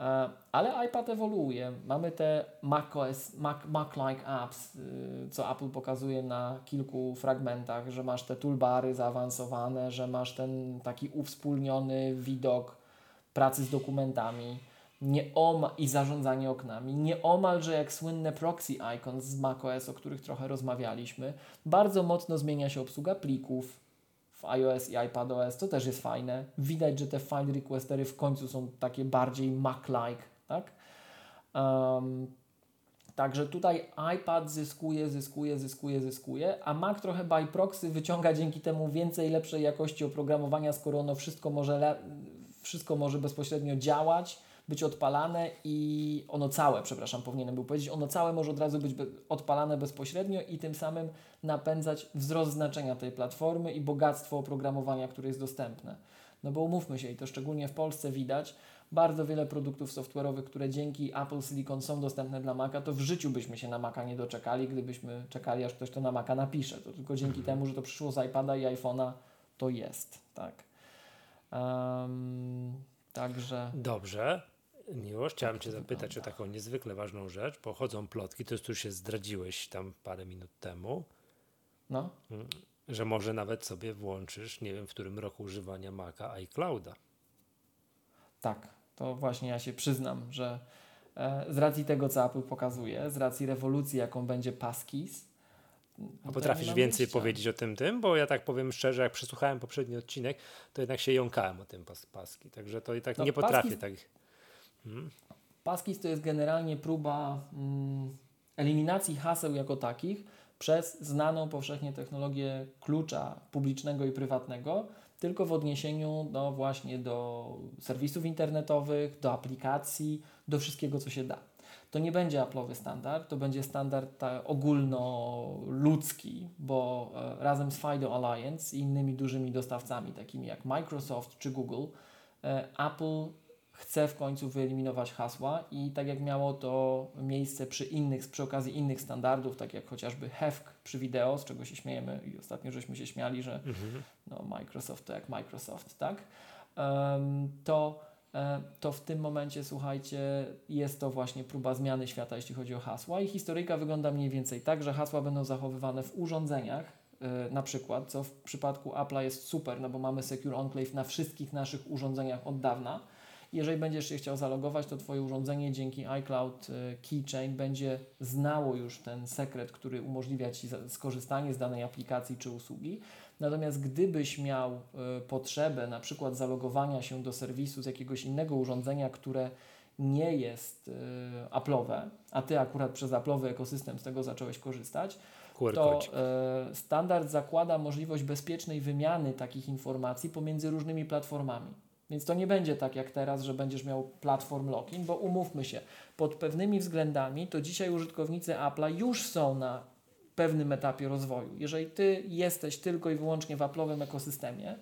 E, Ale iPad ewoluuje. Mamy te macOS, Mac, Mac-like apps, y, co Apple pokazuje na kilku fragmentach, że masz te toolbary zaawansowane, że masz ten taki uwspólniony widok pracy z dokumentami nie oma- i zarządzanie oknami. Nieomalże jak słynne proxy icons z macOS, o których trochę rozmawialiśmy. Bardzo mocno zmienia się obsługa plików w iOS i iPadOS, to też jest fajne. Widać, że te file requestery w końcu są takie bardziej Mac-like, tak? Um, Także tutaj iPad zyskuje, zyskuje, zyskuje, zyskuje, a Mac trochę by proxy wyciąga dzięki temu więcej lepszej jakości oprogramowania, skoro ono wszystko może, wszystko może bezpośrednio działać, być odpalane i ono całe, przepraszam, powinienem był powiedzieć, ono całe może od razu być odpalane bezpośrednio i tym samym napędzać wzrost znaczenia tej platformy i bogactwo oprogramowania, które jest dostępne. No bo umówmy się, i to szczególnie w Polsce widać, bardzo wiele produktów software'owych, które dzięki Apple Silicon są dostępne dla Maca, to w życiu byśmy się na Maca nie doczekali, gdybyśmy czekali, aż ktoś to na Maca napisze. To tylko dzięki temu, że to przyszło z iPada i iPhone'a, to jest, tak. Um, także... Dobrze. Miłość, chciałem Cię zapytać o taką niezwykle ważną rzecz, bo chodzą plotki, to już się zdradziłeś tam parę minut temu, No, że może nawet sobie włączysz, nie wiem w którym roku używania Maca, iClouda. tak. To właśnie ja się przyznam, że e, z racji tego, co Apple pokazuje, z racji rewolucji, jaką będzie Passkeys, A potrafisz więcej wyjścia. powiedzieć o tym tym? Bo ja tak powiem szczerze, jak przesłuchałem poprzedni odcinek, to jednak się jąkałem o tym pas, paski. Także to i tak No, nie potrafię paski- Passkeys to jest generalnie próba mm, eliminacji haseł jako takich przez znaną powszechnie technologię klucza publicznego i prywatnego, tylko w odniesieniu do właśnie do serwisów internetowych, do aplikacji, do wszystkiego, co się da. To nie będzie Apple'owy standard, to będzie standard ta, ogólnoludzki, bo e, razem z FIDO Alliance i innymi dużymi dostawcami, takimi jak Microsoft czy Google, e, Apple chce w końcu wyeliminować hasła i tak jak miało to miejsce przy innych, przy okazji innych standardów, tak jak chociażby HEFC przy wideo, z czego się śmiejemy i ostatnio żeśmy się śmiali, że no, Microsoft to jak Microsoft, tak? To, e, to w tym momencie, słuchajcie, jest to właśnie próba zmiany świata, jeśli chodzi o hasła i historyjka wygląda mniej więcej tak, że hasła będą zachowywane w urządzeniach, e, na przykład, co w przypadku Apple'a jest super, no bo mamy Secure Enclave na wszystkich naszych urządzeniach od dawna. Jeżeli będziesz się chciał zalogować, to Twoje urządzenie dzięki iCloud e, Keychain będzie znało już ten sekret, który umożliwia Ci skorzystanie z danej aplikacji czy usługi. Natomiast gdybyś miał e, potrzebę na przykład zalogowania się do serwisu z jakiegoś innego urządzenia, które nie jest e, Apple'owe, a Ty akurat przez Apple'owy ekosystem z tego zacząłeś korzystać, to standard zakłada możliwość bezpiecznej wymiany takich informacji pomiędzy różnymi platformami. Więc to nie będzie tak jak teraz, że będziesz miał platform login, bo umówmy się, pod pewnymi względami to dzisiaj użytkownicy Apple'a już są na pewnym etapie rozwoju. Jeżeli ty jesteś tylko i wyłącznie w Apple'owym ekosystemie,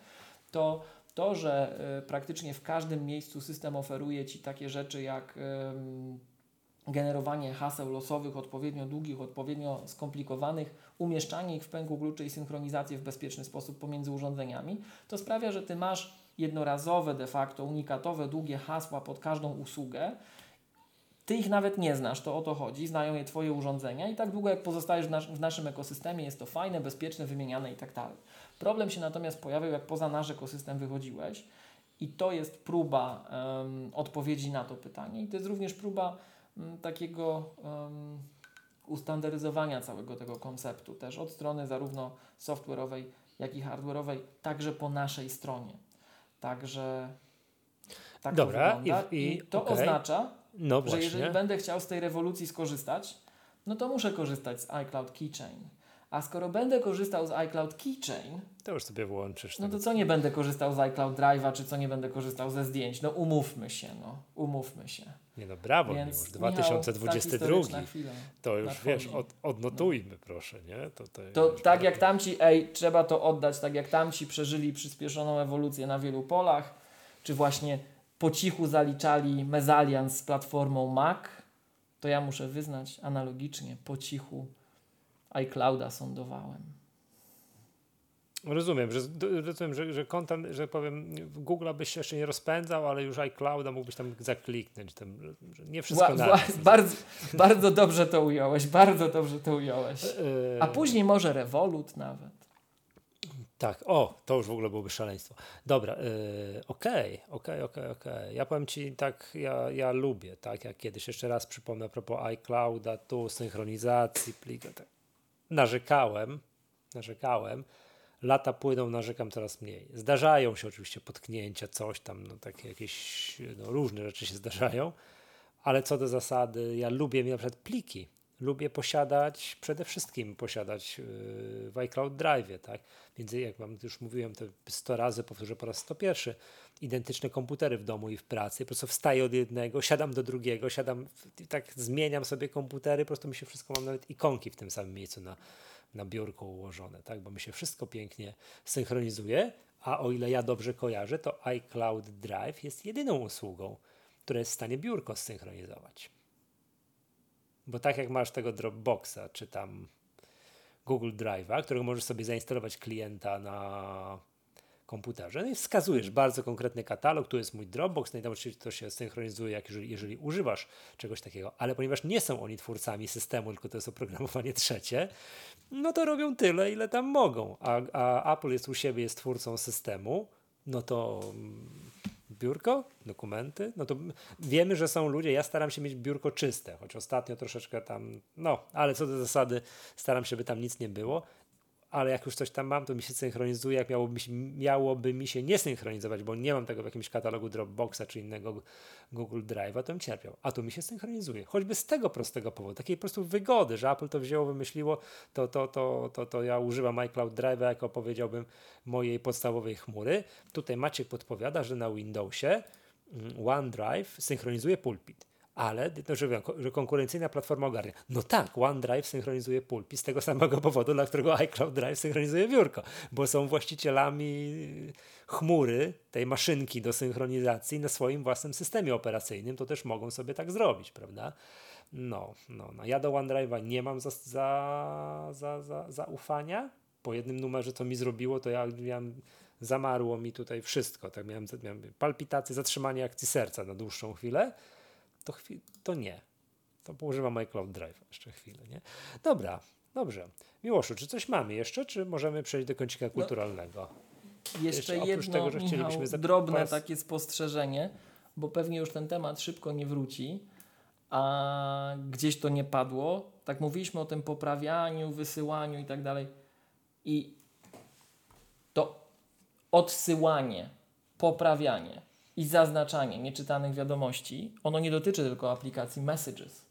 to to, że e, praktycznie w każdym miejscu system oferuje ci takie rzeczy jak em, generowanie haseł losowych, odpowiednio długich, odpowiednio skomplikowanych, umieszczanie ich w pęku kluczy i synchronizację w bezpieczny sposób pomiędzy urządzeniami, to sprawia, że ty masz jednorazowe, de facto unikatowe, długie hasła pod każdą usługę. Ty ich nawet nie znasz, to o to chodzi, znają je Twoje urządzenia i tak długo jak pozostajesz w, nas w naszym ekosystemie jest to fajne, bezpieczne, wymieniane i tak dalej. Problem się natomiast pojawił, jak poza nasz ekosystem wychodziłeś i to jest próba em, odpowiedzi na to pytanie i to jest również próba m, takiego em, ustandaryzowania całego tego konceptu, też od strony zarówno software'owej, jak i hardware'owej, także po naszej stronie. Także tak Dobra, to wygląda. i- i- to okej. oznacza, No że jeżeli będę chciał z tej rewolucji skorzystać, no to muszę korzystać z iCloud Keychain. A skoro będę korzystał z iCloud Keychain, To już sobie włączysz. no to co nie będę korzystał z iCloud Drive'a, czy co nie będę korzystał ze zdjęć? No umówmy się, no. Umówmy się. Nie no, brawo, Więc ta 2022. historyczna chwila To już nadchodzi. wiesz, od, odnotujmy proszę, nie? To, to, To już tak pra- jak tamci, ej, trzeba to oddać, tak jak tamci przeżyli przyspieszoną ewolucję na wielu polach, czy właśnie po cichu zaliczali mezalians z platformą Mac, to ja muszę wyznać analogicznie, po cichu iClouda sądowałem. Rozumiem, że, rozumiem, że, że konta, że powiem, Google byś się jeszcze nie rozpędzał, ale już iClouda mógłbyś tam zakliknąć. Tam, nie wszystko wła- bardzo, bardzo dobrze to ująłeś, bardzo dobrze to ująłeś. Yy, A później może Revolut nawet. Tak, o, to już w ogóle byłoby szaleństwo. Dobra, yy, okej, okej, okej, okej. Ja powiem Ci tak, ja, ja lubię, tak, jak kiedyś, jeszcze raz przypomnę a propos iClouda, tu synchronizacji, plika, tak. Narzekałem, narzekałem, lata płyną, narzekam coraz mniej. Zdarzają się oczywiście potknięcia, coś tam, no takie jakieś, no różne rzeczy się zdarzają, ale co do zasady, ja lubię na przykład pliki. Lubię posiadać, przede wszystkim posiadać yy, w iCloud Drive, tak? Między, jak wam już mówiłem, to 100 razy, powtórzę po raz 101, identyczne komputery w domu i w pracy. Po prostu wstaję od jednego, siadam do drugiego, siadam, tak zmieniam sobie komputery, po prostu mi się wszystko, mam nawet ikonki w tym samym miejscu na, na biurku ułożone, tak? Bo mi się wszystko pięknie synchronizuje, a o ile ja dobrze kojarzę, to iCloud Drive jest jedyną usługą, które jest w stanie biurko zsynchronizować. Bo tak jak masz tego Dropboxa, czy tam Google Drive'a, którego możesz sobie zainstalować klienta na komputerze. No i wskazujesz bardzo konkretny katalog, tu jest mój Dropbox, no i tam oczywiście to się synchronizuje, jak jeżeli, jeżeli używasz czegoś takiego, ale ponieważ nie są oni twórcami systemu, tylko to jest oprogramowanie trzecie, no to robią tyle, ile tam mogą, a, a Apple jest u siebie, jest twórcą systemu, no to mm, biurko, dokumenty, no to wiemy, że są ludzie, ja staram się mieć biurko czyste, choć ostatnio troszeczkę tam, no, ale co do zasady staram się, by tam nic nie było ale jak już coś tam mam, to mi się synchronizuje, jak miałoby, miałoby mi się nie synchronizować, bo nie mam tego w jakimś katalogu Dropboxa czy innego Google Drive'a, to bym cierpiał. A tu mi się synchronizuje. Choćby z tego prostego powodu, takiej po prostu wygody, że Apple to wzięło, wymyśliło, to, to, to, to, to ja używam iCloud Drive'a jako powiedziałbym mojej podstawowej chmury. Tutaj Maciek podpowiada, że na Windowsie mm, OneDrive synchronizuje pulpit ale no, że, że konkurencyjna platforma ogarnia. No tak, OneDrive synchronizuje pulpi z tego samego powodu, dla którego iCloud Drive synchronizuje biurko, bo są właścicielami chmury, tej maszynki do synchronizacji na swoim własnym systemie operacyjnym, to też mogą sobie tak zrobić, prawda? No, no, no. ja do OneDrive'a nie mam za, za, za, za, zaufania. Po jednym numerze, co mi zrobiło, to ja miałem, zamarło mi tutaj wszystko. Tak miałem, miałem zatrzymanie akcji serca na dłuższą chwilę to, to nie. To używam iCloud Drive jeszcze chwilę, nie? Dobra, dobrze. Miłoszu, czy coś mamy jeszcze, czy możemy przejść do kącika no, kulturalnego? No, jeszcze, jeszcze jedno, tego, że Michał, drobne takie spostrzeżenie, bo pewnie już ten temat szybko nie wróci, a gdzieś to nie padło. Tak mówiliśmy o tym poprawianiu, wysyłaniu i tak dalej. I to odsyłanie, poprawianie i zaznaczanie nieczytanych wiadomości, ono nie dotyczy tylko aplikacji Messages.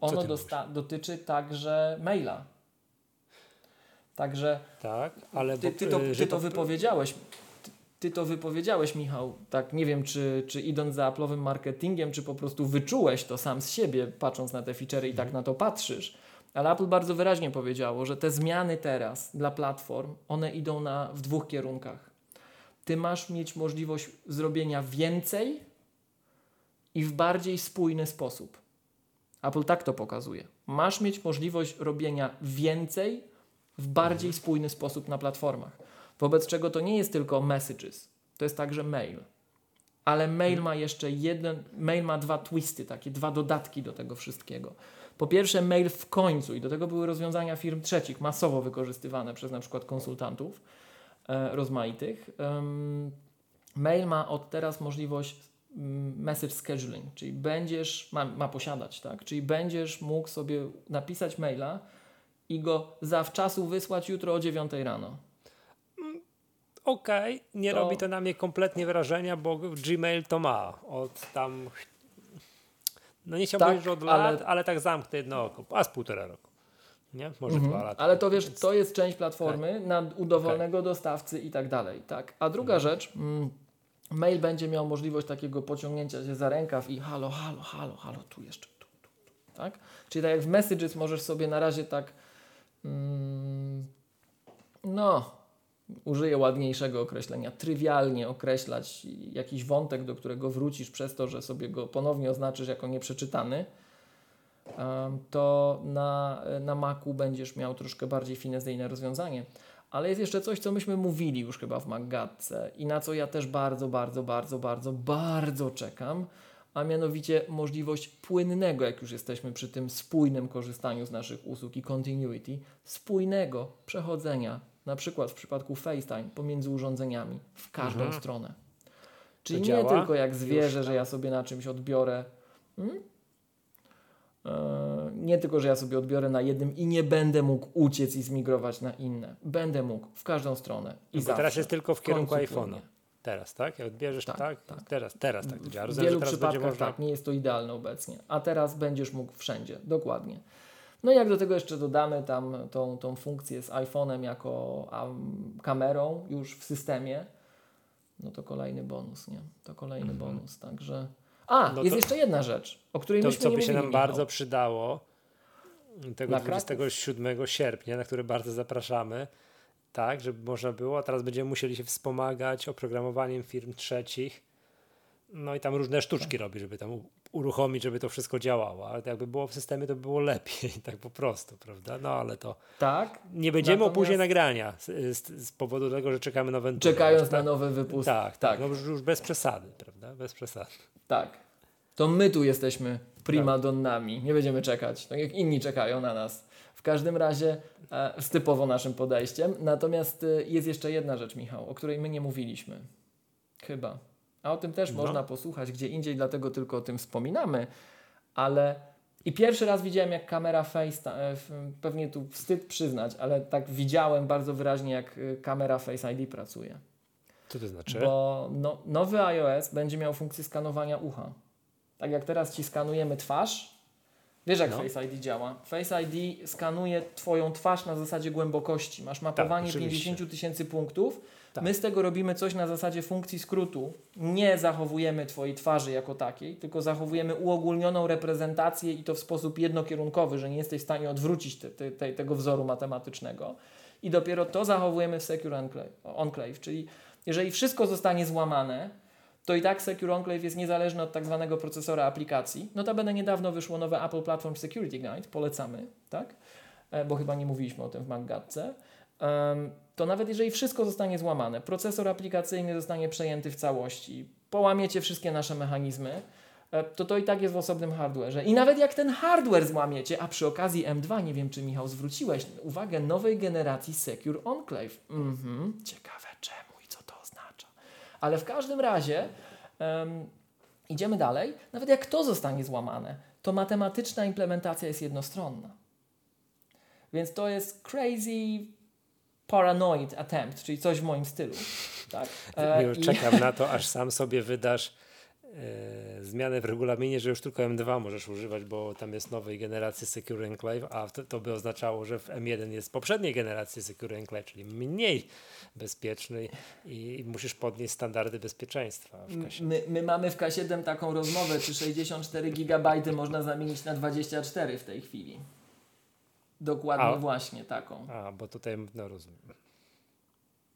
Ono dotyczy także maila. Także tak, ale ty, ty, to, ty to wypowiedziałeś. Ty, ty to wypowiedziałeś, Michał. Tak, nie wiem, czy, czy idąc za Apple'owym marketingiem, czy po prostu wyczułeś to sam z siebie, patrząc na te featurey i tak mhm. na to patrzysz. Ale Apple bardzo wyraźnie powiedziało, że te zmiany teraz dla platform, one idą na, w dwóch kierunkach ty masz mieć możliwość zrobienia więcej i w bardziej spójny sposób. Apple tak to pokazuje. Masz mieć możliwość robienia więcej w bardziej spójny sposób na platformach. Wobec czego to nie jest tylko messages, to jest także mail. Ale mail ma jeszcze jeden, mail ma dwa twisty, takie dwa dodatki do tego wszystkiego. Po pierwsze, mail w końcu, i do tego były rozwiązania firm trzecich, masowo wykorzystywane przez na przykład konsultantów rozmaitych. Mail ma od teraz możliwość mm, message scheduling, czyli będziesz, ma, ma posiadać, tak? Czyli będziesz mógł sobie napisać maila i go zawczasu wysłać jutro o 9 rano. Mm, okej, okay. nie to... robi to na mnie kompletnie wrażenia, bo Gmail to ma od tam. No nie chciałbym tak, powiedzieć, że od lat, ale, ale tak zamknę jedno oko, a z półtora roku nie? Może mhm. dwa lata. Ale to wiesz, to jest część platformy tak. na u dowolnego okay. dostawcy i tak dalej. Tak? A druga mhm. rzecz, mm, mail będzie miał możliwość takiego pociągnięcia się za rękaw i halo, halo, halo, halo, tu jeszcze, tu, tu, tu. Tak? Czyli tak jak w Messages możesz sobie na razie tak mm, no, użyję ładniejszego określenia, trywialnie określać jakiś wątek, do którego wrócisz przez to, że sobie go ponownie oznaczysz jako nieprzeczytany, to na, na Macu będziesz miał troszkę bardziej finezyjne rozwiązanie. Ale jest jeszcze coś, co myśmy mówili już chyba w Maggatce i na co ja też bardzo, bardzo, bardzo, bardzo, bardzo czekam, a mianowicie możliwość płynnego, jak już jesteśmy przy tym spójnym korzystaniu z naszych usług i continuity, spójnego przechodzenia, na przykład w przypadku FaceTime, pomiędzy urządzeniami w każdą mhm. stronę. Czyli nie tylko jak zwierzę, że ja sobie na czymś odbiorę. Hmm? E, nie tylko, że ja sobie odbiorę na jednym i nie będę mógł uciec i zmigrować na inne. Będę mógł w każdą stronę. I no teraz jest tylko w kierunku iPhone'a. Teraz, tak? Jak odbierzesz, tak, tak, tak. Teraz, teraz tak to działa. w wielu przypadkach można... tak, nie jest to idealne obecnie. A teraz będziesz mógł wszędzie, dokładnie. No i jak do tego jeszcze dodamy tam tą, tą funkcję z iPhone'em jako um, kamerą już w systemie, no to kolejny bonus, nie? To kolejny mhm. bonus, także... A, no jest jeszcze jedna rzecz, o której to, myśmy co by się nam bardzo przydało tego 27 sierpnia, na który bardzo zapraszamy, tak, żeby można było, a teraz będziemy musieli się wspomagać oprogramowaniem firm trzecich No i tam różne sztuczki Tak. robi, żeby tam uruchomić, żeby to wszystko działało, ale jakby było w systemie, to by było lepiej, tak po prostu, prawda? No ale to Tak. nie będziemy Natomiast- opóźniać nagrania z, z, z powodu tego, że czekamy na Venturę. Czekając tak? na nowy wypust. Tak, tak, tak. no już, już bez przesady, prawda? Bez przesady. Tak. To my tu jesteśmy primadonnami. Nie będziemy czekać, tak jak inni czekają na nas. W każdym razie e, z typowo naszym podejściem. Natomiast e, jest jeszcze jedna rzecz, Michał, o której my nie mówiliśmy. Chyba. A o tym też No. można posłuchać gdzie indziej, dlatego tylko o tym wspominamy. Ale i pierwszy raz widziałem, jak kamera Face, e, pewnie tu wstyd przyznać, ale tak widziałem bardzo wyraźnie, jak e, kamera Face ID pracuje. Co to znaczy? Bo no, nowy iOS będzie miał funkcję skanowania ucha. Tak jak teraz ci skanujemy twarz, wiesz jak No. Face ID działa? Face ID skanuje twoją twarz na zasadzie głębokości. Masz mapowanie Tak, oczywiście. 50 tysięcy punktów. Tak. My z tego robimy coś na zasadzie funkcji skrótu. Nie zachowujemy twojej twarzy jako takiej, tylko zachowujemy uogólnioną reprezentację i to w sposób jednokierunkowy, że nie jesteś w stanie odwrócić te, te, te, tego wzoru matematycznego. I dopiero to zachowujemy w Secure Enclave, Enclave czyli jeżeli wszystko zostanie złamane, to i tak Secure Enclave jest niezależny od tak zwanego procesora aplikacji. Notabene niedawno wyszło nowe Apple Platform Security Guide, polecamy, tak? E, Bo chyba nie mówiliśmy o tym w MacGadce. Em, To nawet jeżeli wszystko zostanie złamane, procesor aplikacyjny zostanie przejęty w całości, połamiecie wszystkie nasze mechanizmy, e, to to i tak jest w osobnym hardwareze. I nawet jak ten hardware złamiecie, a przy okazji M2, nie wiem czy Michał zwróciłeś uwagę, nowej generacji Secure Enclave. Mhm, ciekawe czemu i co to oznacza. Ale w każdym razie em, idziemy dalej. Nawet jak to zostanie złamane, to matematyczna implementacja jest jednostronna. Więc to jest crazy paranoid attempt, czyli coś w moim stylu. Tak? E, Już i- czekam na to, aż sam sobie wydasz e, zmianę w regulaminie, że już tylko M2 możesz używać, bo tam jest nowej generacji Secure Enclave, a to, to by oznaczało, że w M1 jest poprzedniej generacji Secure Enclave, czyli mniej bezpieczny i, i musisz podnieść standardy bezpieczeństwa w kasie. My, my mamy w K7 taką rozmowę, czy 64 GB można zamienić na 24 w tej chwili. Dokładnie A- właśnie taką. A, bo tutaj, no rozumiem.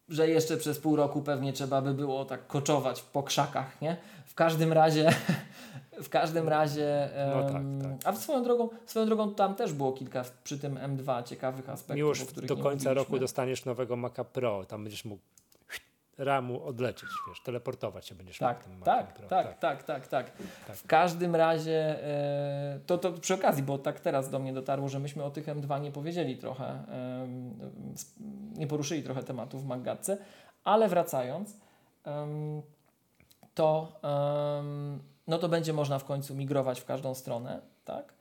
Że jeszcze przez pół roku pewnie trzeba by było tak koczować po krzakach, nie? W każdym razie, w każdym razie, No tak, tak. a swoją drogą, swoją drogą tam też było kilka przy tym M2 ciekawych aspektów, Już do końca roku dostaniesz nowego Maca Pro, tam będziesz mógł ramu odlecieć, wiesz, teleportować się będziesz Tak, tym tak, Pro. tak, tak, tak, tak. Tak. W każdym razie, e, to, to przy okazji, bo tak teraz do mnie dotarło, że myśmy o tych M2 nie powiedzieli trochę, nie poruszyli trochę tematów w Maggatce, ale wracając, to, no to będzie można w końcu migrować w każdą stronę, tak?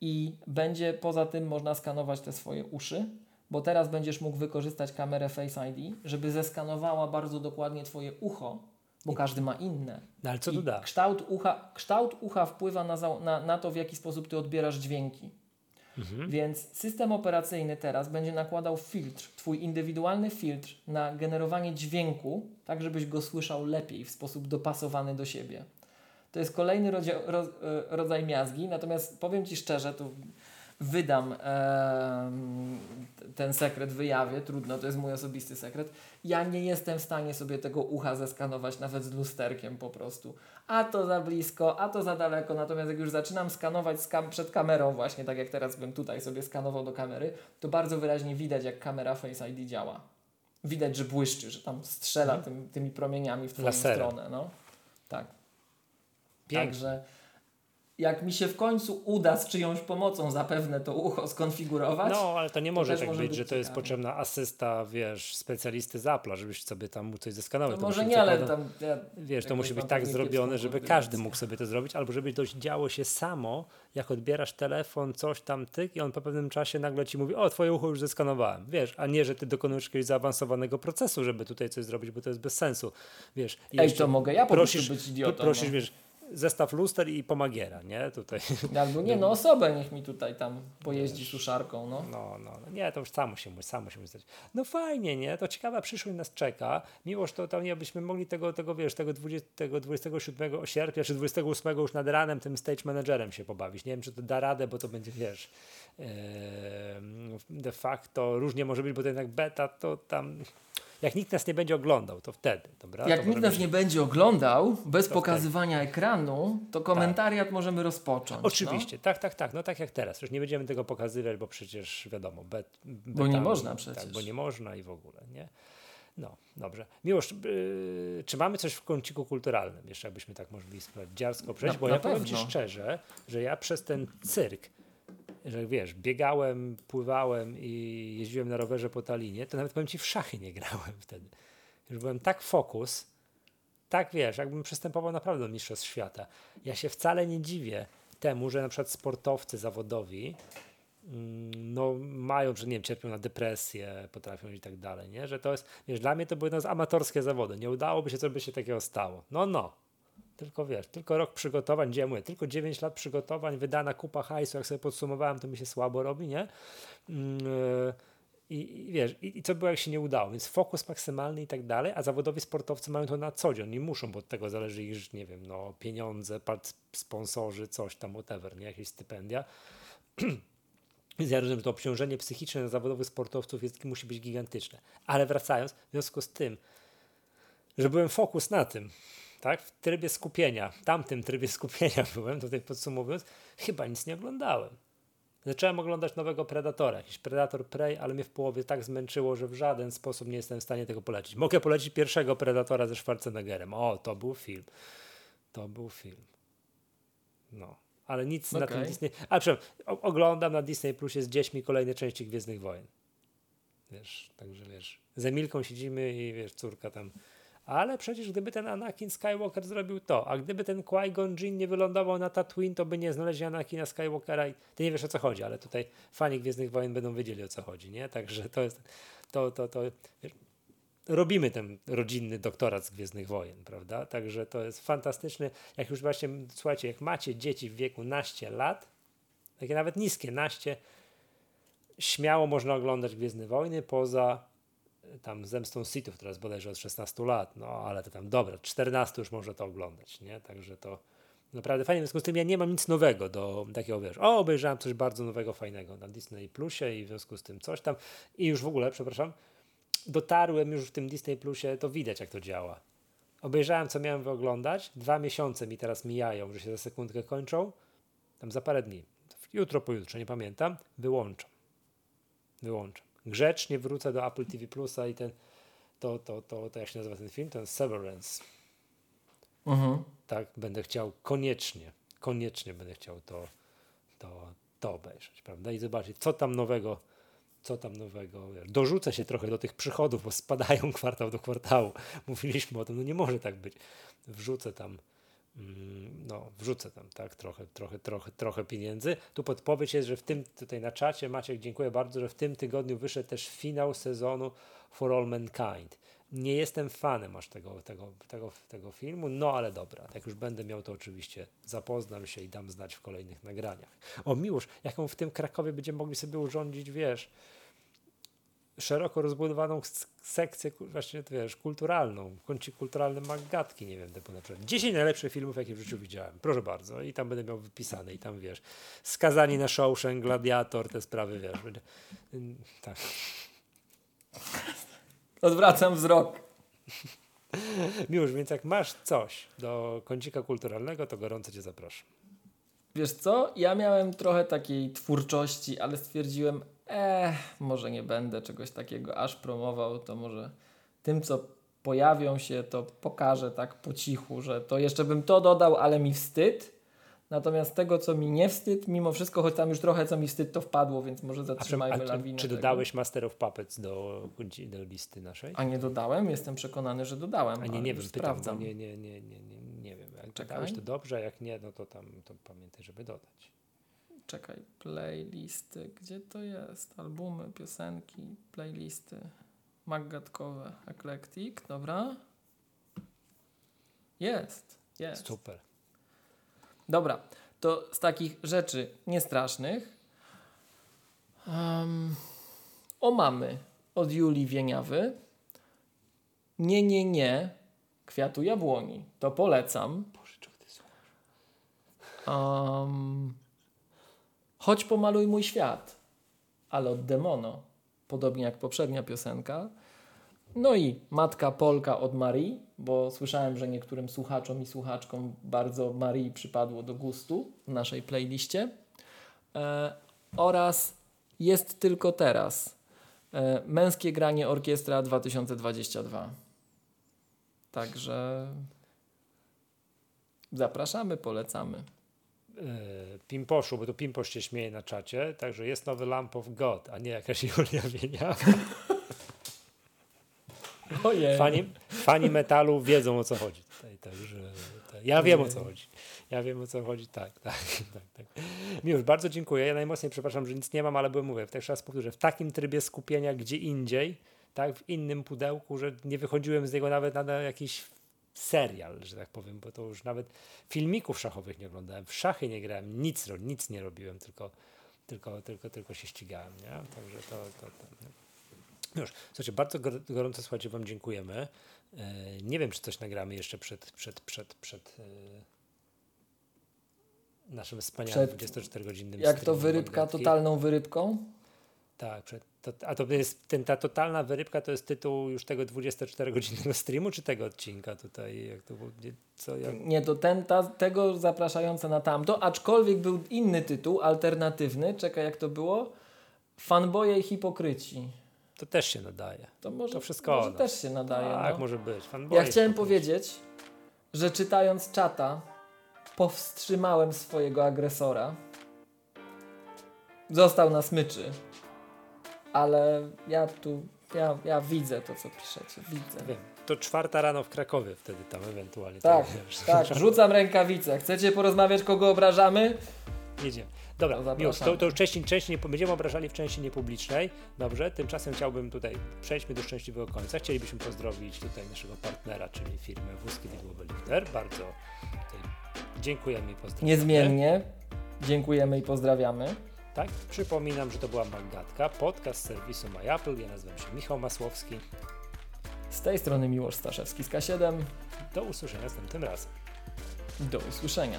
I będzie poza tym można skanować te swoje uszy, bo teraz będziesz mógł wykorzystać kamerę Face ID, żeby zeskanowała bardzo dokładnie Twoje ucho, bo każdy ma inne. No ale co I tu da? Kształt ucha, kształt ucha wpływa na, na, na to, w jaki sposób Ty odbierasz dźwięki. Mhm. Więc system operacyjny teraz będzie nakładał filtr, Twój indywidualny filtr na generowanie dźwięku, tak żebyś go słyszał lepiej, w sposób dopasowany do siebie. To jest kolejny rodzaj, ro, e, rodzaj miazgi, natomiast powiem Ci szczerze, to wydam t- ten sekret, wyjawię, trudno, to jest mój osobisty sekret. Ja nie jestem w stanie sobie tego ucha zeskanować nawet z lusterkiem po prostu. A to za blisko, a to za daleko, natomiast jak już zaczynam skanować przed kamerą właśnie, tak jak teraz bym tutaj sobie skanował do kamery, to bardzo wyraźnie widać, jak kamera Face ID działa. Widać, że błyszczy, że tam strzela tym, tymi promieniami w Twoją stronę. No. Tak. Pięknie. Także jak mi się w końcu uda z czyjąś pomocą zapewne to ucho skonfigurować, No, ale to nie może też tak może być, być że to jest potrzebna asysta, wiesz, specjalisty z Apple'a, żebyś sobie tam mógł coś zeskanować. to To może nie, ale tam... Ja, Wiesz, to musi być tak pewnie zrobione, żeby każdy mógł sobie to zrobić, albo żeby to działo się samo, jak odbierasz telefon, coś tam, tyk i on po pewnym czasie nagle ci mówi, o, twoje ucho już zeskanowałem, wiesz, a nie, że ty dokonujesz jakiegoś zaawansowanego procesu, żeby tutaj coś zrobić, bo to jest bez sensu, wiesz. Ej, to mogę ja po prosisz, prostu być idiotą. prosisz, no. wiesz, zestaw luster i pomagiera, nie, tutaj. Albo nie, no osobę niech mi tutaj tam pojeździ suszarką, no. No, no, no, nie, to już samo się, samo się stać. No fajnie, nie? To ciekawa przyszłość nas czeka. Miłoż to tam nie byśmy mogli tego, tego wiesz, tego, 20, tego 27 sierpnia czy 28 już nad ranem tym stage managerem się pobawić. Nie wiem, czy to da radę, bo to będzie, wiesz, de facto różnie może być, bo to jednak beta to tam Jak nikt nas nie będzie oglądał, to wtedy, dobra? Jak to nikt nas nie będzie oglądał, bez To pokazywania ekranu, to komentariat możemy rozpocząć. no. Oczywiście, tak, tak, tak. No tak jak teraz. Już nie będziemy tego pokazywać, bo przecież wiadomo, bet, Bo nie można przecież. Tak, bo nie można i w ogóle, nie? No, dobrze. Miłosz, yy, czy mamy coś w kąciku kulturalnym? Jeszcze jakbyśmy tak mogli sprawdzić, dziarsko przejść, Na- bo na ja powiem Ci pewno. szczerze, że ja przez ten cyrk, że wiesz, biegałem, pływałem i jeździłem na rowerze po Talinie, to nawet powiem Ci w szachy nie grałem wtedy. Już byłem tak fokus, tak wiesz, jakbym przystępował naprawdę do Mistrzostw Świata. Ja się wcale nie dziwię temu, że na przykład sportowcy zawodowi mm, no, mają, że nie wiem, cierpią na depresję, potrafią i tak dalej, nie? Że to jest, wiesz, dla mnie to były nas amatorskie zawody. Nie udałoby się, co by się takiego stało. No, no. Tylko wiesz, tylko rok przygotowań, gdzie ja mówię, tylko 9 lat przygotowań, wydana kupa hajsu, jak sobie podsumowałem, to mi się słabo robi, nie? Mm, yy, i, i wiesz, i, i co było, jak się nie udało, więc fokus maksymalny i tak dalej, a zawodowi sportowcy mają to na co dzień, nie muszą, bo od tego zależy ich, nie wiem, no, pieniądze, sponsorzy, coś tam, whatever, nie, jakieś stypendia. Więc ja rozumiem, że to obciążenie psychiczne na zawodowych sportowców jest, musi być gigantyczne. Ale wracając, w związku z tym, że byłem fokus na tym, tak, w trybie skupienia, tamtym trybie skupienia byłem, tutaj podsumowując, chyba nic nie oglądałem. Zacząłem oglądać nowego Predatora, jakiś Predator Prey, ale mnie w połowie tak zmęczyło, że w żaden sposób nie jestem w stanie tego polecić. Mogę polecić pierwszego Predatora ze Schwarzeneggerem. O, to był film. To był film. No, ale nic na tym. Disney... A przepraszam, oglądam na Disney Plusie z dziećmi kolejne części Gwiezdnych Wojen. Wiesz, także wiesz, z Emilką siedzimy i wiesz, córka tam... Ale przecież gdyby ten Anakin Skywalker zrobił to, a gdyby ten Qui-Gon Jinn nie wylądował na Tatooine, to by nie znaleźli Anakina Skywalkera i ty nie wiesz o co chodzi, ale tutaj fani Gwiezdnych Wojen będą wiedzieli o co chodzi, nie? Także to jest, to, to, to, wiesz, robimy ten rodzinny doktorat z Gwiezdnych Wojen, prawda? Także to jest fantastyczne. Jak już właśnie, słuchajcie, jak macie dzieci w wieku naście lat, takie nawet niskie, naście, śmiało można oglądać Gwiezdne Wojny poza tam Zemstą Sithów, teraz bodajże od 16 lat, no ale to tam dobra, 14 już można to oglądać, nie? Także to naprawdę fajnie, w związku z tym ja nie mam nic nowego do takiego, wiesz, o, obejrzałem coś bardzo nowego, fajnego na Disney Plusie i w związku z tym coś tam i już w ogóle, przepraszam, dotarłem już w tym Disney Plusie, to widać jak to działa. Obejrzałem, co miałem wyoglądać, dwa miesiące mi teraz mijają, że się za sekundkę kończą, tam za parę dni, jutro, pojutrze, nie pamiętam, wyłączam. Wyłączam. Grzecznie wrócę do Apple TV Plusa i ten, to, to, to, to jak się nazywa ten film, ten Severance. Mhm. Tak, będę chciał koniecznie, koniecznie będę chciał to, to, to obejrzeć, prawda? I zobaczyć, co tam nowego, co tam nowego. wiesz, Dorzucę się trochę do tych przychodów, bo spadają kwartał do kwartału. Mówiliśmy o tym, no nie może tak być. Wrzucę tam, no wrzucę tam, tak, trochę, trochę, trochę, trochę pieniędzy. Tu podpowiedź jest, że w tym, tutaj na czacie, Maciek, dziękuję bardzo, że w tym tygodniu wyszedł też finał sezonu For All Mankind. Nie jestem fanem aż tego, tego, tego, tego filmu, no ale dobra, jak już będę miał, to oczywiście zapoznam się i dam znać w kolejnych nagraniach. O miłość, jaką w tym Krakowie będziemy mogli sobie urządzić, wiesz, szeroko rozbudowaną sekcję, właśnie wiesz, kulturalną, kącik kulturalny Maggatki, nie wiem, przykład 10 najlepszych filmów, jakie w życiu widziałem, proszę bardzo, i tam będę miał wypisane, i tam wiesz, skazani na Shawshank, Gladiator, te sprawy, wiesz, będzie, ym, tak. Odwracam wzrok. Miłość, więc jak masz coś do kącika kulturalnego, to gorąco cię zapraszam. Wiesz co? Ja miałem trochę takiej twórczości, ale stwierdziłem, eh, może nie będę czegoś takiego aż promował, to może tym, co pojawią się, to pokażę tak po cichu, że to jeszcze bym to dodał, ale mi wstyd. Natomiast tego, co mi nie wstyd, mimo wszystko, choć tam już trochę co mi wstyd, to wpadło, więc może A, zatrzymajmy a czy, lawinę. czy tego. dodałeś Master of Puppets do, do listy naszej? A nie dodałem? Jestem przekonany, że dodałem. A nie, nie wiem, sprawdzam. nie, nie, nie, nie, nie, nie wiem. Jak Czekaj. dodałeś to dobrze, a jak nie, no to tam to pamiętaj, żeby dodać. Czekaj, playlisty. Gdzie to jest? Albumy, piosenki, playlisty. Maggatkowe, Eclectic, dobra. Jest, jest. Super. Dobra, to z takich rzeczy niestrasznych um, o mamy od Julii Wieniawy. Nie, nie, nie. Kwiatu jabłoni. To polecam. Boże, czego ty słuchasz? Um, Chodź pomaluj mój świat, ale od Demono, podobnie jak poprzednia piosenka. No i Matka Polka od Marii, bo słyszałem, że niektórym słuchaczom i słuchaczkom bardzo Marii przypadło do gustu w naszej playliście. E, oraz Jest tylko teraz. E, męskie granie orkiestra 2022. Także zapraszamy, polecamy. Yy, Pimposzu, bo tu Pimposz się śmieje na czacie, także jest nowy Lamp of God, a nie jakaś Julia Wienia. Ojej. Fani, fani metalu wiedzą o co chodzi tutaj, także tak. ja wiem o co chodzi. Ja wiem o co chodzi, tak, tak, tak. tak. Miłosz, bardzo dziękuję. Ja najmocniej przepraszam, że nic nie mam, ale byłem mówię, jeszcze raz powtórzę, w takim trybie skupienia gdzie indziej, tak, w innym pudełku, że nie wychodziłem z niego nawet na jakiś serial, że tak powiem, bo to już nawet filmików szachowych nie oglądałem, w szachy nie grałem, nic, nic nie robiłem, tylko, tylko, tylko, tylko się ścigałem, nie? Także to, to, to już, słuchajcie, bardzo gorąco słuchajcie, Wam dziękujemy. E, nie wiem, czy coś nagramy jeszcze przed, przed, przed, przed e, naszym wspaniałym 24-godzinnym Jak to wyrybka totalną wyrybką? Tak, a to jest ten, ta totalna wyrybka to jest tytuł już tego 24-godzinnego streamu, czy tego odcinka tutaj? Jak to, co, jak... Nie, to ten, ta, tego zapraszające na tamto, aczkolwiek był inny tytuł, alternatywny. Czekaj, jak to było? Fanboje i hipokryci. To też się nadaje. To, może, to wszystko. Może też się nadaje. Tak, no. może być. Fanboy ja chciałem powiedzieć, że czytając czata, powstrzymałem swojego agresora. Został na smyczy. Ale ja tu, ja, ja widzę to, co piszecie. Widzę. Wiem. To czwarta rano w Krakowie wtedy tam ewentualnie. Tak, tak. Rzucam rękawice. Chcecie porozmawiać, kogo obrażamy? Jedziemy. Dobra, to, już, to, to części, części nie, będziemy obrażali w części niepublicznej. Dobrze, tymczasem chciałbym tutaj, przejdźmy do szczęśliwego końca. Chcielibyśmy pozdrowić tutaj naszego partnera, czyli firmę Wózki Global Lifter. Bardzo dziękujemy i pozdrawiamy. Niezmiennie dziękujemy i pozdrawiamy. Tak, przypominam, że to była Magatka, podcast serwisu MyApple. Ja nazywam się Michał Masłowski. Z tej strony Miłosz Staszewski z K7. Do usłyszenia następnym razem. Do usłyszenia.